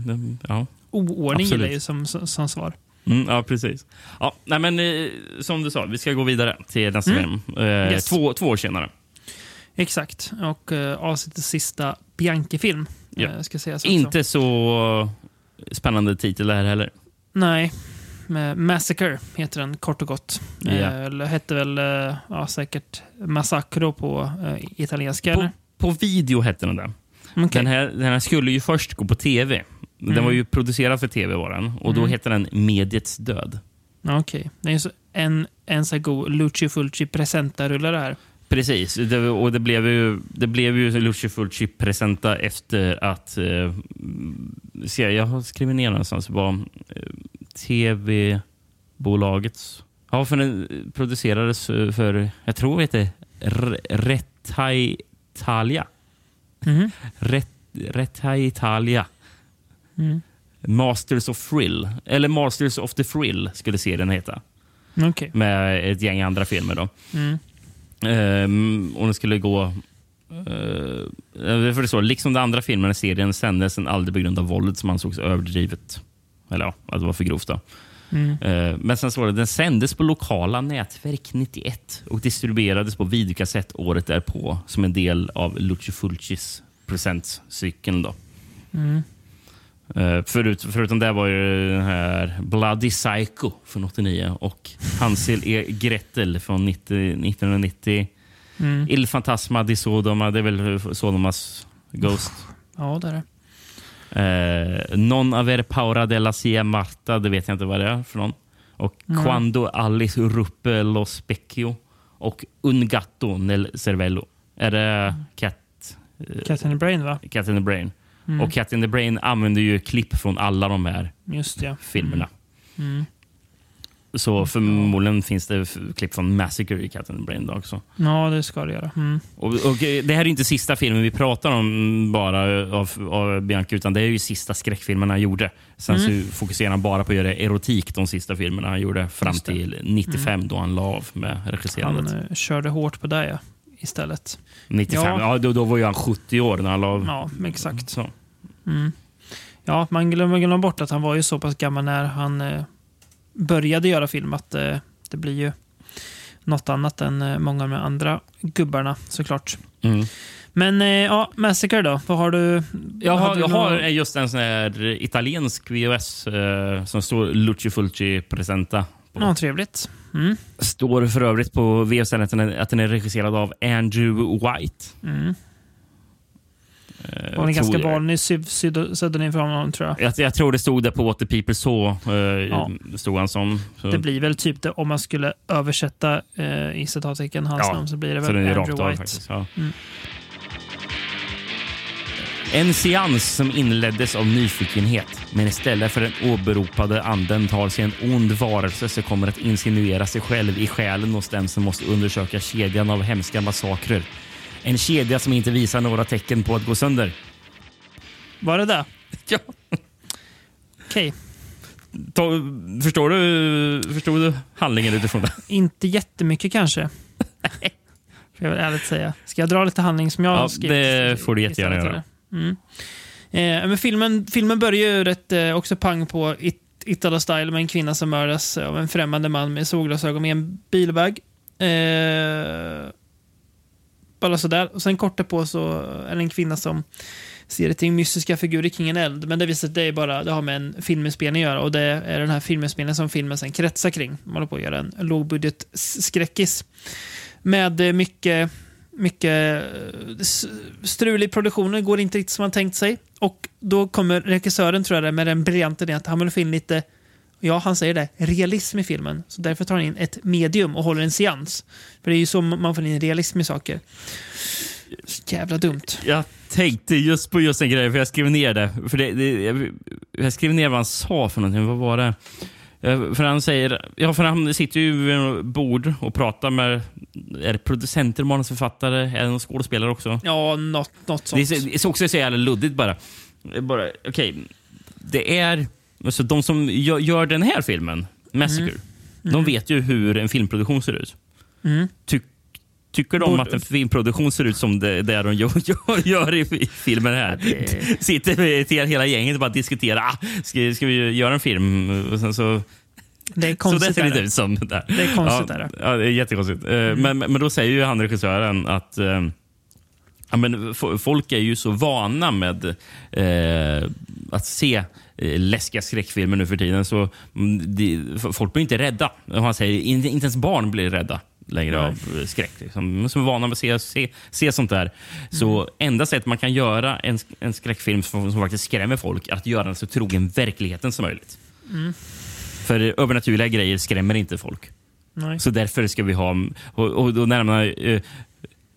ja.
Oordning gillar jag som, som, som svar.
Mm, ja, precis. Ja, nej, men, eh, som du sa, vi ska gå vidare till nästa
Mm.
film. Eh,
Yes.
två, två år senare.
Exakt. Och uh, avsnittets sista Bianchi-film.
Ja.
eh, ska.
Inte så spännande titel där heller.
Nej. Massacre heter den kort och gott.
Ja.
Eh, eller hette väl eh, ja, säkert Massacro på eh, italienska.
På, på video hette den där.
Okej.
Den, här, den här skulle ju först gå på tv. Den
Mm.
var ju producerad för tv var den. Och då
Mm.
hette den Mediets död.
Okej. Det är ju så en, en så god Lucio Fulci presenta-rulle det här.
Precis, det, och det blev ju, det blev ju Lucio Fulci presenta efter att... Eh, se, jag har skrivit ner någonstans vad eh, tv-bolagets... Ja, för den producerades eh, för, jag tror det heter Italia.
Mhm.
Ret, Retta Italia.
Mm.
Masters of Thrill. Eller Masters of the Thrill skulle serien heta.
Okej.
Med ett gäng andra filmer. då.
Mm.
Ehm, och den skulle gå... Uh, för det så, liksom de andra filmerna i serien sändes den aldrig på grund av våldet som ansågs överdrivet. Eller ja, att det var för grovt. Då.
Mm.
Eh, men sen så var det, den sändes på lokala nätverk 91 och distribuerades på videokassett året därpå som en del av Lucio Fulcis presentcykeln. Då.
Mm.
Eh, förut, förutom det var ju den här Bloody Psycho från 89 och Hansel E. Gretel från 90, 1990.
Mm.
Il Fantasma di Sodoma, det är väl Sodomas Ghost.
Ja, det är det.
Eh, non aver paura della sia Marta, det vet jag inte vad det är för någon. Och
Mm.
Quando Alice ruppe lo specchio. Och Un gatto nel cervello. Är det Cat, eh,
Cat in the Brain, va?
Cat in the Brain?
Mm.
Och Cat in the Brain använder ju klipp från alla de här
Just det.
filmerna.
Mm.
Så förmodligen finns det klipp från Massacre i Cat in the Brain också.
Ja, det ska det göra. Mm.
Och, och eh, det här är inte sista filmen vi pratar om bara av, av Bianca, utan det är ju sista skräckfilmen han gjorde. Sen
Mm.
så fokuserar han bara på att göra erotik de sista filmerna han gjorde fram.
Mm.
till 95 då han la av med regisserandet.
Han eh, körde hårt på det, ja. Istället.
95, ja,
Ja.
då, då var ju han 70 år när han la av.
Ja, exakt.
Så.
Mm. Ja, man glömmer, glömmer bort att han var ju så pass gammal när han eh, började göra film att eh, det blir ju något annat än eh, många av de andra gubbarna såklart.
Mm.
Men eh, ja, Massacre då? Vad har du?
Jag har,
du
jag har
någon-
just en sån här italiensk VHS eh, som står Luci Fulci Presenta. på.
Ja, trevligt. Mm.
Står för övrigt på VHS att den är, att den är regisserad av Andrew White.
Mm.
Eh,
Var en ganska vanlig pseudonym för honom, tror jag.
Jag, jag tror det stod det på What the People Saw. Eh,
Ja.
stod han som. Så,
Det blir väl typ det, om man skulle översätta eh, i citattecken hans
Ja,
namn så blir det väl
är
Andrew
rakt av
White.
faktiskt. Ja.
Mm.
En seans som inleddes av nyfikenhet, men istället för den åberopade anden tar sig en ond varelse som kommer att insinuera sig själv i själen hos den som måste undersöka kedjan av hemska massakrer. En kedja som inte visar några tecken på att gå sönder.
Var det det? *laughs*
Ja.
Okej.
Ta, förstår du, förstod du handlingen utifrån det? *laughs*
Inte jättemycket kanske. *laughs* Får jag väl ärligt säga. Ska jag dra lite handling som jag
Ja,
skrev?
det får du jättegärna göra.
Mm. Eh, men filmen, filmen börjar ju rätt eh, också pang på it, Italo-style med en kvinna som mördas av en främmande man med solglasögon med en bilväg. Eh, bara sådär. Och sen kort på så är det en kvinna som ser ett gäng mystiska figurer kring en eld. Men det visar sig att det, är bara, det har med en filminspelning att göra och det är den här filminspelningen som filmen sen kretsar kring. Man håller på att göra en lågbudget skräckis. Med mycket, mycket eh, strul i produktionen, går inte riktigt som man tänkt sig. Och då kommer regissören, tror jag det är, med den briljanta idén att han vill få in lite Ja, han säger det. Realism i filmen. Så därför tar han in ett medium och håller en seans. För det är ju så man får in realism i saker. Så jävla dumt.
Jag tänkte just på just den grejen, för jag skrev ner det. För det, det jag, jag skrev ner vad han sa för någonting. Vad var det? För han säger, ja för han sitter ju vid ett bord och pratar med, är det producenter, manusförfattare, är det någon skådespelare också?
Ja, något, något
Det
sånt.
är, det är också så jävla luddigt bara. Bara Okej, det är, alltså de som gör, gör den här filmen, Massacre, de vet ju hur en filmproduktion ser ut.
Mm.
Ty, tycker de
Borde-
att en filmproduktion ser ut som det, det de gör, *laughs* gör, gör i, filmen här? Sitter vi till hela gänget och bara diskuterar. Ah, ska, ska vi göra en film? Och sen så,
Det är
så
konstigt.
det ser lite
det.
ut som. Där.
Det är konstigt,
ja,
det.
Ja, det är jättekonstigt. Eh, Men, men då säger ju han regissören att eh, Ja, men folk är ju så vana med eh, att se läskiga skräckfilmer nu för tiden. Så mm, de, f- folk blir inte rädda. Han säger inte, inte ens barn blir rädda längre
Nej.
av eh, skräck. Liksom. Som är vana med att se, se, se sånt där. Så enda sättet man kan göra en, en skräckfilm som, som faktiskt skrämmer folk är att göra den så trogen verkligheten som möjligt.
Mm.
För övernaturliga grejer skrämmer inte folk.
Nej.
Så därför ska vi ha... Och, och då närmar eh,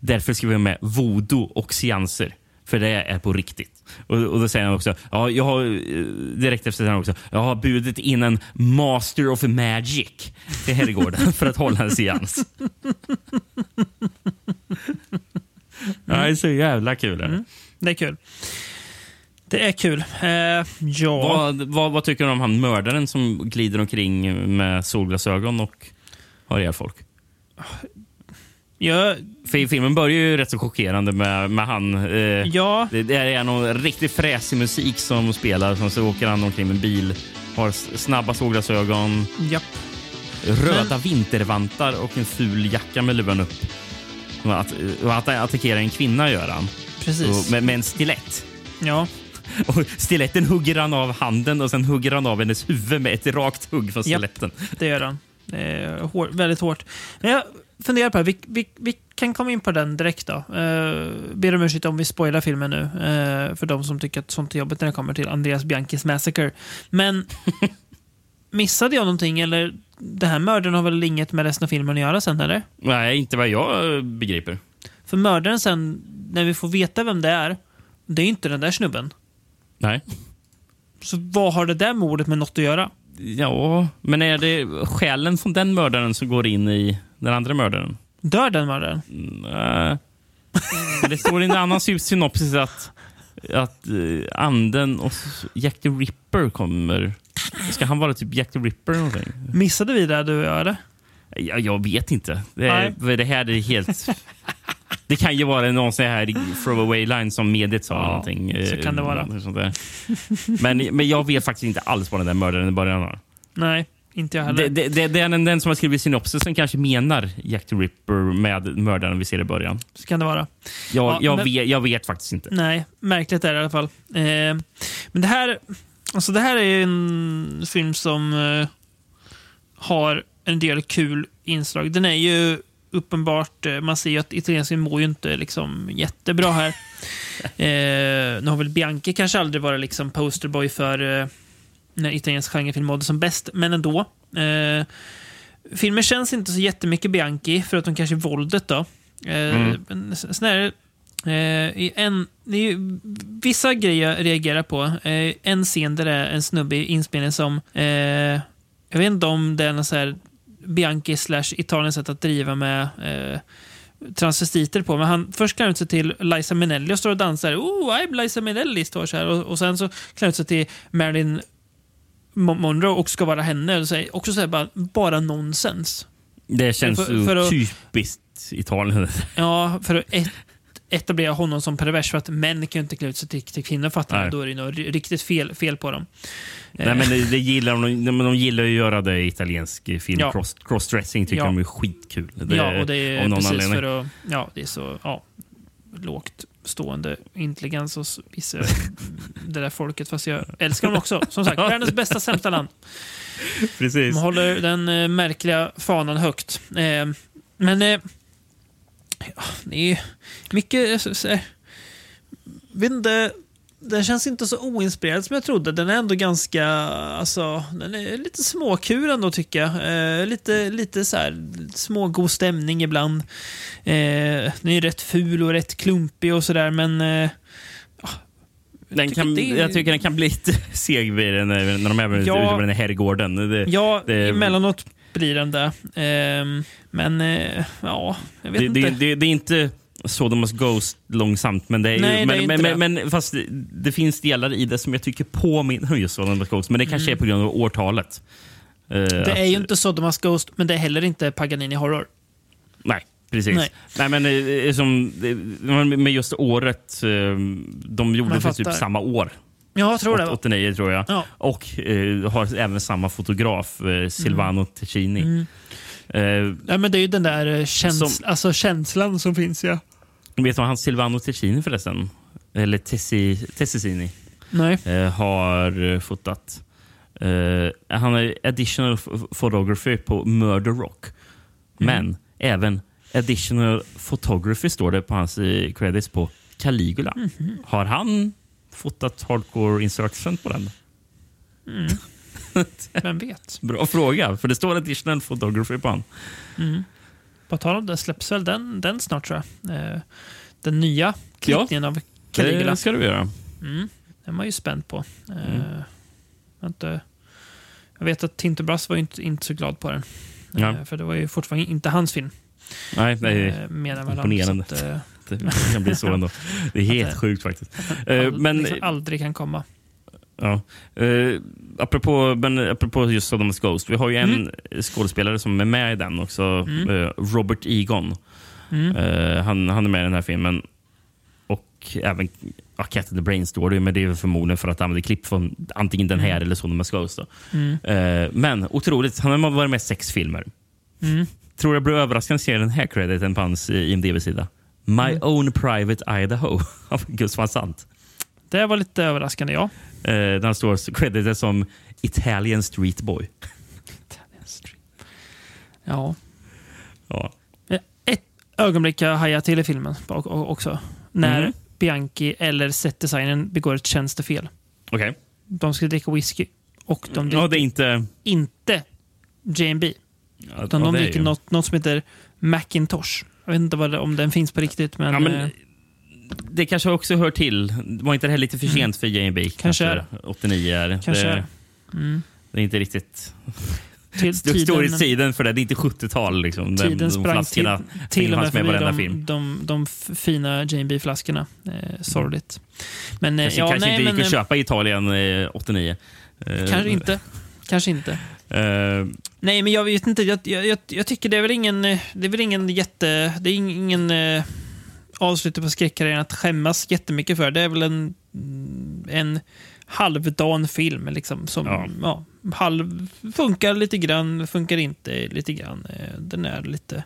Därför ska vi ha med voodoo och seanser. För det är på riktigt. Och, och då säger han också, ja, jag har, eh, direkt efter han också, jag har bjudit in en master of magic till herrgården *laughs* för att hålla en seans. Ja, det är så jävla kul. är det.
Det är kul. Det är kul. Eh, ja.
Vad, vad, vad tycker du om han mördaren som glider omkring med solglasögon och har ihjäl folk?
Ja,
För filmen börjar ju rätt så chockerande med, med han. Eh,
ja.
det, det är någon riktigt fräsig musik som spelar. Som så åker han omkring med en bil, har snabba solglasögon,
Japp.
röda vintervantar och en ful jacka med luvan upp. Att, att attackera en kvinna gör han.
Precis.
Och med, med en stilett.
Ja. *laughs*
Och stiletten hugger han av handen och sen hugger han av hennes huvud med ett rakt hugg från
Japp.
stiletten.
Det gör han. Är hår, väldigt hårt. Men jag funderar på det. Vi, vi, vi kan komma in på den direkt då. Uh, ber om ursäkt om vi spoilar filmen nu. eh, för de som tycker att sånt är jobbigt när det kommer till Andreas Bianchis Massacre. Men *laughs* missade jag någonting? Eller det här mördaren har väl inget med resten av filmen att göra sen, eller?
Nej, inte vad jag eh, begriper.
För mördaren sen, när vi får veta vem det är, det är inte den där snubben.
Nej.
Så vad har det där mordet med något att göra?
Ja, men är det själen från den mördaren som går in i den andra mördaren?
Dör den mördaren?
Nej. Det står i en annan sy- synopsis att, att eh, anden och Jack the Ripper kommer. Ska han vara typ Jack the Ripper någonting?
Missade vi det du och jag, eller?
Ja, jag vet inte. Det, är, det här är helt... Det kan ju vara någon sån här throwaway line som mediet sa.
Ja,
någonting, eh,
så kan det vara.
Men, men jag vet faktiskt inte alls vad den där mördaren i början har.
Nej, inte jag heller.
Det, det, det, det är den, den som har skrivit synopsisen kanske menar Jack the Ripper med mördaren vi ser i början.
Så kan det vara.
Jag,
Ja,
jag,
men-
vet, jag vet faktiskt inte.
Nej, märkligt är det i alla fall. Eh, men det här, alltså det här är ju en film som eh, har en del kul inslag. Den är ju uppenbart, eh, man ser ju att italiensken mår ju inte liksom jättebra här. *laughs* eh, nu har väl Bianchi kanske aldrig varit liksom posterboy för eh, när italiensk genrefilm mådde som bäst, men ändå. Eh, filmen känns inte så jättemycket Bianchi, förutom kanske våldet då. Eh,
Mm.
snarare Eh, en, ju vissa grejer jag reagerar på. Eh, en scen där det är en snubbe i inspelningen som... Eh, jag vet inte om det är någon så här Bianchi slash Italiens sätt att driva med eh, transvestiter på. Men han först klär ut sig till Liza Minnelli och står och dansar. Oh, I'm Liza Minnelli, står så här. Och, och sen så klär ut sig till Marilyn Monroe och ska vara henne. Och säger också så här, bara, bara nonsens.
Det känns
För- för att-
typiskt Italien.
Ja, för att et etablera honom som pervers för att män kan ju inte klä ut sig till, till kvinnor fattar
Nej.
man. Då är det något ri- riktigt fel, fel på dem.
Nej, men det, det gillar de, de, de gillar att göra det i italiensk film.
Ja.
Cross, crossdressing tycker
Ja.
de är skitkul. Det,
ja, och det är precis för att... Ja, det är så ja, lågt stående intelligens hos vissa *laughs* det där folket. Fast jag älskar dem också. Som sagt, *laughs* världens bästa sämsta land.
Precis.
De håller den eh, märkliga fanan högt. Eh, men eh, ja, det är mycket... här, vet inte, den känns inte så oinspirerad som jag trodde. Den är ändå ganska... Alltså, den är lite småkul ändå tycker jag. Eh, lite, lite så här smågod stämning ibland. Eh, den är rätt ful och rätt klumpig och sådär men... Eh,
Den kan,
det-
Jag tycker den kan bli lite *laughs* seg vid den, när de är ute
Ja.
på den här herrgården. Det,
ja,
det-
emellanåt blir den det. Eh, men eh, ja, jag vet
det,
inte.
det, det är inte Sodomus Ghost långsamt, men det är ju,
Nej, det är
men, men,
det.
men, men fast det, det finns delar i det som jag tycker påminner om *laughs* just Sodomus Ghost. Men det kanske
Mm.
är på grund av årtalet. Eh,
Det
att-
är ju inte Sodomas Ghost, men det är heller inte Paganini Horror.
Nej, precis.
Nej.
Nej. men eh, som, eh, med just året, de gjorde för typ samma år.
Ja, jag tror det.
89 tror jag.
Ja.
Och eh, har även samma fotograf, eh, Silvano Ticini.
Mm.
Eh,
Ja, men det är ju den där käns
Som-
alltså, känslan som finns, ja.
Vet du vad han Silvano Ticini förresten? Eller Tessi, Tessicini. Eh, har eh, fotat. Eh, han har additional photography på Murder Rock. Men även additional photography står det på hans eh, credits på Caligula. Har han fotat hardcore insertion på den? *laughs*
Vem vet?
Bra fråga, för det står additional photography på han.
Mm. På tal om det, släpps väl den, den snart tror jag. Eh, den nya klippningen av Caligula.
Det ska du göra.
Mm, den var ju spänd på. Eh,
Mm.
inte, jag vet att Tinterbrass var inte, inte så glad på den.
Ja.
Eh, för det var ju fortfarande inte hans film.
Nej, är
Eh, han,
imponerande.
att, *laughs*
Det kan bli så ändå. Det är *laughs* helt sjukt faktiskt.
att den
men
liksom aldrig kan komma.
Ja. Uh, apropå, men apropå just Sodom's Ghost. Vi har ju en
Mm.
skådespelare som är med i den också.
Mm.
eh, Robert Egon.
Mm.
Eh, han, han är med i den här filmen. Och även ja, Cat in the Brain står det ju, men det är förmodligen för att använda klipp från antingen den här eller Sodom's Ghost.
Mm.
Men otroligt, han har varit med i sex filmer.
Mm.
Tror jag blir överraskad att se den här crediten på hans IMDB-sida. My
Mm.
own private Idaho *laughs* av Gus van Sant.
Det var lite överraskande, ja.
Eh, där han står credited som Italian Street Boy.
ja.
Ja.
Eh, Ett ögonblick jag hajar till i filmen också. När
Mhm.
Bianchi eller setdesignern begår ett tjänstefel.
Okej.
De ska dricka whisky. Och de dricker
Ja, inte...
inte J&B.
Ja,
Utan
ja,
de dricker något, något som heter Macintosh. Jag vet inte vad det, om den finns på riktigt, men...
Ja, men,
eh,
det kanske också hör till. Var inte det här lite för sent för?
Mm. Kanske är det.
89 är det.
Kanske
det,
det. mm.
det är inte riktigt
till, *laughs*
st- storhetstiden för det. Det är inte 70-tal. Liksom. Den-
Tiden
de
sprang till,
flaskorna
till och med
i
förbi de,
film.
de, de f- fina J&B-flaskorna. Eh, sorgligt. Men, eh,
Kanske,
ja,
kanske
nej,
inte gick
men,
att
eh,
köpa i Italien eh, 89. Eh,
Kanske inte. Kanske inte. *laughs*
eh,
Nej, men jag vet inte. Jag, jag, jag, jag tycker det är väl ingen, det är väl ingen jätte... Det är ingen eh, avslut på skräckkarriären att skämmas jättemycket för. Det är väl en, en halvdan film liksom, som
Ja.
ja. halv, funkar lite grann, funkar inte lite grann. Eh, Den är lite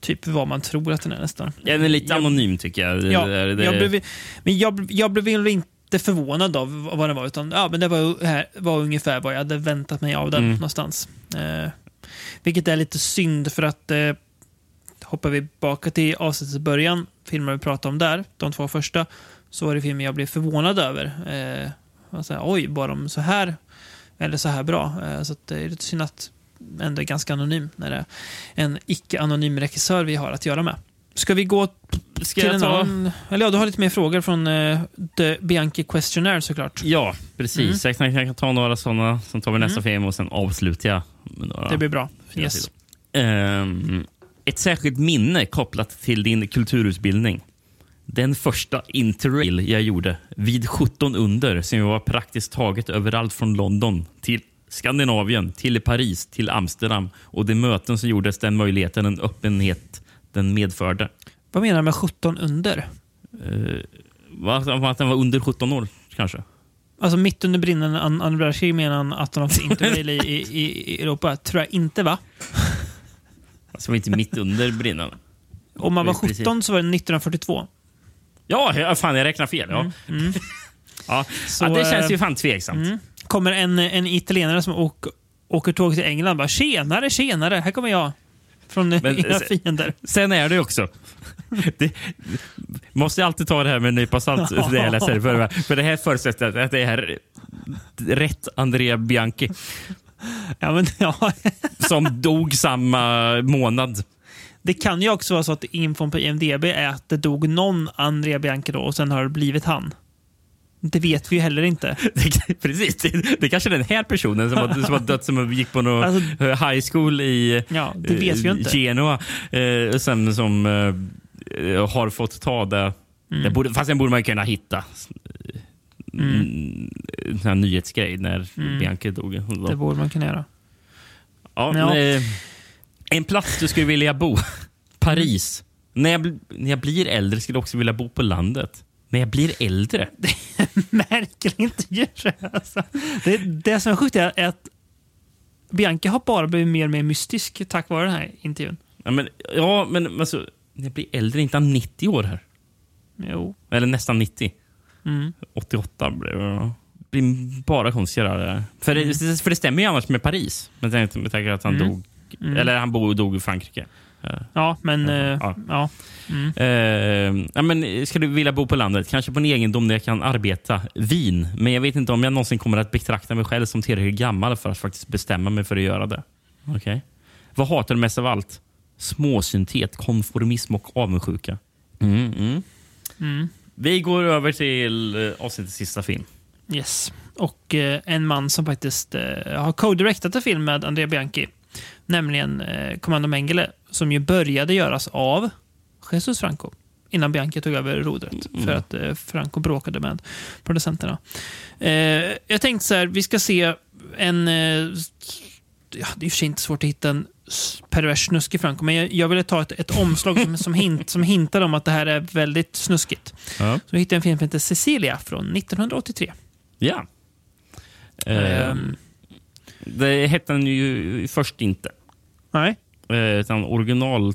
typ vad man tror att den är nästan.
den är lite
Jag-
anonym tycker jag. Det-
Ja,
det- det-
jag blev, men jag, jag blev väl inte förvånad av vad den var, utan ja, men det var, här, var ungefär vad jag hade väntat mig av den
Mm.
någonstans. Eh, vilket är lite synd för att eh, hoppar vi tillbaka till avsnittets början, filmer vi pratade om där, de två första, så var det filmer jag blev förvånad över. Eh, och så här, Oj, var de så här eller så här bra? Eh, så det är lite synd att ändå är ganska anonym när det är en icke-anonym regissör vi har att göra med. Ska vi gå
Ska
till
jag
en
ta-.
Eller ja, du har lite mer frågor från uh, The Bianchi Questionnaire såklart.
Ja, precis. Jag, kan, jag kan ta några sådana, sen tar vi nästa
Mm.
film och sen avslutar jag. Med några
Det blir bra. Yes.
till. Ett särskilt minne kopplat till din kulturutbildning. Den första interrail jag gjorde vid 17 under som var praktiskt taget överallt från London till Skandinavien, till Paris, till Amsterdam och de möten som gjordes den möjligheten, en öppenhet den medförde.
Vad menar du med 17 under?
Uh, att den var under 17 år kanske?
Alltså mitt under brinnande an- andra världskrig menar han att han också inte vill i, i, i Europa. Tror jag inte va?
Alltså var inte mitt under brinnande.
Om man var
Precis.
17 så var det 1942.
Ja, fan jag räknar fel. Ja.
Mm. *laughs*
Ja.
Så,
ja, det känns
eh,
ju fan tveksamt.
Mm. Kommer en, en italienare som åk, åker tåg till England bara “Tjenare, tjenare, här kommer jag” från
Men,
era
eh,
fiender.
Sen är det också... *laughs* Det, måste jag alltid ta det här med en nypa salt, *laughs* det jag läser för, för det här förutsätter att det är rätt Andrea Bianchi *laughs*
Ja, men, ja.
som dog samma månad.
Det kan ju också vara så att infon på IMDB är att det dog någon Andrea Bianchi då och sen har det blivit han. Det vet vi ju heller inte. *laughs*
Det, precis, det, det kanske är den här personen som har, som har dött som gick på någon
Alltså-
high school i
Ja, det vet vi ju
eh,
inte.
Genua. Eh, och sen som eh, har fått ta det.
Mm.
det borde, fast den borde man ju kunna hitta. Mm. En sån nyhetsgrej när
Mm.
Bianchi dog.
Det borde man kunna göra.
Ja,
Ja.
eh, en plats du skulle vilja bo. *laughs* Paris. När jag, när jag blir äldre skulle jag också vilja bo på landet. När jag blir äldre? *laughs*
Märklig intervju. Alltså. Det, det som är sjukt är att Bianca har bara blivit mer och mer mystisk tack vare den här intervjun.
Ja, men, ja, men alltså, när jag blir äldre, är inte han 90 år här?
Jo.
Eller nästan 90.
Mm.
88 blev det. Blir bara konstigare. där. För, det, för det stämmer ju annars med Paris. Med tanke med tanke att han
Mm.
dog.
Mm.
Eller han bo, dog i Frankrike.
Ja, men...
Ja.
eh, ja. Mm.
Eh, ja, men, ska du vilja bo på landet? Kanske på en egendom där jag kan arbeta vin. Men jag vet inte om jag någonsin kommer att betrakta mig själv som tillräckligt gammal för att faktiskt bestämma mig för att göra det. Okej. Vad hatar du mest av allt? småsynthet, konformism och avundsjuka. Mm, mm.
Mm.
Vi går över till eh, avsnittets sista film.
Yes. Och eh, en man som faktiskt eh, har co-directat en film med Andrea Bianchi. Nämligen eh, Commando Mengele. Som ju började göras av Jesus Franco. Innan Bianchi tog över rodret. För att eh, Franco bråkade med producenterna. Eh, jag tänkte så här, vi ska se en... Eh, ja, det är i och för sig inte svårt att hitta en pervers snuskig Franco, men jag, jag ville ta ett, ett omslag som, som, hint, som hintar om att det här är väldigt snuskigt.
Ja.
Så jag hittade en film som heter Cecilia från 1983.
Ja. Eh,
Ehm.
det hette den ju först inte.
Nej.
Eh, utan original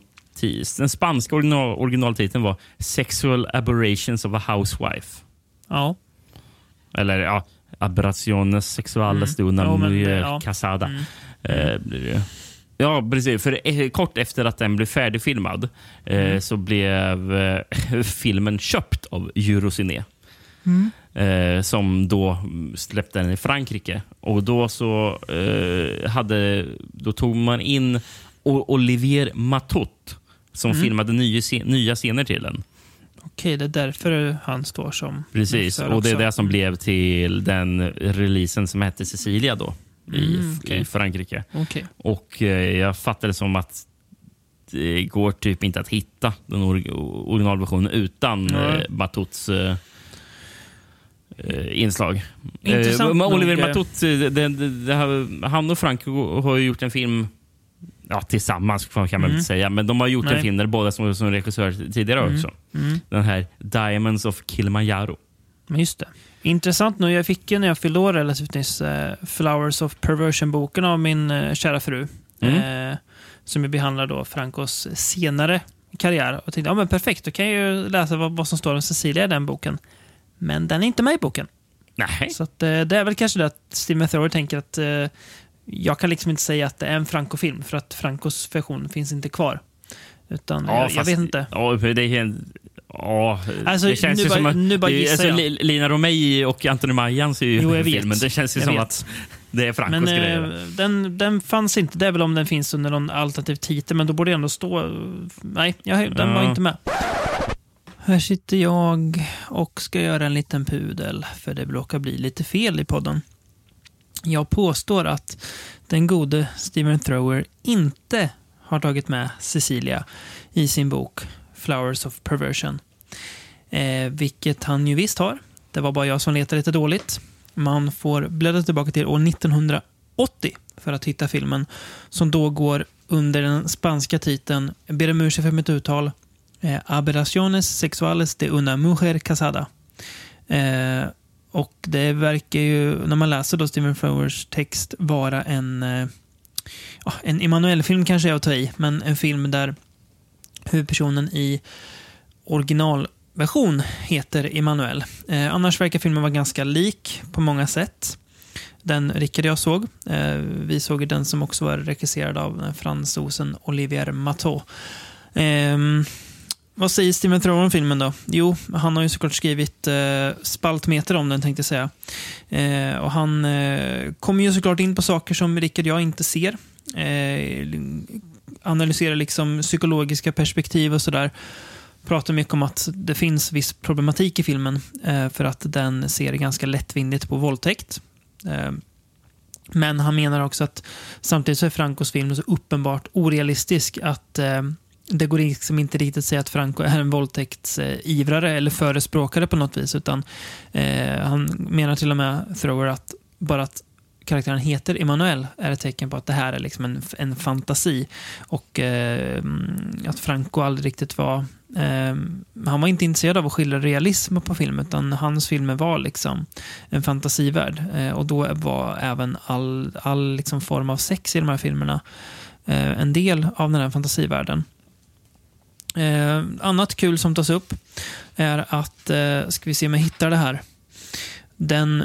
den spanska original, originaltiteln var Sexual Aberrations of a Housewife.
Ja.
Eller ja, Aberraciones sexuales de una
det-
mujer
ja.
casada.
Mm.
Eh, blir det. Ja, precis. För eh, kort efter att den blev färdigfilmad eh,
Mm.
så blev eh, *laughs* filmen köpt av Eurociné.
Mm.
Eh, som då släppte den i Frankrike. Och då så eh, hade, då tog man in Olivier Matot som
Mm.
filmade nya, nya scener till den.
Okej, det är därför han står som
Precis, och det är det som blev till den releasen som hette Cecilia då i,
Mm, okej.
i Frankrike.
Okej.
Och eh, jag fattar det som att det går typ inte att hitta den or originalversionen utan
Nej.
eh, Matots eh, eh, inslag.
Intressant
Eh, men Oliver
nog, eh,
Matot, eh, det, det, har- han och Franco har ju gjort en film Ja, tillsammans kan man
Mm.
väl inte säga, men de har gjort
Nej.
en film där båda som, som regissör tidigare
Mm.
också.
Mm.
Den här Diamonds of Kilimanjaro.
Just det. Intressant nog, jag fick ju när jag fyllde år relativt nyss eh, Flowers of Perversion-boken av min eh, kära fru.
Mm.
Eh, som ju behandlar då Francos senare karriär. Och tänkte, ja men perfekt, då kan jag ju läsa vad, vad som står om Cecilia i den boken. Men den är inte med i boken.
Nej.
Så att, eh, det är väl kanske det att Steven Thrower tänker att eh, jag kan liksom inte säga att det är en Franco-film, för att Francos version finns inte kvar. Utan jag, jag
fast-
vet inte.
Ja, det är... Ja,
Alltså,
det känns
nu
ju
bara-
som att...
nu bara
är-
gissar jag.
Li- Lina Romei och Anthony Majan ser ju
Jo, jag *laughs* vet.
filmen. Det känns ju
Jag
som
vet.
att det är Francos
Men
grejer.
eh, den, den fanns inte. Det är väl om den finns under någon alternativ titel, men då borde det ändå stå... Nej, jag, den var
Ja.
inte med. Här sitter jag och ska göra en liten pudel, för det råkar bli lite fel i podden. Jag påstår att den gode Steven Thrower inte har tagit med Cecilia i sin bok Flowers of Perversion. Eh, vilket han ju visst har. Det var bara jag som letade lite dåligt. Man får bläddra tillbaka till år 1980 för att hitta filmen som då går under den spanska titeln, jag ber om ursäkt för mitt uttal, eh, Aberraciones sexuales de una mujer casada. Eh, och det verkar ju, när man läser då Stephen Flowers text, vara en, eh, en Emanuel-film kanske jag tar i, men en film där huvudpersonen i originalversion heter Emanuel. Eh, annars verkar filmen vara ganska lik på många sätt. Den Rickard och jag såg. Eh, vi såg den som också var regisserad av eh, fransosen Olivier Matteau. Eh, vad säger Steven Thrower om filmen då? Jo, han har ju såklart skrivit eh, spaltmeter om den tänkte jag säga. Eh, och han eh, kommer ju såklart in på saker som Rickard och jag inte ser. Eh, analyserar liksom psykologiska perspektiv och sådär. Pratar mycket om att det finns viss problematik i filmen eh, för att den ser ganska lättvindigt på våldtäkt. Eh, men han menar också att samtidigt så är Francos film så uppenbart orealistisk att eh, det går liksom inte riktigt att säga att Franco är en våldtäktsivrare eller förespråkare på något vis. Utan eh, Han menar till och med, Thrower, att bara att karaktären heter Emanuel är ett tecken på att det här är liksom en, en fantasi. Och eh, att Franco aldrig riktigt var... Eh, han var inte intresserad av att skildra realism på film, utan hans filmer var liksom en fantasivärld. Eh, och då var även all, all liksom form av sex i de här filmerna eh, en del av den här fantasivärlden. Eh, annat kul som tas upp är att, eh, ska vi se om jag hittar det här. Den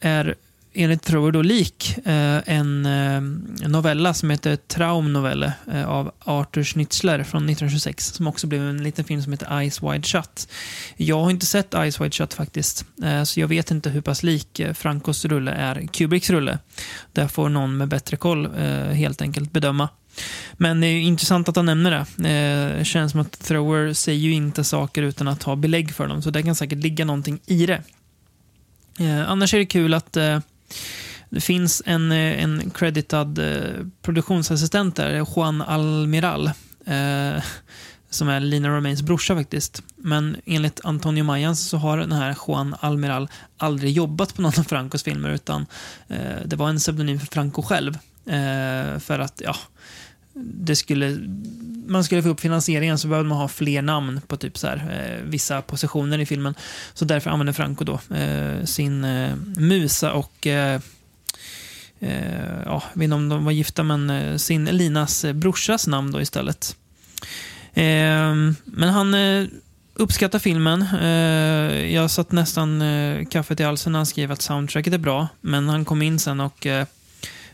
är enligt Thrower då lik eh, eh, en novella som heter Traumnovelle eh, av Arthur Schnitzler från 1926 som också blev en liten film som heter Eyes Wide Shut. Jag har inte sett Eyes Wide Shut faktiskt, så jag vet inte hur pass lik Francos rulle är Kubricks rulle. Där får någon med bättre koll helt enkelt bedöma. Men det är intressant att han nämner det. Eh, känns som att Thrower säger ju inte saker utan att ha belägg för dem, så det kan säkert ligga någonting i det. Eh, annars är det kul att eh, det finns en, eh, en creditad eh, produktionsassistent där, Juan Almiral. Eh, som är Lina Romains brorsa faktiskt. Men enligt Antonio Mayans så har den här Juan Almiral aldrig jobbat på någon av Francos filmer utan eh, det var en pseudonym för Franco själv. Eh, för att, ja, det skulle, man skulle få upp finansieringen så behövde man ha fler namn på typ så här, eh, vissa positioner i filmen. Så därför använde Franco då eh, sin eh, musa och eh, eh, ja, jag vet inte om de var gifta, men eh, sin Linas eh, brorsas namn då istället. Eh, men han eh, uppskattar filmen. Eh, jag satt nästan eh, kaffet i halsen när han skrev att soundtracket är bra, men han kom in sen och eh,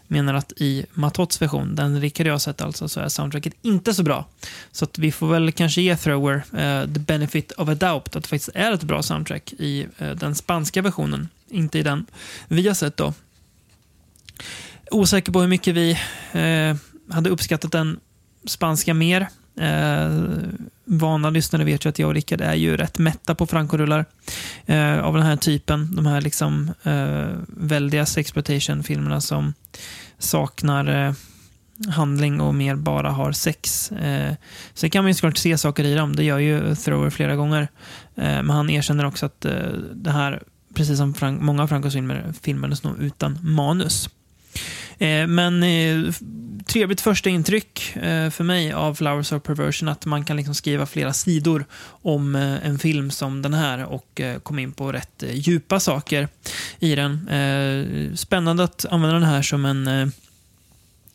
menar att i Matots version, den Rickard och jag har sett alltså, så är soundtracket inte så bra. Så att vi får väl kanske ge Thrower uh, the benefit of a doubt, att det faktiskt är ett bra soundtrack i uh, den spanska versionen, inte i den vi har sett då. Osäker på hur mycket vi uh, hade uppskattat den spanska mer. Vana lyssnare vet ju att jag och Rickard är ju rätt mätta på Franco-rullar eh, av den här typen. De här liksom eh, väldiga sexploitation-filmerna som saknar eh, handling och mer bara har sex. Eh, sen kan man ju såklart se saker i dem. Det gör ju Thrower flera gånger. Eh, men han erkänner också att eh, det här, precis som Frank, många av Francos filmer, filmades nog utan manus. Eh, men eh, trevligt första intryck eh, för mig av Flowers of Perversion att man kan liksom skriva flera sidor om en film som den här och komma in på rätt djupa saker i den. Spännande att använda den här som en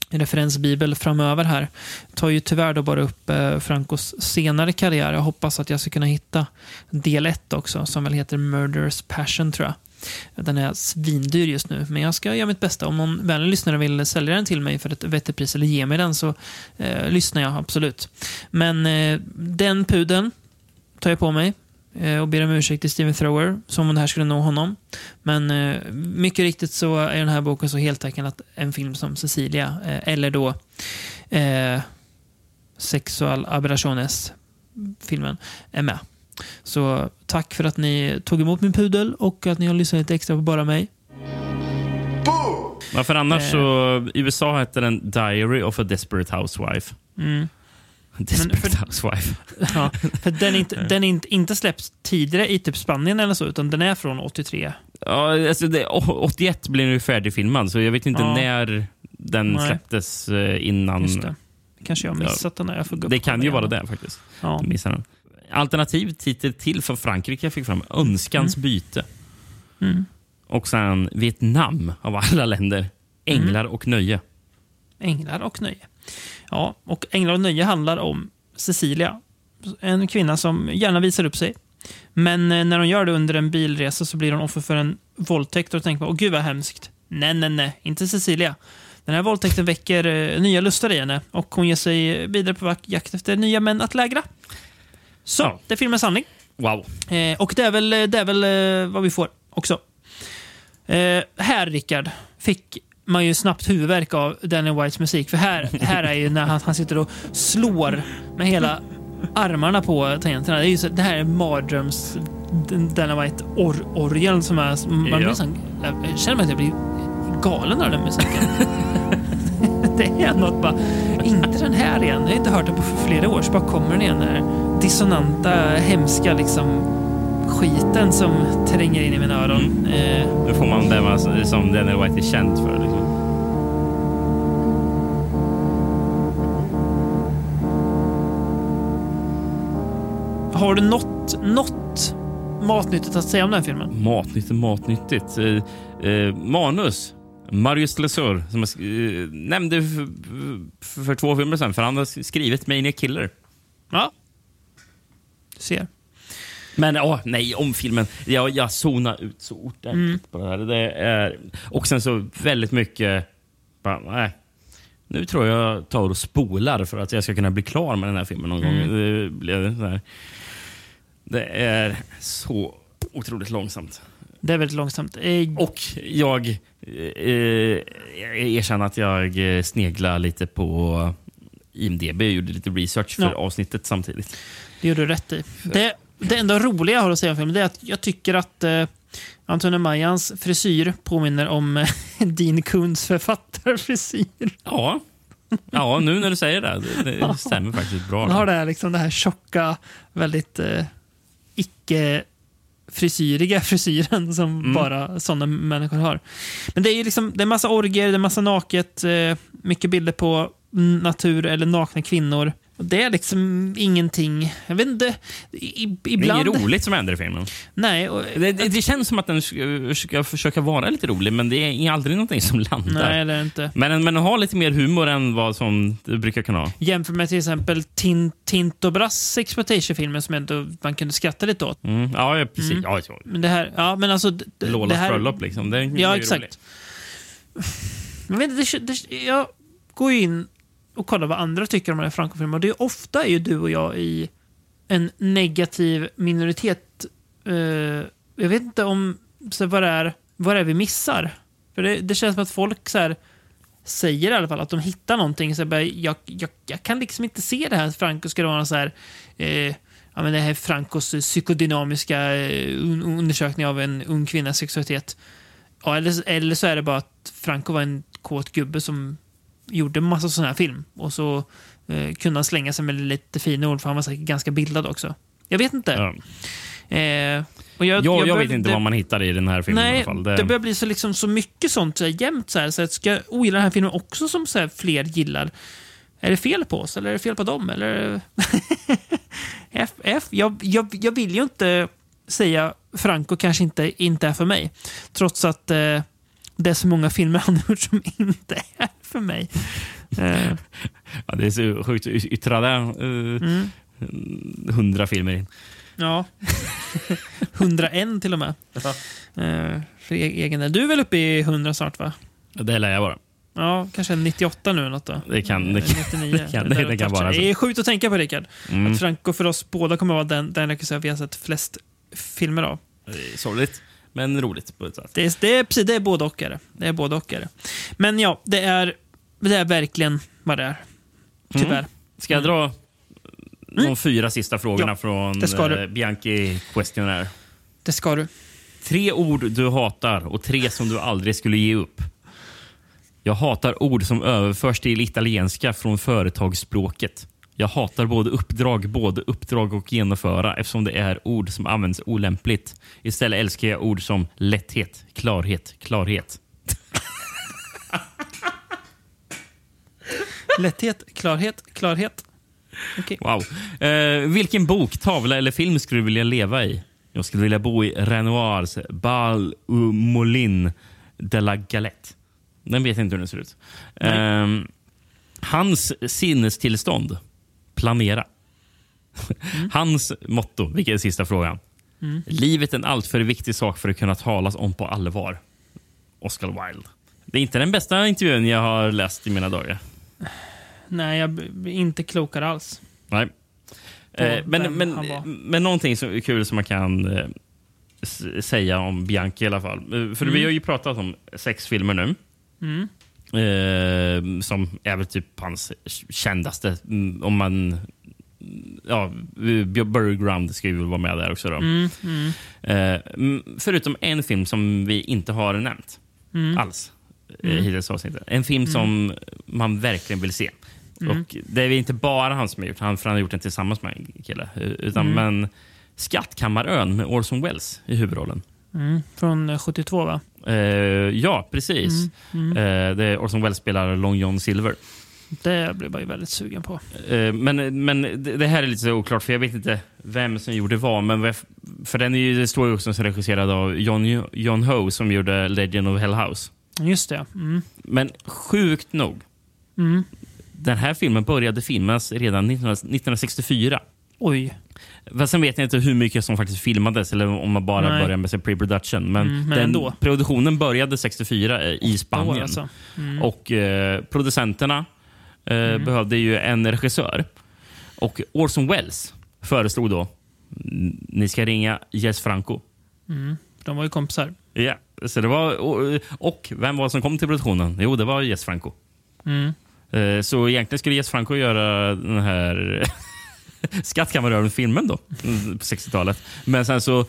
referensbibel framöver här. Tar ju tyvärr då bara upp eh, Francos senare karriär. Jag hoppas att jag ska kunna hitta del 1 också, som väl heter Murderous Passion tror jag. Den är svindyr just nu, men jag ska göra mitt bästa. Om någon vänlig lyssnare vill sälja den till mig för ett vettigt pris eller ge mig den så eh, lyssnar jag absolut. Men eh, den pudeln tar jag på mig eh, och ber om ursäkt till Steven Thrower, som om det här skulle nå honom. Men eh, mycket riktigt så är den här boken så heltäckande att en film som Cecilia, eh, eller då eh, Sexual Aberrationes, filmen, är med. Så tack för att ni tog emot min pudel och att ni har lyssnat lite extra på bara mig.
Ja, för annars
Eh.
så... I USA heter den Diary of a Desperate Housewife.
Mm. *laughs*
Desperate Housewife. *laughs*
Ja, för den är, inte, *laughs* den är inte, inte släppts tidigare i typ Spanien eller så, utan den är från 83.
Ja, alltså det, 81 blev den ju färdigfilmad, så jag vet inte
Ja.
när den
Nej.
släpptes eh, innan.
Just det. Kanske jag har missat den. Här. Jag får gå
Det kan ju vara det faktiskt.
Ja.
Missar den. Alternativ titel till för Frankrike fick fram. Önskans byte.
Mm.
Och sen Vietnam av alla länder. Änglar
Mm.
och nöje.
Änglar och nöje. Ja, och Änglar och nöje handlar om Cecilia. En kvinna som gärna visar upp sig. Men eh, när hon gör det under en bilresa så blir hon offer för en våldtäkt och tänker på, åh gud vad hemskt. Nej, nej, nej, inte Cecilia. Den här våldtäkten väcker eh, nya lustar i henne och hon ger sig vidare på jakt efter nya män att lägra. Så, det är filmens handling.
Wow.
Eh, och det är väl, det är väl eh, vad vi får också. Eh, här, Rickard, fick man ju snabbt huvudvärk av Danny Whites musik. För här, här är ju när han, han sitter och slår med hela armarna på tangenterna. Det, är ju så, det här är mardröms... Danny White-orgeln som är... Man blir
Ja.
sån, jag känner mig att jag blir galen av den musiken. *laughs* det är något bara... Inte den här igen. Jag har inte hört den på flera år. Så bara kommer den igen. Här dissonanta, hemska liksom skiten som tränger in i mina öron. Eh,
Nu får man det man, som Daniel White är känd för. Liksom.
har du något, något matnyttigt att säga om den här filmen?
Matnyttigt, matnyttigt. Eh, eh, manus. Marius Lesur, som jag eh, nämnde för, för, för två filmer sedan, för han har skrivit Maniac Killer.
Ja. Ser.
Men åh, nej, om filmen. Jag, jag zonar ut så ordentligt
Mm.
på det här. Det är, och sen så väldigt mycket... Bara, nej. Nu tror jag tar och spolar för att jag ska kunna bli klar med den här filmen någon
Mm.
gång. Det, blev så här. det är så otroligt långsamt.
Det är väldigt långsamt. Eh,
Och jag eh, erkänner att jag eh, sneglar lite på IMDB och gjorde lite research för
Ja.
avsnittet samtidigt.
Det gjorde du rätt i. Det, det enda roliga jag har att säga om filmen är att jag tycker att eh, Antonio Mayans frisyr påminner om eh, *laughs* Dean Kuhns författarfrisyr.
Ja. ja, nu när du säger det. Det, det stämmer faktiskt bra.
Han har det här, liksom, det här tjocka, väldigt eh, icke frisyriga *laughs* frisyren som
Mm.
bara sådana människor har. Men det är ju liksom, det är massa orger, det är massa naket, eh, mycket bilder på natur eller nakna kvinnor. Och det är liksom ingenting, jag vet inte, i,
Det är
ibland...
inget roligt som händer i filmen.
Nej, och,
Det, det, det känns som att den ska, ska försöka vara lite rolig, men det är aldrig någonting som landar.
nej det är det inte.
Men, men den har lite mer humor än vad som det brukar kunna ha.
Jämför med till exempel Tin, Tinto Brass exploitation-filmen som ändå man kunde skratta lite åt.
Mm. Ja, precis.
Mm.
Ja.
Men det här, ja men alltså...
Lolas
det här,
bröllop liksom. Är
Ja, exakt.
rolig.
Men vet inte, det, det, jag går ju in och kolla vad andra tycker om den här Franco-filmen. Och det är ofta är ju du och jag i en negativ minoritet. Uh, jag vet inte om så vad, det är, vad det är vi missar. För det, det känns som att folk så här, säger i alla fall att de hittar någonting. Så jag, bara, jag, jag, jag kan liksom inte se det här att Franco skulle vara så här... Uh, ja, men det här är Francos psykodynamiska uh, undersökning av en ung kvinnas sexualitet. Ja, eller, eller så är det bara att Franco var en kåt gubbe som gjorde massa sån här film. Och så eh, kunde han slänga sig med lite fina ord, för han var säkert ganska bildad också. Jag vet inte.
Ja.
Eh, och jag,
Jag, jag,
bör-
vet inte
det-
vad man hittar i den här filmen i
Nej,
alla fall.
det, börjar bli så, liksom, så mycket sånt så här, jämt. Så här, så att ska jag ogilla den här filmen också som så här, fler gillar? Är det fel på oss eller är det fel på dem? Eller... *laughs* F, F. Jag, jag, jag vill ju inte säga Franco kanske inte, inte är för mig. Trots att eh, det är så många filmer han har gjort som *laughs* inte är för mig. *laughs* Eh,
Ja, det är så sjukt att yttra det. Uh,
Mm.
Hundra filmer in.
ja. *laughs* 101 till och med. Eh, för e- egen del. Du är väl uppe i 100 snart va?
Det lär jag vara.
Ja, kanske 98 nu något då.
Det kan, det kan,
99. *laughs*
det kan, det, det kan vara så.
Det är sjukt att tänka på, Rickard.
Mm.
Att Franco för oss båda kommer vara den, den regissör vi har sett flest filmer av.
Det är Sorgligt, men roligt.
Det är, det är, precis, det är både och. Är det. det är både och. Är det. Men ja, det är, det är verkligen vad det är. Tyvärr.
Mm. Ska jag dra de fyra sista frågorna
Ja,
från eh, Bianchi Questionnaire?
Det ska du.
Tre ord du hatar och tre som du aldrig skulle ge upp. Jag hatar ord som överförs till italienska från företagsspråket. Jag hatar både uppdrag, både uppdrag och genomföra eftersom det är ord som används olämpligt. Istället älskar jag ord som lätthet, klarhet, klarhet. *laughs*
Lätthet, klarhet, klarhet. Okej.
Wow. Eh, vilken bok, tavla eller film skulle du vilja leva i? Jag skulle vilja bo i Renoirs Bal Moulin de la Galette. Den vet jag inte hur den ser ut. Eh, hans sinnestillstånd? Planera. Hans motto, vilket är sista frågan.
Mm.
Livet är en alltför viktig sak för att kunna talas om på allvar. Oscar Wilde. Det är inte den bästa intervjun jag har läst i mina dagar.
Nej, jag blir inte klokare alls.
Nej. Eh, men, men, men någonting som är kul som man kan eh, säga om Bianchi i alla fall. Eh, För
Mm.
vi har ju pratat om sex filmer nu.
Mm.
Eh, som är väl typ hans kändaste. Mm, Om man... Ja, Burial Ground ska ju vara med där också. Då.
Mm, mm.
Eh, förutom en film som vi inte har nämnt
Mm.
alls eh,
Mm.
hittills i avsnittet. En film
Mm.
som man verkligen vill se.
Mm.
Och Det är inte bara han som har gjort han, för han har gjort den tillsammans med en kille. eh, Utan. Men Skattkammarön med Orson Welles i huvudrollen.
Från eh, 72, va?
Eh, ja, precis.
Mm,
Eh, det är Orson Welles spelar Long John Silver.
Det blev jag ju väldigt sugen på.
Eh, men men det, det här är lite så oklart, för jag vet inte vem som gjorde vad. Men för den är ju, det står ju också som regisserad av John, John Ho som gjorde Legend of Hell House.
Just det. Mm.
Men sjukt nog,
Mm.
den här filmen började filmas redan 19, 1964.
Oj.
Fast Sen vet jag inte hur mycket som faktiskt filmades eller om man bara
Nej.
började med pre-production. Men,
Mm, men
den,
ändå.
produktionen började 64 i Spanien.
alltså. Mm.
Och eh, producenterna eh, behövde ju en regissör. Och Orson Welles föreslog då ni ska ringa Jess Franco.
Mm. De var ju kompisar.
Ja, så det var, och, och vem var det som kom till produktionen? Jo, det var Jess Franco.
Mm.
Eh, Så egentligen skulle Jess Franco göra den här *laughs* *laughs* Skattkammarören-filmen då, mm, på 60-talet. Men sen så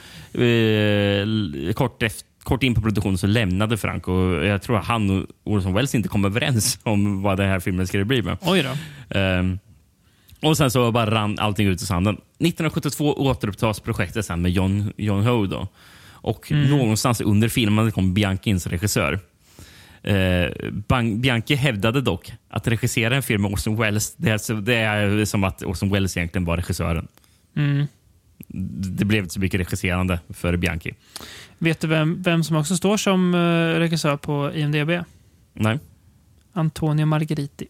eh, kort, efter, kort in på produktionen så lämnade Franco. Jag tror att han och Orson Welles inte kom överens *laughs* om vad den här filmen skulle bli med.
Oj då.
Ehm, och sen så bara rann allting ut i sanden. 1972 återupptas projektet sen med John, John Ho. Då. Och
Mm.
någonstans under filmen kom Bianchi in som regissör. Eh, Bianchi hävdade dock att regissera en film med Orson Welles, det är, alltså, det är som att Orson Welles egentligen var regissören.
Mm.
Det blev inte så mycket regisserande för Bianchi.
Vet du vem, vem som också står som uh, regissör på IMDB?
Nej.
Antonio Margheriti.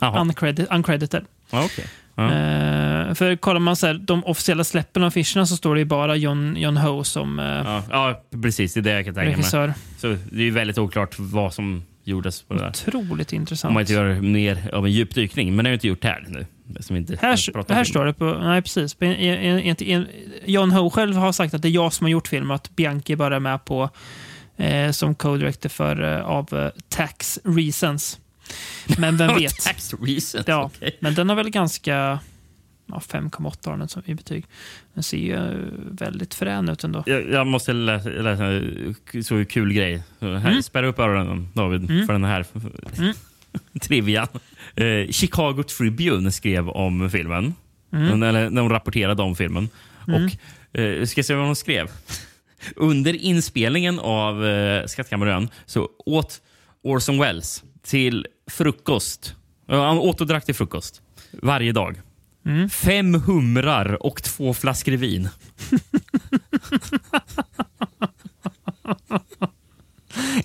Uncredit, uncredited.
Okej.
Eh, för kollar man så här, de officiella släppen av affischerna så står det ju bara John, John Ho som eh,
Ja, ja, precis. Det är det jag kan tänka mig.
regissör.
Så det är ju väldigt oklart vad som gjordes på det där.
Otroligt
Om
intressant.
man inte gör mer av en djupdykning. Men det har jag inte gjort här nu. Som inte
Här, här står det på... Nej, precis. På en, en, en, en, John Ho själv har sagt att det är jag som har gjort filmen och att Bianchi bara är med på eh, som co-director för eh, av eh, tax reasons. Men vem *laughs* vet?
Tax reasons?
Ja,
okej.
men den har väl ganska... Ja, 5,8 har den som i betyg. Den ser ju väldigt frän ut ändå.
Jag, jag måste läsa, läsa så kul grej. Så här,
Mm.
Spärra upp öronen, David,
Mm.
för den här
Mm. *laughs*
trivian. Eh, Chicago Tribune skrev om filmen.
Mm.
Eller när de rapporterade om filmen.
Mm.
Och eh, Ska jag se vad de skrev? Under inspelningen av eh, Skattkammarön så åt Orson Welles till frukost. Han åt och drack till frukost varje dag.
Mm.
Fem humrar och två flaskor vin.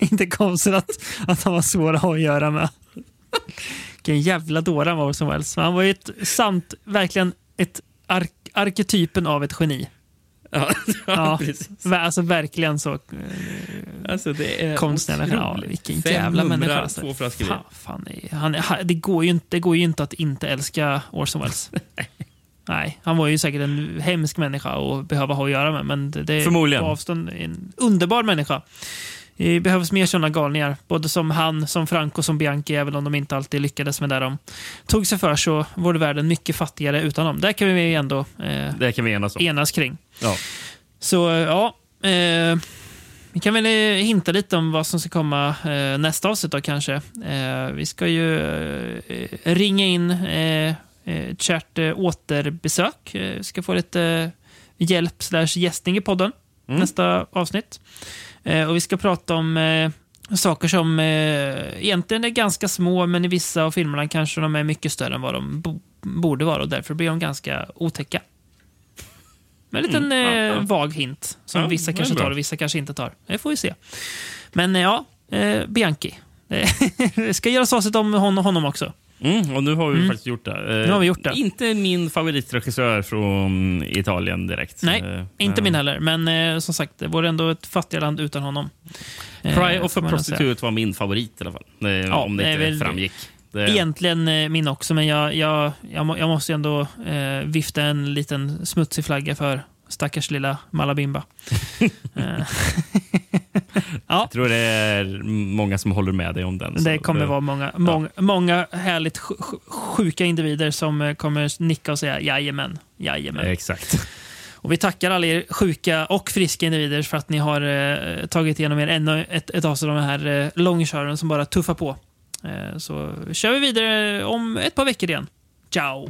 *laughs*
Inte konstigt att, att han var svår att ha att göra med. Vilken jävla dåre han var som helst. Men Han var ju ett sant, verkligen ett ark arketypen av ett geni. *laughs*
Ja,
Ja,
precis.
alltså verkligen så. eh,
Alltså, det är
Konstnärlig. Ja, vilken jävla människa. Alltså.
två flaskor
fan, fan, han, det, går ju inte, det går ju inte att inte älska Orson Welles. *laughs* Nej, han var ju säkert en hemsk människa att behöva ha att göra med. Men det, det
Förmodligen.
på avstånd en underbar människa. Det behövs mer sådana galningar. Både som han, som Franco, som Bianchi, även om de inte alltid lyckades med det de tog sig för så vore världen mycket fattigare utan dem. Där kan vi ändå eh,
Det kan vi enas om.
enas kring.
Ja.
Så ja, eh, vi kan väl eh, hinta lite om vad som ska komma eh, nästa avsnitt då kanske. Eh, vi ska ju eh, ringa in eh, eh, kärt eh, återbesök. Eh, vi ska få lite eh, hjälp slash gästning i podden
Mm.
nästa avsnitt. Eh, och vi ska prata om eh, saker som eh, egentligen är ganska små, men i vissa av filmerna kanske de är mycket större än vad de bo- borde vara och därför blir de ganska otäcka. Med en liten
Mm, ja, ja.
vag hint som
Ja,
vissa kanske tar och vissa kanske inte tar. Det får vi se. Men ja, eh, Bianchi. *laughs* Det ska göras avsnitt om hon, honom också.
Mm, och nu har vi
Mm.
faktiskt gjort det. Eh,
Nu har vi gjort det.
Inte min favoritregissör från Italien direkt.
Nej,
Eh,
inte
eh,
min heller. Men eh, som sagt, det vore ändå ett fattigare land utan honom. Eh,
Cry of a. Prostitute var min favorit i alla fall. Eh,
Ja,
om det inte
väl-
framgick. Det,
Egentligen eh, min också, men jag, jag, jag, må, jag måste ändå eh, vifta en liten smutsig flagga för stackars lilla Malabimba. *laughs* Eh, *laughs*
Jag tror det är många som håller med dig om den.
det kommer vara många, många, många härligt sj- sj- sjuka individer som eh, kommer nicka och säga jajamän, jajamän.
Exakt.
Och vi tackar alla er sjuka och friska individer för att ni har eh, tagit igenom er ännu ett, ett avsnitt av den här eh, långköraren som bara tuffar på. Eh, så kör vi vidare om ett par veckor igen. Ciao!